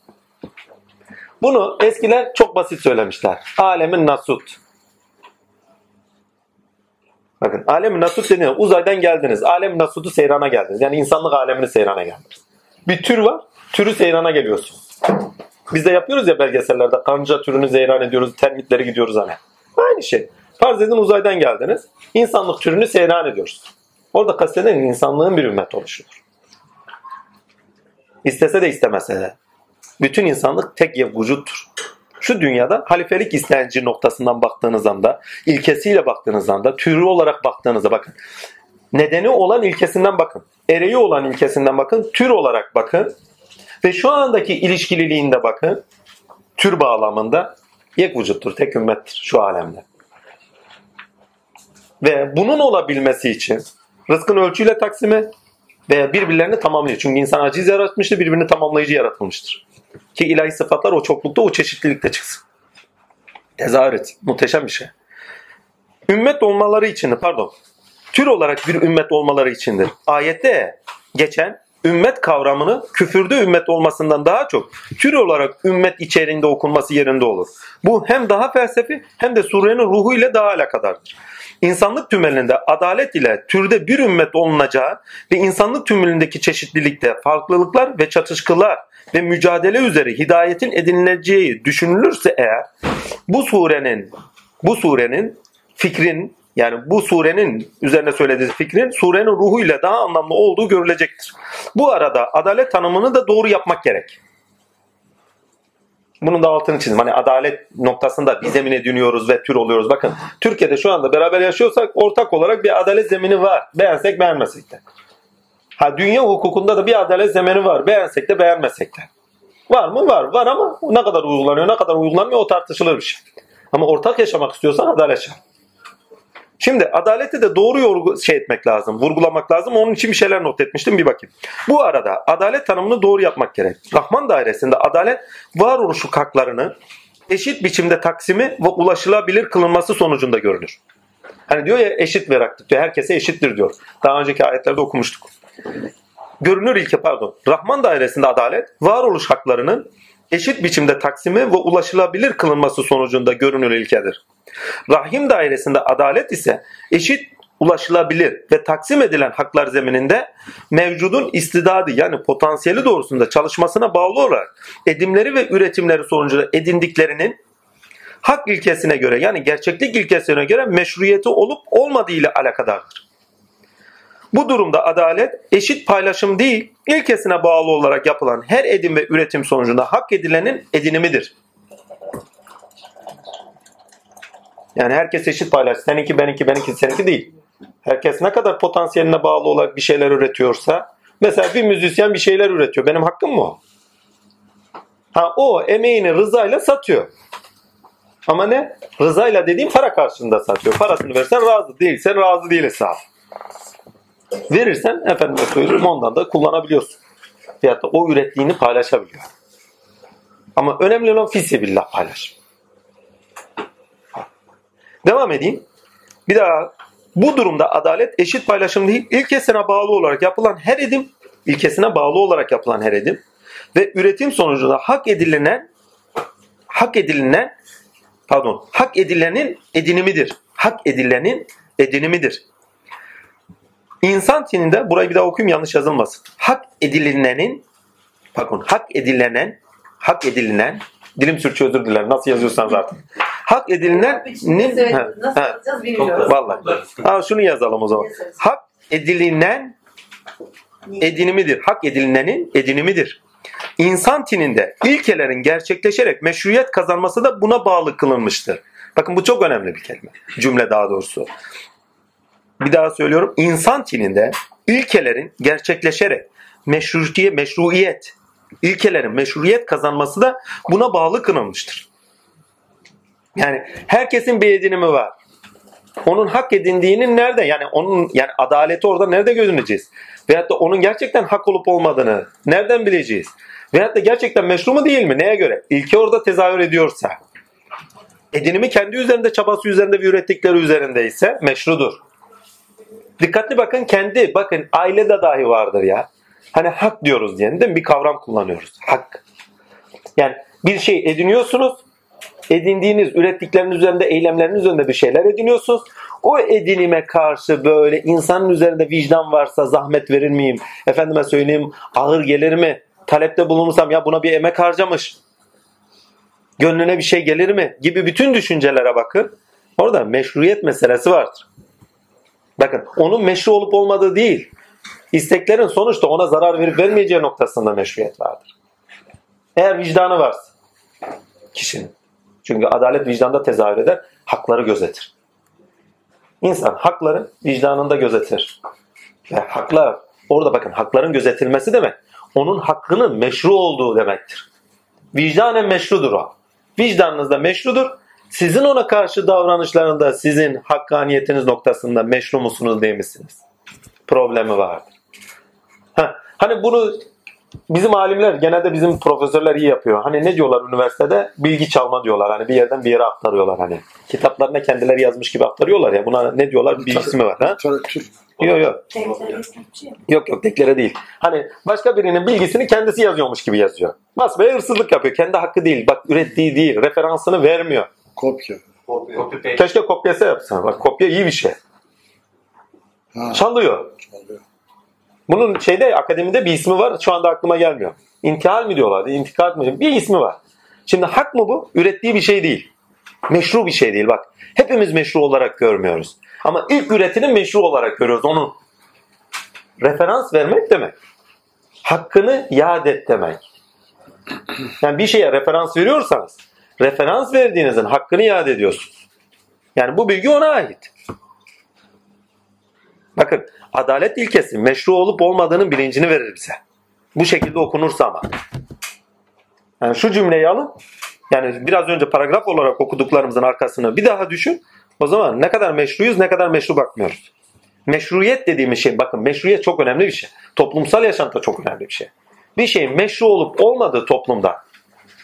A: Bunu eskiler çok basit söylemişler. Alemin nasut. Bakın alemin nasut dediğinde uzaydan geldiniz. Alemin nasutu seyrana geldiniz. Yani insanlık alemini seyrana geldiniz. Bir tür var. Türü seyrana geliyorsunuz. Biz de yapıyoruz ya belgesellerde. Kanca türünü seyran ediyoruz. Termitleri gidiyoruz hani. Aynı şey. Farz edin uzaydan geldiniz. İnsanlık türünü seyran ediyoruz. Orada kasteden insanlığın bir ümmet oluşuyor. İstese de istemese de. Bütün insanlık tek bir vücuttur. Şu dünyada halifelik istenci noktasından baktığınız anda, ilkesiyle baktığınız anda, türü olarak baktığınızda bakın. Nedeni olan ilkesinden bakın. Ereği olan ilkesinden bakın. Tür olarak bakın. Ve şu andaki ilişkililiğinde bakın. Tür bağlamında yek vücuttur, tek ümmettir şu alemde. Ve bunun olabilmesi için rızkın ölçüyle taksimi ve birbirlerini tamamlıyor. Çünkü insan aciz yaratmıştır, birbirini tamamlayıcı yaratılmıştır. Ki ilahi sıfatlar o çoklukta, o çeşitlilikte çıksın. Tezahür et. Muhteşem bir şey. Ümmet olmaları için, pardon, tür olarak bir ümmet olmaları içindir. Ayette geçen ümmet kavramını küfürde ümmet olmasından daha çok tür olarak ümmet içerisinde okunması yerinde olur. Bu hem daha felsefi hem de surenin ruhu ile daha alakadardır. İnsanlık tümelinde adalet ile türde bir ümmet olunacağı ve insanlık tümelindeki çeşitlilikte farklılıklar ve çatışkılar ve mücadele üzere hidayetin edinileceği düşünülürse eğer bu surenin bu surenin fikrin yani bu surenin üzerine söylediği fikrin surenin ruhuyla daha anlamlı olduğu görülecektir. Bu arada adalet tanımını da doğru yapmak gerek. Bunun da altını çizdim. Hani adalet noktasında bir zemine dönüyoruz ve tür oluyoruz. Bakın Türkiye'de şu anda beraber yaşıyorsak ortak olarak bir adalet zemini var. Beğensek beğenmesek de. Ha dünya hukukunda da bir adalet zemini var. Beğensek de beğenmesek de. Var mı? Var. Var ama ne kadar uygulanıyor, ne kadar uygulanmıyor o tartışılır bir şey. Ama ortak yaşamak istiyorsan adalet şart. Şimdi adaleti de doğru yorgu şey etmek lazım, vurgulamak lazım. Onun için bir şeyler not etmiştim bir bakayım. Bu arada adalet tanımını doğru yapmak gerek. Rahman dairesinde adalet varoluşluk haklarını eşit biçimde taksimi ve ulaşılabilir kılınması sonucunda görülür. Hani diyor ya eşit veraklık diyor. Herkese eşittir diyor. Daha önceki ayetlerde okumuştuk. Görünür ilke pardon. Rahman dairesinde adalet varoluş haklarının eşit biçimde taksimi ve ulaşılabilir kılınması sonucunda görünür ilkedir. Rahim dairesinde adalet ise eşit ulaşılabilir ve taksim edilen haklar zemininde mevcudun istidadı yani potansiyeli doğrusunda çalışmasına bağlı olarak edimleri ve üretimleri sonucunda edindiklerinin hak ilkesine göre yani gerçeklik ilkesine göre meşruiyeti olup olmadığı ile alakadardır. Bu durumda adalet eşit paylaşım değil, ilkesine bağlı olarak yapılan her edim ve üretim sonucunda hak edilenin edinimidir. Yani herkes eşit paylaş. Seninki benimki benimki seninki değil. Herkes ne kadar potansiyeline bağlı olarak bir şeyler üretiyorsa mesela bir müzisyen bir şeyler üretiyor. Benim hakkım mı o? Ha o emeğini rızayla satıyor. Ama ne? Rızayla dediğim para karşılığında satıyor. Parasını versen razı değilsen razı değil hesabı. Verirsen efendime söyleyeyim ondan da kullanabiliyorsun. Veyahut da o ürettiğini paylaşabiliyor. Ama önemli olan fisibillah paylaş. Devam edeyim. Bir daha bu durumda adalet eşit paylaşım değil, ilkesine bağlı olarak yapılan her edim, ilkesine bağlı olarak yapılan her edim ve üretim sonucunda hak edilen hak edilen pardon, hak edilenin edinimidir. Hak edilenin edinimidir. İnsan tininde burayı bir daha okuyayım yanlış yazılmasın. Hak edilenenin pardon, hak edilenen hak edilen dilim sürçü özür dilerim. Nasıl yazıyorsanız artık. Hak edilenenin ha,
B: Nasıl
A: ha.
B: yapacağız bilmiyoruz.
A: Vallahi. Ha, şunu yazalım o zaman. Hak edilinen edinimidir. Hak edilinenin edinimidir. İnsan tininde ilkelerin gerçekleşerek meşruiyet kazanması da buna bağlı kılınmıştır. Bakın bu çok önemli bir kelime. Cümle daha doğrusu. Bir daha söylüyorum. İnsan tininde ilkelerin gerçekleşerek meşruiyet, meşruiyet ilkelerin meşruiyet kazanması da buna bağlı kılınmıştır. Yani herkesin bir edinimi var. Onun hak edindiğinin nerede? Yani onun yani adaleti orada nerede görüneceğiz? Veyahut da onun gerçekten hak olup olmadığını nereden bileceğiz? Veyahut da gerçekten meşru mu değil mi? Neye göre? İlke orada tezahür ediyorsa. Edinimi kendi üzerinde, çabası üzerinde ve ürettikleri üzerinde ise meşrudur. Dikkatli bakın kendi, bakın ailede dahi vardır ya. Hani hak diyoruz diye değil mi? Bir kavram kullanıyoruz. Hak. Yani bir şey ediniyorsunuz. Edindiğiniz, ürettikleriniz üzerinde, eylemleriniz üzerinde bir şeyler ediniyorsunuz. O edinime karşı böyle insanın üzerinde vicdan varsa zahmet verir miyim? Efendime söyleyeyim ağır gelir mi? Talepte bulunursam ya buna bir emek harcamış. Gönlüne bir şey gelir mi? Gibi bütün düşüncelere bakın. Orada meşruiyet meselesi vardır. Bakın onun meşru olup olmadığı değil. İsteklerin sonuçta ona zarar verip vermeyeceği noktasında meşruiyet vardır. Eğer vicdanı varsa kişinin. Çünkü adalet vicdanda tezahür eder, hakları gözetir. İnsan hakları vicdanında gözetir. Ve haklar, orada bakın hakların gözetilmesi demek, onun hakkının meşru olduğu demektir. Vicdanen meşrudur o. Vicdanınızda meşrudur. Sizin ona karşı davranışlarında sizin hakkaniyetiniz noktasında meşru musunuz değil misiniz? Problemi vardır. Ha, hani bunu bizim alimler genelde bizim profesörler iyi yapıyor. Hani ne diyorlar üniversitede? Bilgi çalma diyorlar. Hani bir yerden bir yere aktarıyorlar hani. Kitaplarına kendileri yazmış gibi aktarıyorlar ya. Buna ne diyorlar? Bir ismi var ha? Yok yok. Yok yok deklare değil. Hani başka birinin bilgisini kendisi yazıyormuş gibi yazıyor. Basbaya hırsızlık yapıyor. Kendi hakkı değil. Bak ürettiği değil. Referansını vermiyor.
F: Kopya.
A: Keşke kopyası yapsın. Bak kopya iyi bir şey.
F: Ha,
A: Çalıyor.
F: çalıyor.
A: Bunun şeyde akademide bir ismi var. Şu anda aklıma gelmiyor. İntihal mi diyorlardı? İntikal mı? Bir ismi var. Şimdi hak mı bu? Ürettiği bir şey değil. Meşru bir şey değil. Bak hepimiz meşru olarak görmüyoruz. Ama ilk üretini meşru olarak görüyoruz. Onu referans vermek demek. Hakkını yad et demek. Yani bir şeye referans veriyorsanız referans verdiğinizin hakkını yad ediyorsunuz. Yani bu bilgi ona ait. Bakın adalet ilkesi meşru olup olmadığının bilincini verir bize. Bu şekilde okunursa ama. Yani şu cümleyi alın. Yani biraz önce paragraf olarak okuduklarımızın arkasını bir daha düşün. O zaman ne kadar meşruyuz ne kadar meşru bakmıyoruz. Meşruiyet dediğimiz şey bakın meşruiyet çok önemli bir şey. Toplumsal yaşantı çok önemli bir şey. Bir şeyin meşru olup olmadığı toplumda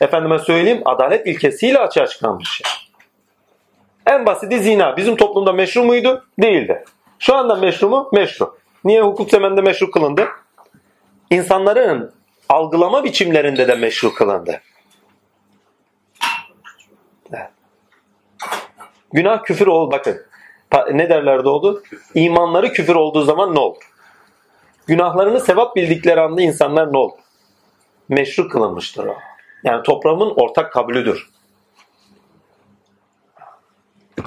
A: efendime söyleyeyim adalet ilkesiyle açığa çıkan bir şey. En basiti zina. Bizim toplumda meşru muydu? Değildi. Şu anda meşru mu? Meşru. Niye hukuk temelinde meşru kılındı? İnsanların algılama biçimlerinde de meşru kılındı. Günah küfür ol bakın. Ne derlerdi oldu? İmanları küfür olduğu zaman ne olur? Günahlarını sevap bildikleri anda insanlar ne olur? Meşru kılınmıştır o. Yani toprağın ortak kabulüdür.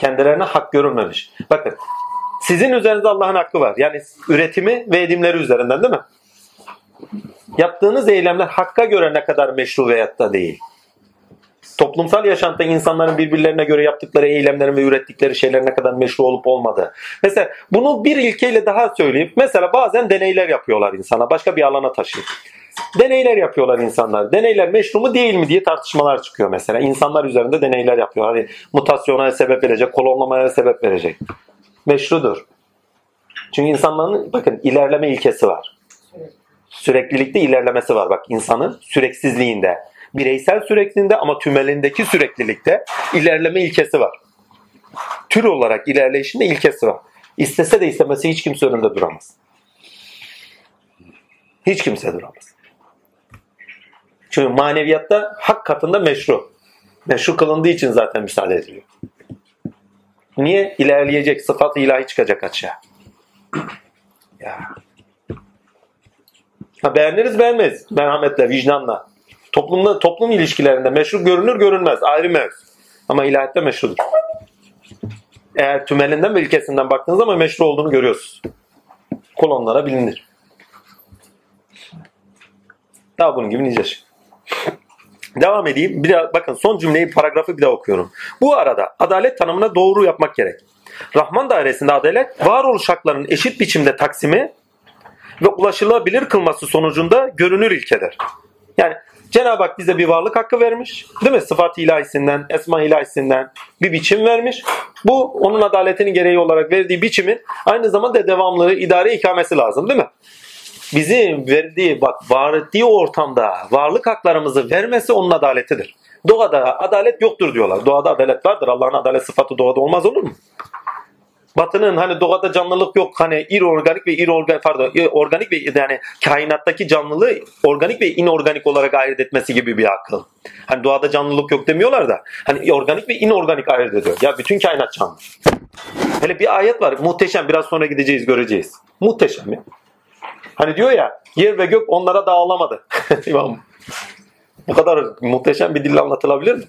A: Kendilerine hak görülmemiş. Bakın sizin üzerinizde Allah'ın hakkı var. Yani üretimi ve edimleri üzerinden değil mi? Yaptığınız eylemler hakka göre ne kadar meşru veyahut da değil. Toplumsal yaşantıda insanların birbirlerine göre yaptıkları eylemlerin ve ürettikleri şeyler ne kadar meşru olup olmadığı. Mesela bunu bir ilkeyle daha söyleyeyim. Mesela bazen deneyler yapıyorlar insana. Başka bir alana taşıyıp. Deneyler yapıyorlar insanlar. Deneyler meşru mu değil mi diye tartışmalar çıkıyor mesela. İnsanlar üzerinde deneyler yapıyorlar. Hani mutasyona sebep verecek, kolonlamaya sebep verecek. Meşrudur. Çünkü insanların bakın ilerleme ilkesi var. Süreklilikte ilerlemesi var. Bak insanın süreksizliğinde. Bireysel sürekliliğinde ama tümelindeki süreklilikte ilerleme ilkesi var. Tür olarak ilerleyişinde ilkesi var. İstese de istemese hiç kimse önünde duramaz. Hiç kimse duramaz. Çünkü maneviyatta hak katında meşru. Meşru kılındığı için zaten müsaade ediliyor. Niye? İlerleyecek sıfat ilahi çıkacak açığa. Ya. Ha, beğeniriz beğenmeyiz. Merhametle, vicdanla. Toplumda, toplum ilişkilerinde meşru görünür görünmez. Ayrı mevzu. Ama ilahiyette meşrudur. Eğer tümelinden ve ilkesinden baktığınız zaman meşru olduğunu görüyorsunuz. Kolonlara bilinir. Daha bunun gibi nice şey. Devam edeyim. Bir daha, bakın son cümleyi paragrafı bir daha okuyorum. Bu arada adalet tanımına doğru yapmak gerek. Rahman dairesinde adalet varoluş haklarının eşit biçimde taksimi ve ulaşılabilir kılması sonucunda görünür ilkedir. Yani Cenab-ı Hak bize bir varlık hakkı vermiş. Değil mi? Sıfat ilahisinden, esma ilahisinden bir biçim vermiş. Bu onun adaletinin gereği olarak verdiği biçimin aynı zamanda devamlılığı, idare ikamesi lazım değil mi? Bizim verdiği, bak var ettiği ortamda varlık haklarımızı vermesi onun adaletidir. Doğada adalet yoktur diyorlar. Doğada adalet vardır. Allah'ın adalet sıfatı doğada olmaz olur mu? Batının hani doğada canlılık yok hani inorganik ve inorganik pardon organik ve yani kainattaki canlılığı organik ve inorganik olarak ayırt etmesi gibi bir akıl. Hani doğada canlılık yok demiyorlar da hani organik ve inorganik ayırt ediyor. Ya bütün kainat canlı. Hele bir ayet var muhteşem biraz sonra gideceğiz göreceğiz. Muhteşem ya. Hani diyor ya yer ve gök onlara dağılamadı. İmam. Bu kadar muhteşem bir dille anlatılabilir mi?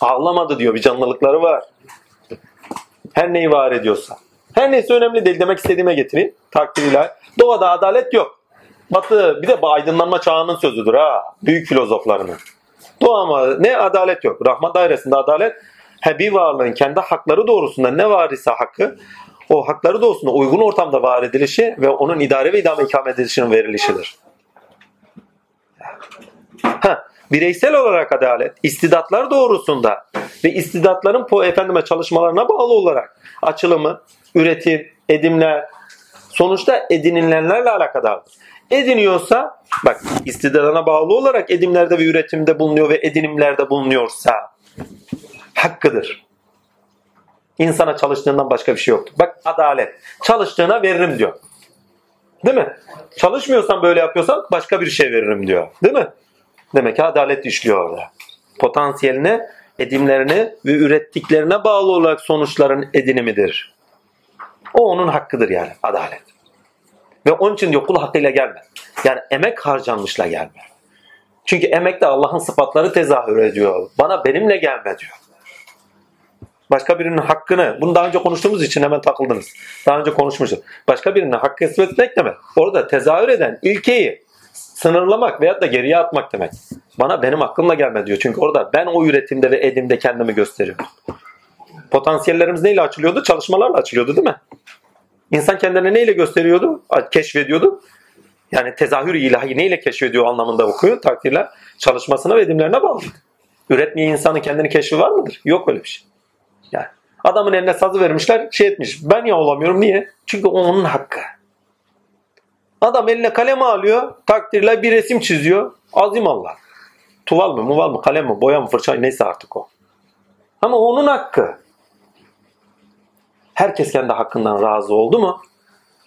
A: Ağlamadı diyor bir canlılıkları var. Her neyi var ediyorsa. Her neyse önemli değil demek istediğime getireyim. Takdiriyle. Doğada adalet yok. Batı bir de bu aydınlanma çağının sözüdür ha. Büyük filozoflarının. Doğama ne adalet yok. Rahman dairesinde adalet he bir varlığın kendi hakları doğrusunda ne var ise hakkı o hakları doğrusunda uygun ortamda var edilişi ve onun idare ve idame ikame edilişinin verilişidir. Ha, bireysel olarak adalet istidatlar doğrusunda ve istidatların po efendime çalışmalarına bağlı olarak açılımı, üretim, edimler sonuçta edinilenlerle alakadardır. Ediniyorsa Bak istidadına bağlı olarak edimlerde ve üretimde bulunuyor ve edinimlerde bulunuyorsa hakkıdır. İnsana çalıştığından başka bir şey yoktur. Bak adalet. Çalıştığına veririm diyor. Değil mi? Çalışmıyorsan böyle yapıyorsan başka bir şey veririm diyor. Değil mi? Demek ki adalet işliyor orada. Potansiyeline, edimlerine ve ürettiklerine bağlı olarak sonuçların edinimidir. O onun hakkıdır yani adalet. Ve onun için diyor kul hakkıyla gelme. Yani emek harcanmışla gelme. Çünkü emekte Allah'ın sıfatları tezahür ediyor. Bana benimle gelme diyor. Başka birinin hakkını, bunu daha önce konuştuğumuz için hemen takıldınız. Daha önce konuşmuştuk. Başka birinin hakkı etmek demek. Orada tezahür eden ilkeyi sınırlamak veyahut da geriye atmak demek. Bana benim hakkımla gelme diyor. Çünkü orada ben o üretimde ve edimde kendimi gösteriyorum. Potansiyellerimiz neyle açılıyordu? Çalışmalarla açılıyordu değil mi? İnsan kendini neyle gösteriyordu? Keşfediyordu. Yani tezahür ilahi neyle keşfediyor anlamında okuyor takdirler. Çalışmasına ve edimlerine bağlı. Üretmeye insanın kendini keşfi var mıdır? Yok öyle bir şey. Yani adamın eline sazı vermişler şey etmiş. Ben ya olamıyorum. Niye? Çünkü o onun hakkı. Adam eline kalem alıyor. Takdirle bir resim çiziyor. Azim Allah. Tuval mı, muval mı, kalem mi, boya mı, fırça neyse artık o. Ama onun hakkı. Herkes kendi hakkından razı oldu mu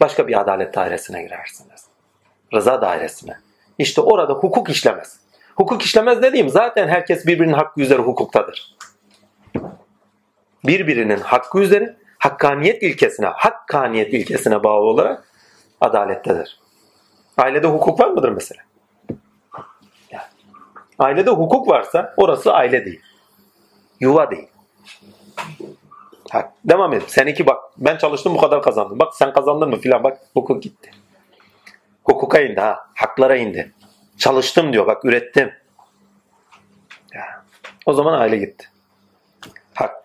A: başka bir adalet dairesine girersiniz. Rıza dairesine. İşte orada hukuk işlemez. Hukuk işlemez dediğim zaten herkes birbirinin hakkı üzere hukuktadır. Birbirinin hakkı üzere hakkaniyet ilkesine, hakkaniyet ilkesine bağlı olarak adalettedir. Ailede hukuk var mıdır mesela? Ailede hukuk varsa orası aile değil. Yuva değil. Ha, devam edin. Seninki bak ben çalıştım bu kadar kazandım. Bak sen kazandın mı filan bak hukuk gitti. Hukuka indi ha. Haklara indi. Çalıştım diyor bak ürettim. Ya, o zaman aile gitti. Hak.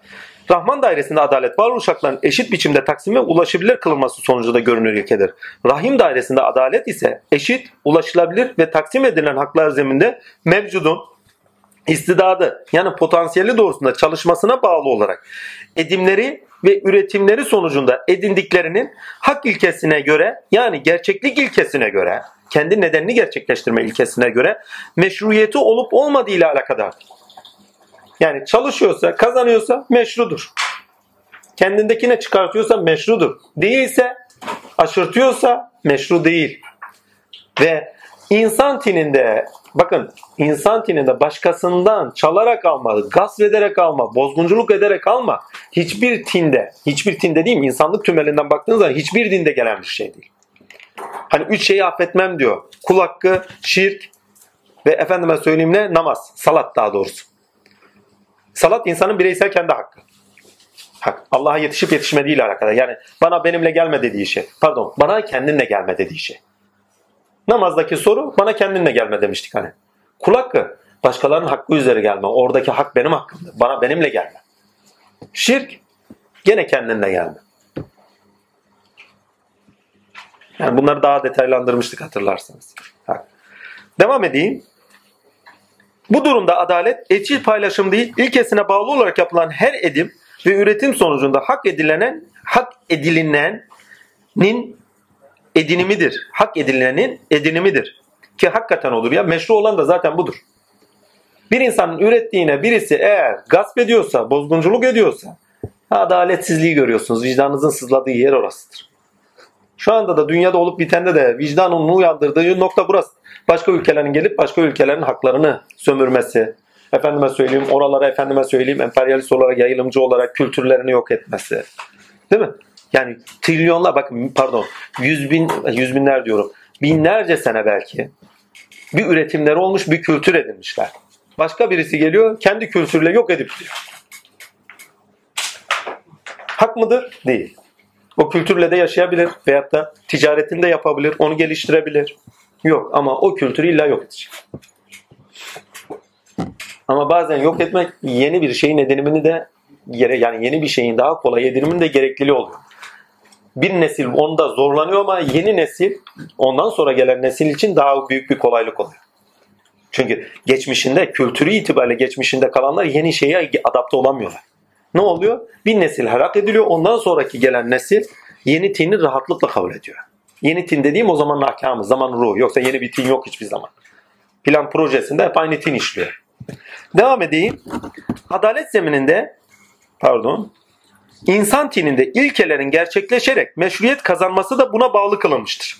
A: Rahman dairesinde adalet varoluşakların eşit biçimde taksime ulaşabilir kılınması sonucu da görünür ilkedir. Rahim dairesinde adalet ise eşit, ulaşılabilir ve taksim edilen haklar zeminde mevcudun istidadı yani potansiyeli doğrusunda çalışmasına bağlı olarak edimleri ve üretimleri sonucunda edindiklerinin hak ilkesine göre yani gerçeklik ilkesine göre kendi nedenini gerçekleştirme ilkesine göre meşruiyeti olup olmadığı ile alakadardır. Yani çalışıyorsa, kazanıyorsa meşrudur. Kendindekine çıkartıyorsa meşrudur. Değilse, aşırtıyorsa meşru değil. Ve insan tininde, bakın insan tininde başkasından çalarak alma, gasp ederek alma, bozgunculuk ederek alma hiçbir tinde, hiçbir tinde değil mi? İnsanlık tümelinden baktığınız zaman hiçbir dinde gelen bir şey değil. Hani üç şeyi affetmem diyor. Kul hakkı, şirk ve efendime söyleyeyim ne? Namaz, salat daha doğrusu. Salat insanın bireysel kendi hakkı. Hak. Allah'a yetişip yetişmediğiyle alakalı. Yani bana benimle gelme dediği şey. Pardon, bana kendinle gelme dediği şey. Namazdaki soru bana kendinle gelme demiştik hani. Kul hakkı başkalarının hakkı üzere gelme. Oradaki hak benim hakkımdır. Bana benimle gelme. Şirk gene kendinle gelme. Yani bunları daha detaylandırmıştık hatırlarsanız. Hak. Devam edeyim. Bu durumda adalet eşit paylaşım değil, ilkesine bağlı olarak yapılan her edim ve üretim sonucunda hak edilenen, hak edilinenin edinimidir. Hak edilenin edinimidir. Ki hakikaten olur ya. Meşru olan da zaten budur. Bir insanın ürettiğine birisi eğer gasp ediyorsa, bozgunculuk ediyorsa adaletsizliği görüyorsunuz. Vicdanınızın sızladığı yer orasıdır. Şu anda da dünyada olup bitende de vicdanın uyandırdığı nokta burası. Başka ülkelerin gelip başka ülkelerin haklarını sömürmesi, efendime söyleyeyim oralara efendime söyleyeyim emperyalist olarak yayılımcı olarak kültürlerini yok etmesi. Değil mi? Yani trilyonlar bakın pardon yüz bin yüz binler diyorum binlerce sene belki bir üretimleri olmuş bir kültür edinmişler. Başka birisi geliyor kendi kültürüyle yok edip diyor. Hak mıdır? Değil. O kültürle de yaşayabilir veyahut da ticaretini de yapabilir, onu geliştirebilir. Yok ama o kültürü illa yok edecek. Ama bazen yok etmek yeni bir şeyin edinimini de yere yani yeni bir şeyin daha kolay edinimini de gerekliliği oluyor. Bir nesil onda zorlanıyor ama yeni nesil ondan sonra gelen nesil için daha büyük bir kolaylık oluyor. Çünkü geçmişinde kültürü itibariyle geçmişinde kalanlar yeni şeye adapte olamıyorlar. Ne oluyor? Bir nesil helak ediliyor. Ondan sonraki gelen nesil yeni tini rahatlıkla kabul ediyor. Yeni tin dediğim o zamanın ahkamı, zaman ruhu. Yoksa yeni bir tin yok hiçbir zaman. Plan projesinde hep aynı tin işliyor. Devam edeyim. Adalet zemininde pardon insan tininde ilkelerin gerçekleşerek meşruiyet kazanması da buna bağlı kılınmıştır.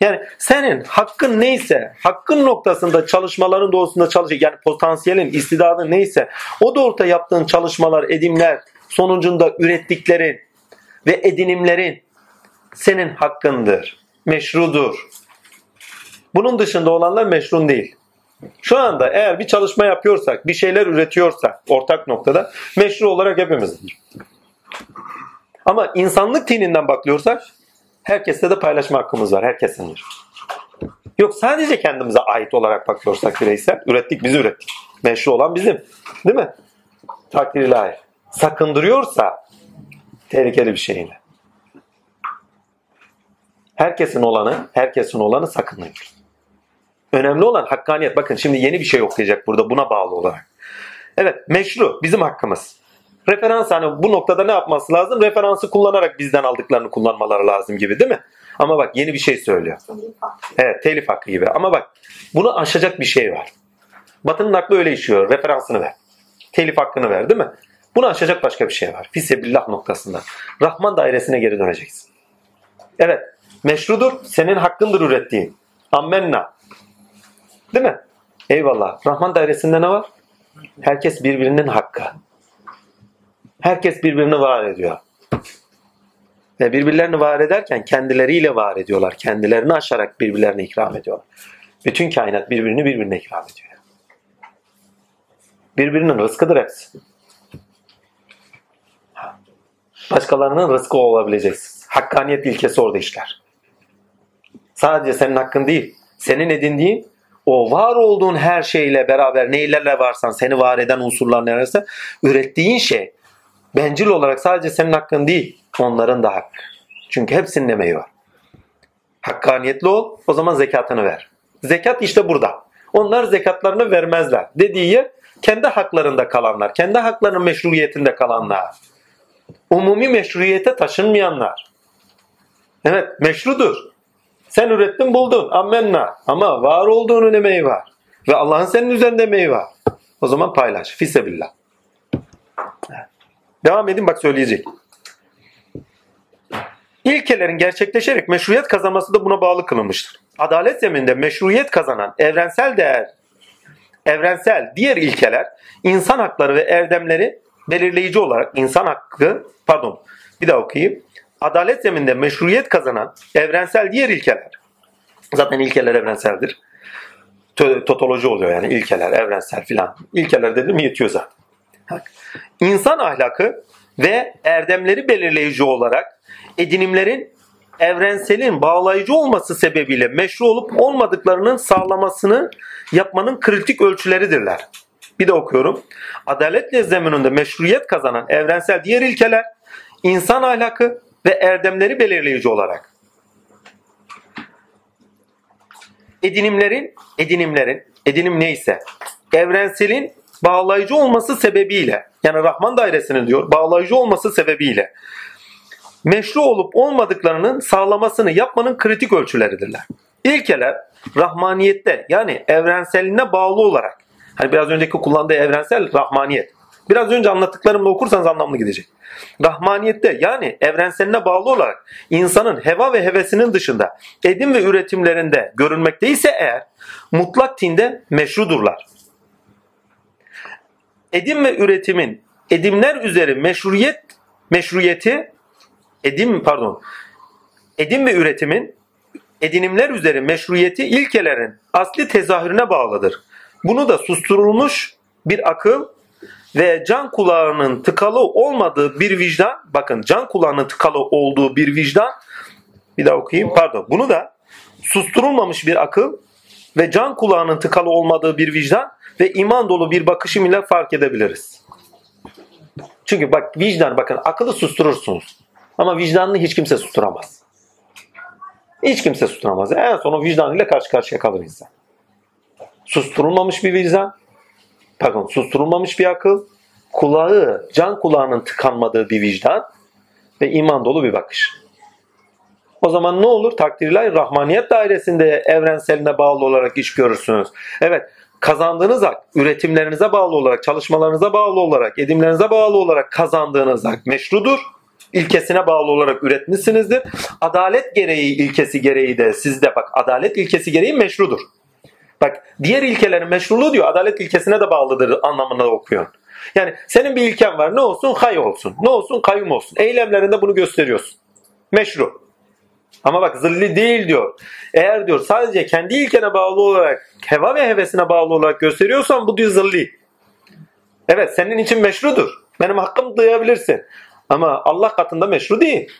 A: Yani senin hakkın neyse, hakkın noktasında çalışmaların doğrusunda çalışıyor. Yani potansiyelin, istidadın neyse o doğrultuda yaptığın çalışmalar, edimler sonucunda ürettiklerin ve edinimlerin senin hakkındır. Meşrudur. Bunun dışında olanlar meşrun değil. Şu anda eğer bir çalışma yapıyorsak, bir şeyler üretiyorsak ortak noktada meşru olarak hepimizdir. Ama insanlık dininden bakıyorsak herkeste de paylaşma hakkımız var. Herkesindir. Yok sadece kendimize ait olarak bakıyorsak bireysel, ürettik biz ürettik. Meşru olan bizim. Değil mi? Takdir ilahi. Sakındırıyorsa tehlikeli bir şey yine. Herkesin olanı, herkesin olanı sakınıyor. Önemli olan hakkaniyet. Bakın şimdi yeni bir şey okuyacak burada buna bağlı olarak. Evet meşru bizim hakkımız. Referans hani bu noktada ne yapması lazım? Referansı kullanarak bizden aldıklarını kullanmaları lazım gibi değil mi? Ama bak yeni bir şey söylüyor. Evet telif hakkı gibi. Ama bak bunu aşacak bir şey var. Batı'nın aklı öyle işiyor. Referansını ver. Telif hakkını ver değil mi? Bunu aşacak başka bir şey var. Fisebillah noktasında. Rahman dairesine geri döneceksin. Evet. Meşrudur. Senin hakkındır ürettiğin. Ammenna. Değil mi? Eyvallah. Rahman dairesinde ne var? Herkes birbirinin hakkı. Herkes birbirini var ediyor. Ve birbirlerini var ederken kendileriyle var ediyorlar. Kendilerini aşarak birbirlerine ikram ediyorlar. Bütün kainat birbirini birbirine ikram ediyor. Birbirinin rızkıdır hepsi. Başkalarının rızkı olabileceksiniz. Hakkaniyet ilkesi orada işler. Sadece senin hakkın değil. Senin edindiğin o var olduğun her şeyle beraber neylerle varsan seni var eden unsurlar nelerse ürettiğin şey bencil olarak sadece senin hakkın değil onların da hakkı. Çünkü hepsinin emeği var. Hakkaniyetli ol o zaman zekatını ver. Zekat işte burada. Onlar zekatlarını vermezler. Dediği yer kendi haklarında kalanlar, kendi haklarının meşruiyetinde kalanlar. Umumi meşruiyete taşınmayanlar. Evet meşrudur. Sen ürettin buldun. Ammenna. Ama var olduğunun emeği var. Ve Allah'ın senin üzerinde emeği var. O zaman paylaş. Fisebillah. Devam edin bak söyleyecek. İlkelerin gerçekleşerek meşruiyet kazanması da buna bağlı kılınmıştır. Adalet zemininde meşruiyet kazanan evrensel değer, evrensel diğer ilkeler insan hakları ve erdemleri belirleyici olarak insan hakkı, pardon bir daha okuyayım. Adalet zemininde meşruiyet kazanan evrensel diğer ilkeler, zaten ilkeler evrenseldir. Totoloji oluyor yani ilkeler, evrensel filan. İlkeler dedim yetiyor zaten. İnsan ahlakı ve erdemleri belirleyici olarak edinimlerin evrenselin bağlayıcı olması sebebiyle meşru olup olmadıklarının sağlamasını yapmanın kritik ölçüleridirler. Bir de okuyorum. Adaletle zemininde meşruiyet kazanan evrensel diğer ilkeler insan ahlakı ve erdemleri belirleyici olarak edinimlerin edinimlerin edinim neyse evrenselin bağlayıcı olması sebebiyle yani Rahman dairesinin diyor bağlayıcı olması sebebiyle meşru olup olmadıklarının sağlamasını yapmanın kritik ölçüleridirler. İlkeler rahmaniyette yani evrenseline bağlı olarak hani biraz önceki kullandığı evrensel rahmaniyet. Biraz önce anlattıklarımla okursanız anlamlı gidecek. Rahmaniyette yani evrenseline bağlı olarak insanın heva ve hevesinin dışında edim ve üretimlerinde görünmekteyse eğer mutlak tinde meşrudurlar edim ve üretimin edimler üzeri meşruiyet meşruiyeti edim pardon edim ve üretimin edinimler üzeri meşruiyeti ilkelerin asli tezahürüne bağlıdır. Bunu da susturulmuş bir akıl ve can kulağının tıkalı olmadığı bir vicdan bakın can kulağının tıkalı olduğu bir vicdan bir daha okuyayım pardon bunu da susturulmamış bir akıl ve can kulağının tıkalı olmadığı bir vicdan ve iman dolu bir bakışım ile fark edebiliriz. Çünkü bak vicdan bakın akıllı susturursunuz. Ama vicdanını hiç kimse susturamaz. Hiç kimse susturamaz. En son o vicdanıyla karşı karşıya kalır insan. Susturulmamış bir vicdan, pardon susturulmamış bir akıl, kulağı, can kulağının tıkanmadığı bir vicdan ve iman dolu bir bakış. O zaman ne olur? Takdirler rahmaniyet dairesinde evrenseline bağlı olarak iş görürsünüz. Evet kazandığınız hak, üretimlerinize bağlı olarak, çalışmalarınıza bağlı olarak, edimlerinize bağlı olarak kazandığınız hak meşrudur. İlkesine bağlı olarak üretmişsinizdir. Adalet gereği ilkesi gereği de sizde bak adalet ilkesi gereği meşrudur. Bak diğer ilkelerin meşruluğu diyor adalet ilkesine de bağlıdır anlamında okuyor. Yani senin bir ilken var ne olsun hay olsun ne olsun kayyum olsun eylemlerinde bunu gösteriyorsun. Meşru. Ama bak zilli değil diyor. Eğer diyor sadece kendi ilkene bağlı olarak heva ve hevesine bağlı olarak gösteriyorsan bu diyor zilli. Evet senin için meşrudur. Benim hakkım duyabilirsin. Ama Allah katında meşru değil.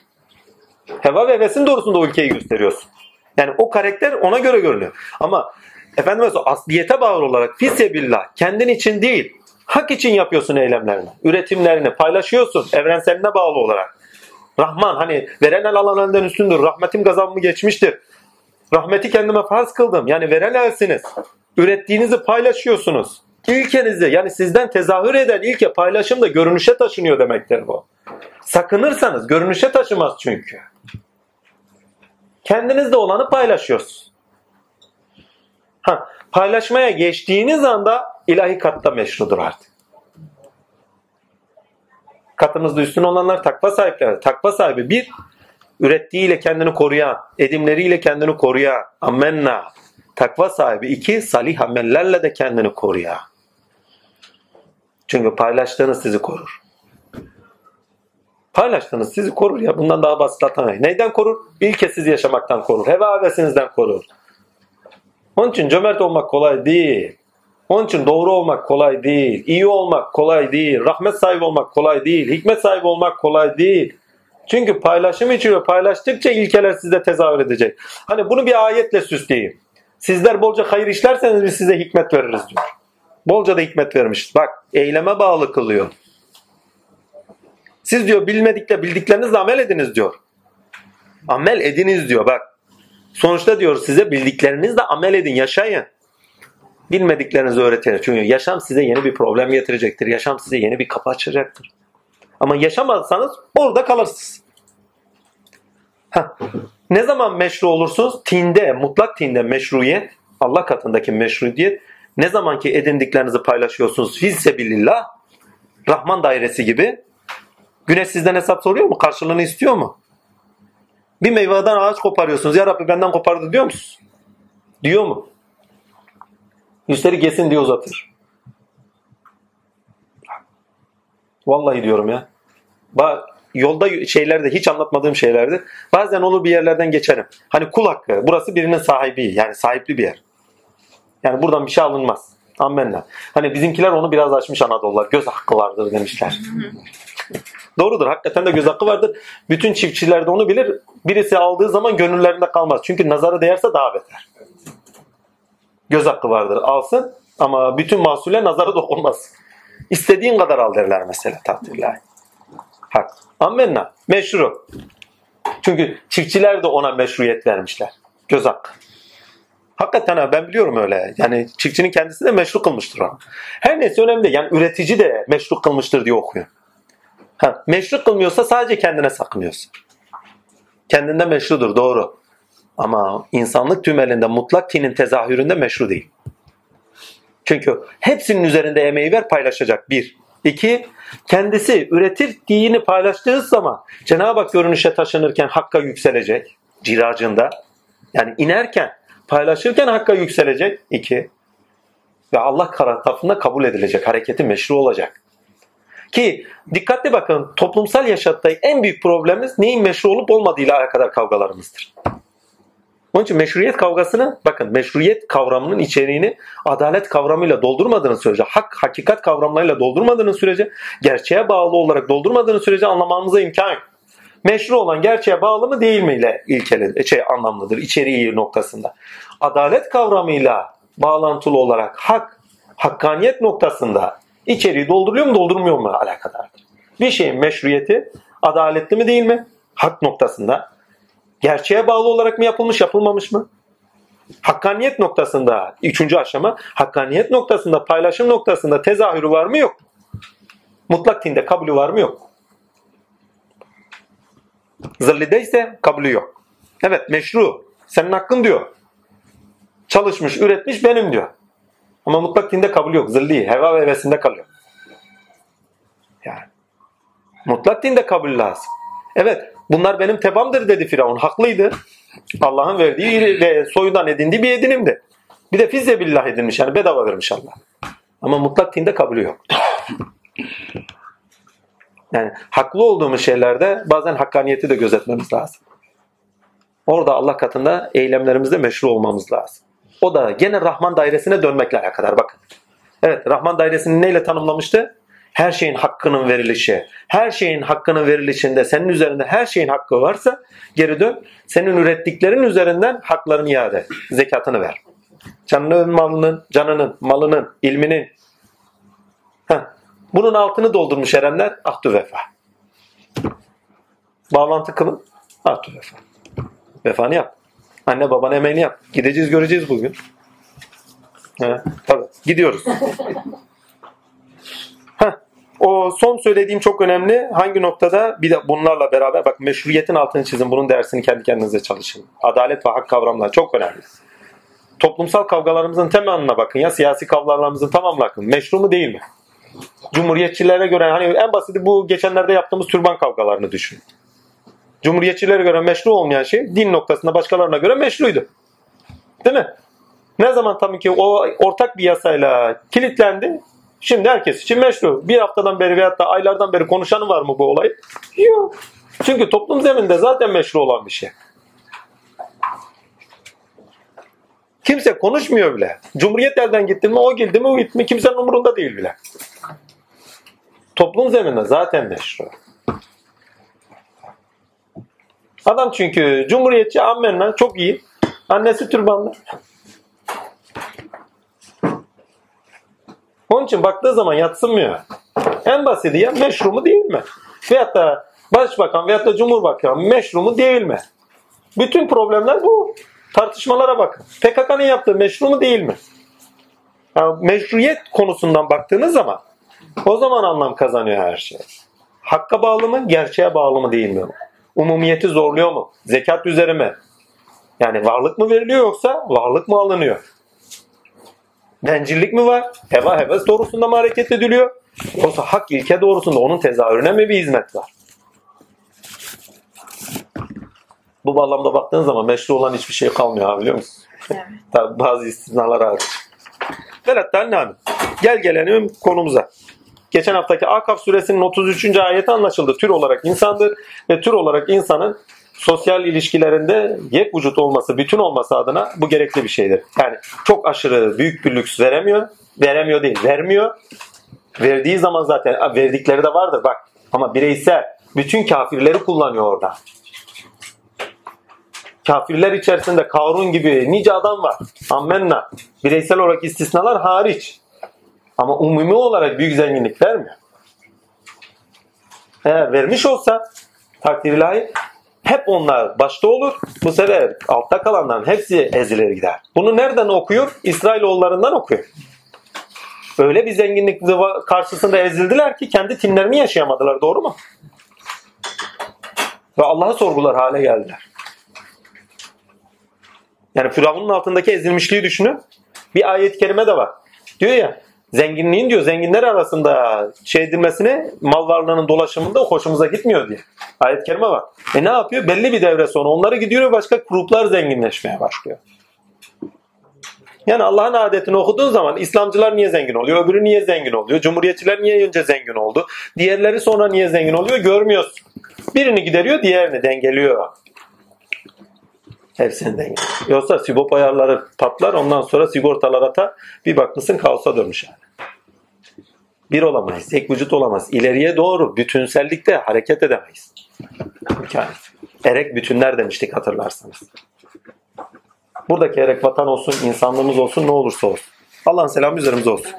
A: Heva ve hevesin doğrusunda o ülkeyi gösteriyorsun. Yani o karakter ona göre görünüyor. Ama efendim asliyete bağlı olarak fisyebillah kendin için değil hak için yapıyorsun eylemlerini. Üretimlerini paylaşıyorsun evrenseline bağlı olarak. Rahman hani veren el alan elden üstündür. Rahmetim gazabımı geçmiştir. Rahmeti kendime farz kıldım. Yani veren elsiniz. Ürettiğinizi paylaşıyorsunuz. İlkenizi yani sizden tezahür eden ilke paylaşım da görünüşe taşınıyor demektir bu. Sakınırsanız görünüşe taşımaz çünkü. Kendinizde olanı paylaşıyorsunuz. Ha, paylaşmaya geçtiğiniz anda ilahi katta meşrudur artık. Katımızda üstün olanlar takva sahipleri. Takva sahibi bir, ürettiğiyle kendini koruyan, edimleriyle kendini koruyan, ammenna. Takva sahibi iki, salih amellerle de kendini koruyan. Çünkü paylaştığınız sizi korur. Paylaştığınız sizi korur ya. Bundan daha basit atamayın. Neyden korur? İlkesiz yaşamaktan korur. Heva hevesinizden korur. Onun için cömert olmak kolay değil. Onun için doğru olmak kolay değil. iyi olmak kolay değil. Rahmet sahibi olmak kolay değil. Hikmet sahibi olmak kolay değil. Çünkü paylaşım içiyor. Paylaştıkça ilkeler sizde tezahür edecek. Hani bunu bir ayetle süsleyeyim. Sizler bolca hayır işlerseniz biz size hikmet veririz diyor. Bolca da hikmet vermiş. Bak eyleme bağlı kılıyor. Siz diyor bilmedikle bildiklerinizle amel ediniz diyor. Amel ediniz diyor bak. Sonuçta diyor size bildiklerinizle amel edin, yaşayın. Bilmediklerinizi öğretin. Çünkü yaşam size yeni bir problem getirecektir. Yaşam size yeni bir kapı açacaktır. Ama yaşamazsanız orada kalırsınız. Heh. Ne zaman meşru olursunuz? Tinde, mutlak tinde meşruiyet, Allah katındaki meşruiyet. Ne zaman ki edindiklerinizi paylaşıyorsunuz fissebilillah, Rahman dairesi gibi. Güneş sizden hesap soruyor mu? Karşılığını istiyor mu? Bir meyveden ağaç koparıyorsunuz. Ya Rabbi benden kopardı diyor musunuz? Diyor mu? Üstelik yesin diye uzatır. Vallahi diyorum ya. Ba yolda şeylerde hiç anlatmadığım şeylerdir. Bazen olur bir yerlerden geçerim. Hani kul hakkı. Burası birinin sahibi. Yani sahipli bir yer. Yani buradan bir şey alınmaz. Ammenna. Hani bizimkiler onu biraz açmış Anadolular. Göz hakkı vardır demişler. Doğrudur. Hakikaten de göz hakkı vardır. Bütün çiftçiler de onu bilir. Birisi aldığı zaman gönüllerinde kalmaz. Çünkü nazara değerse daha beter. Göz hakkı vardır. Alsın ama bütün mahsule nazara dokunmaz. İstediğin kadar al derler mesela takdirler. Hak. Ammenna. Meşru. Çünkü çiftçiler de ona meşruiyet vermişler. Göz hakkı. Hakikaten ha, ben biliyorum öyle. Yani çiftçinin kendisi de meşru kılmıştır onu. Her neyse önemli. Yani üretici de meşru kılmıştır diye okuyor. Ha, meşru kılmıyorsa sadece kendine sakınıyorsa. Kendinde meşrudur doğru. Ama insanlık tümelinde mutlak tinin tezahüründe meşru değil. Çünkü hepsinin üzerinde emeği ver paylaşacak bir. İki, kendisi üretir dini paylaştığı zaman Cenab-ı Hak görünüşe taşınırken hakka yükselecek ciracında. Yani inerken, paylaşırken hakka yükselecek. İki, ve Allah tarafında kabul edilecek, hareketi meşru olacak. Ki dikkatli bakın toplumsal yaşatta en büyük problemimiz neyin meşru olup olmadığıyla alakadar kavgalarımızdır. Onun için meşruiyet kavgasını bakın meşruiyet kavramının içeriğini adalet kavramıyla doldurmadığınız sürece, hak, hakikat kavramlarıyla doldurmadığınız sürece, gerçeğe bağlı olarak doldurmadığınız sürece anlamamıza imkan yok. Meşru olan gerçeğe bağlı mı değil mi ile ilkeli, şey anlamlıdır içeriği noktasında. Adalet kavramıyla bağlantılı olarak hak, hakkaniyet noktasında içeriği dolduruyor mu doldurmuyor mu alakadardır. Bir şeyin meşruiyeti adaletli mi değil mi? Hak noktasında. Gerçeğe bağlı olarak mı yapılmış yapılmamış mı? Hakkaniyet noktasında üçüncü aşama hakkaniyet noktasında paylaşım noktasında tezahürü var mı yok? Mutlak tinde kabulü var mı yok? Zırlide ise kabulü yok. Evet meşru. Senin hakkın diyor. Çalışmış, üretmiş benim diyor. Ama mutlak dinde kabul yok. Zilli, heva ve hevesinde kalıyor. Yani. Mutlak dinde kabul lazım. Evet bunlar benim tebamdır dedi Firavun. Haklıydı. Allah'ın verdiği ve soyundan edindiği bir edinimdi. Bir de fizze billah edinmiş yani bedava vermiş Allah. Ama mutlak dinde kabulü yok. Yani haklı olduğumuz şeylerde bazen hakkaniyeti de gözetmemiz lazım. Orada Allah katında eylemlerimizde meşru olmamız lazım. O da gene Rahman dairesine dönmekle alakadar bakın. Evet Rahman dairesini neyle tanımlamıştı? Her şeyin hakkının verilişi. Her şeyin hakkının verilişinde senin üzerinde her şeyin hakkı varsa geri dön. Senin ürettiklerin üzerinden haklarını iade. Zekatını ver. Canının, malının, canının, malının, ilminin. Heh. Bunun altını doldurmuş erenler ahdü vefa. Bağlantı kılın. Ahdü vefa. Vefanı yap. Anne babanın emeğini yap. Gideceğiz göreceğiz bugün. He, tabii. Gidiyoruz. Heh. O son söylediğim çok önemli. Hangi noktada? Bir de bunlarla beraber bak meşruiyetin altını çizin. Bunun dersini kendi kendinize çalışın. Adalet ve hak kavramları çok önemli. Toplumsal kavgalarımızın temeline bakın ya. Siyasi kavgalarımızın tamamına bakın. Meşru mu değil mi? Cumhuriyetçilere göre hani en basiti bu geçenlerde yaptığımız türban kavgalarını düşün. Cumhuriyetçilere göre meşru olmayan şey din noktasında başkalarına göre meşruydu. Değil mi? Ne zaman tabii ki o ortak bir yasayla kilitlendi. Şimdi herkes için meşru. Bir haftadan beri veyahut da aylardan beri konuşanı var mı bu olay? Yok. Çünkü toplum zeminde zaten meşru olan bir şey. Kimse konuşmuyor bile. Cumhuriyet elden gitti mi, o girdi mi, o gitti mi kimsenin umurunda değil bile. Toplum zeminde zaten meşru. Adam çünkü cumhuriyetçi ammenna çok iyi. Annesi türbanlı. Onun için baktığı zaman yatsınmıyor. En basiti ya meşru mu değil mi? Veyahut da başbakan veyahut da cumhurbaşkanı meşru mu değil mi? Bütün problemler bu. Tartışmalara bakın. PKK'nın yaptığı meşru mu değil mi? Yani meşruiyet konusundan baktığınız zaman o zaman anlam kazanıyor her şey. Hakka bağlı mı, gerçeğe bağlı mı değil mi? Umumiyeti zorluyor mu? Zekat üzeri mi? Yani varlık mı veriliyor yoksa varlık mı alınıyor? Bencillik mi var? Heva heves doğrusunda mı hareket ediliyor? Yoksa hak ilke doğrusunda onun tezahürüne mi bir hizmet var? Bu bağlamda baktığın zaman meşru olan hiçbir şey kalmıyor abi biliyor musun?
E: Evet.
A: Tabii bazı istisnalar hariç. Velat Nami. Gel gelelim konumuza. Geçen haftaki Akaf suresinin 33. ayeti anlaşıldı. Tür olarak insandır ve tür olarak insanın sosyal ilişkilerinde yek vücut olması, bütün olması adına bu gerekli bir şeydir. Yani çok aşırı büyük bir lüks veremiyor. Veremiyor değil, vermiyor. Verdiği zaman zaten verdikleri de vardır bak. Ama bireysel bütün kafirleri kullanıyor orada. Kafirler içerisinde Karun gibi nice adam var. Ammenna. Bireysel olarak istisnalar hariç. Ama umumi olarak büyük zenginlik vermiyor. Eğer vermiş olsa takdir ilahi hep onlar başta olur. Bu sefer altta kalanların hepsi ezilir gider. Bunu nereden okuyor? İsrailoğullarından okuyor. Öyle bir zenginlik karşısında ezildiler ki kendi timlerini yaşayamadılar. Doğru mu? Ve Allah'ı sorgular hale geldiler. Yani Firavun'un altındaki ezilmişliği düşünün. Bir ayet-i kerime de var. Diyor ya zenginliğin diyor zenginler arasında şey edilmesine mal varlığının dolaşımında hoşumuza gitmiyor diye. Ayet-i kerime var. E ne yapıyor? Belli bir devre sonra onları gidiyor başka gruplar zenginleşmeye başlıyor. Yani Allah'ın adetini okuduğun zaman İslamcılar niye zengin oluyor? Öbürü niye zengin oluyor? Cumhuriyetçiler niye önce zengin oldu? Diğerleri sonra niye zengin oluyor? Görmüyorsun. Birini gideriyor, diğerini dengeliyor. Hepsini dengeliyor. Yoksa sibop ayarları patlar, ondan sonra sigortalar atar. Bir bakmışsın kaosa dönmüş yani. Bir olamayız, tek vücut olamaz. İleriye doğru bütünsellikte hareket edemeyiz. Yani, erek bütünler demiştik hatırlarsanız. Buradaki erek vatan olsun, insanlığımız olsun, ne olursa olsun. Allah'ın selamı üzerimize olsun.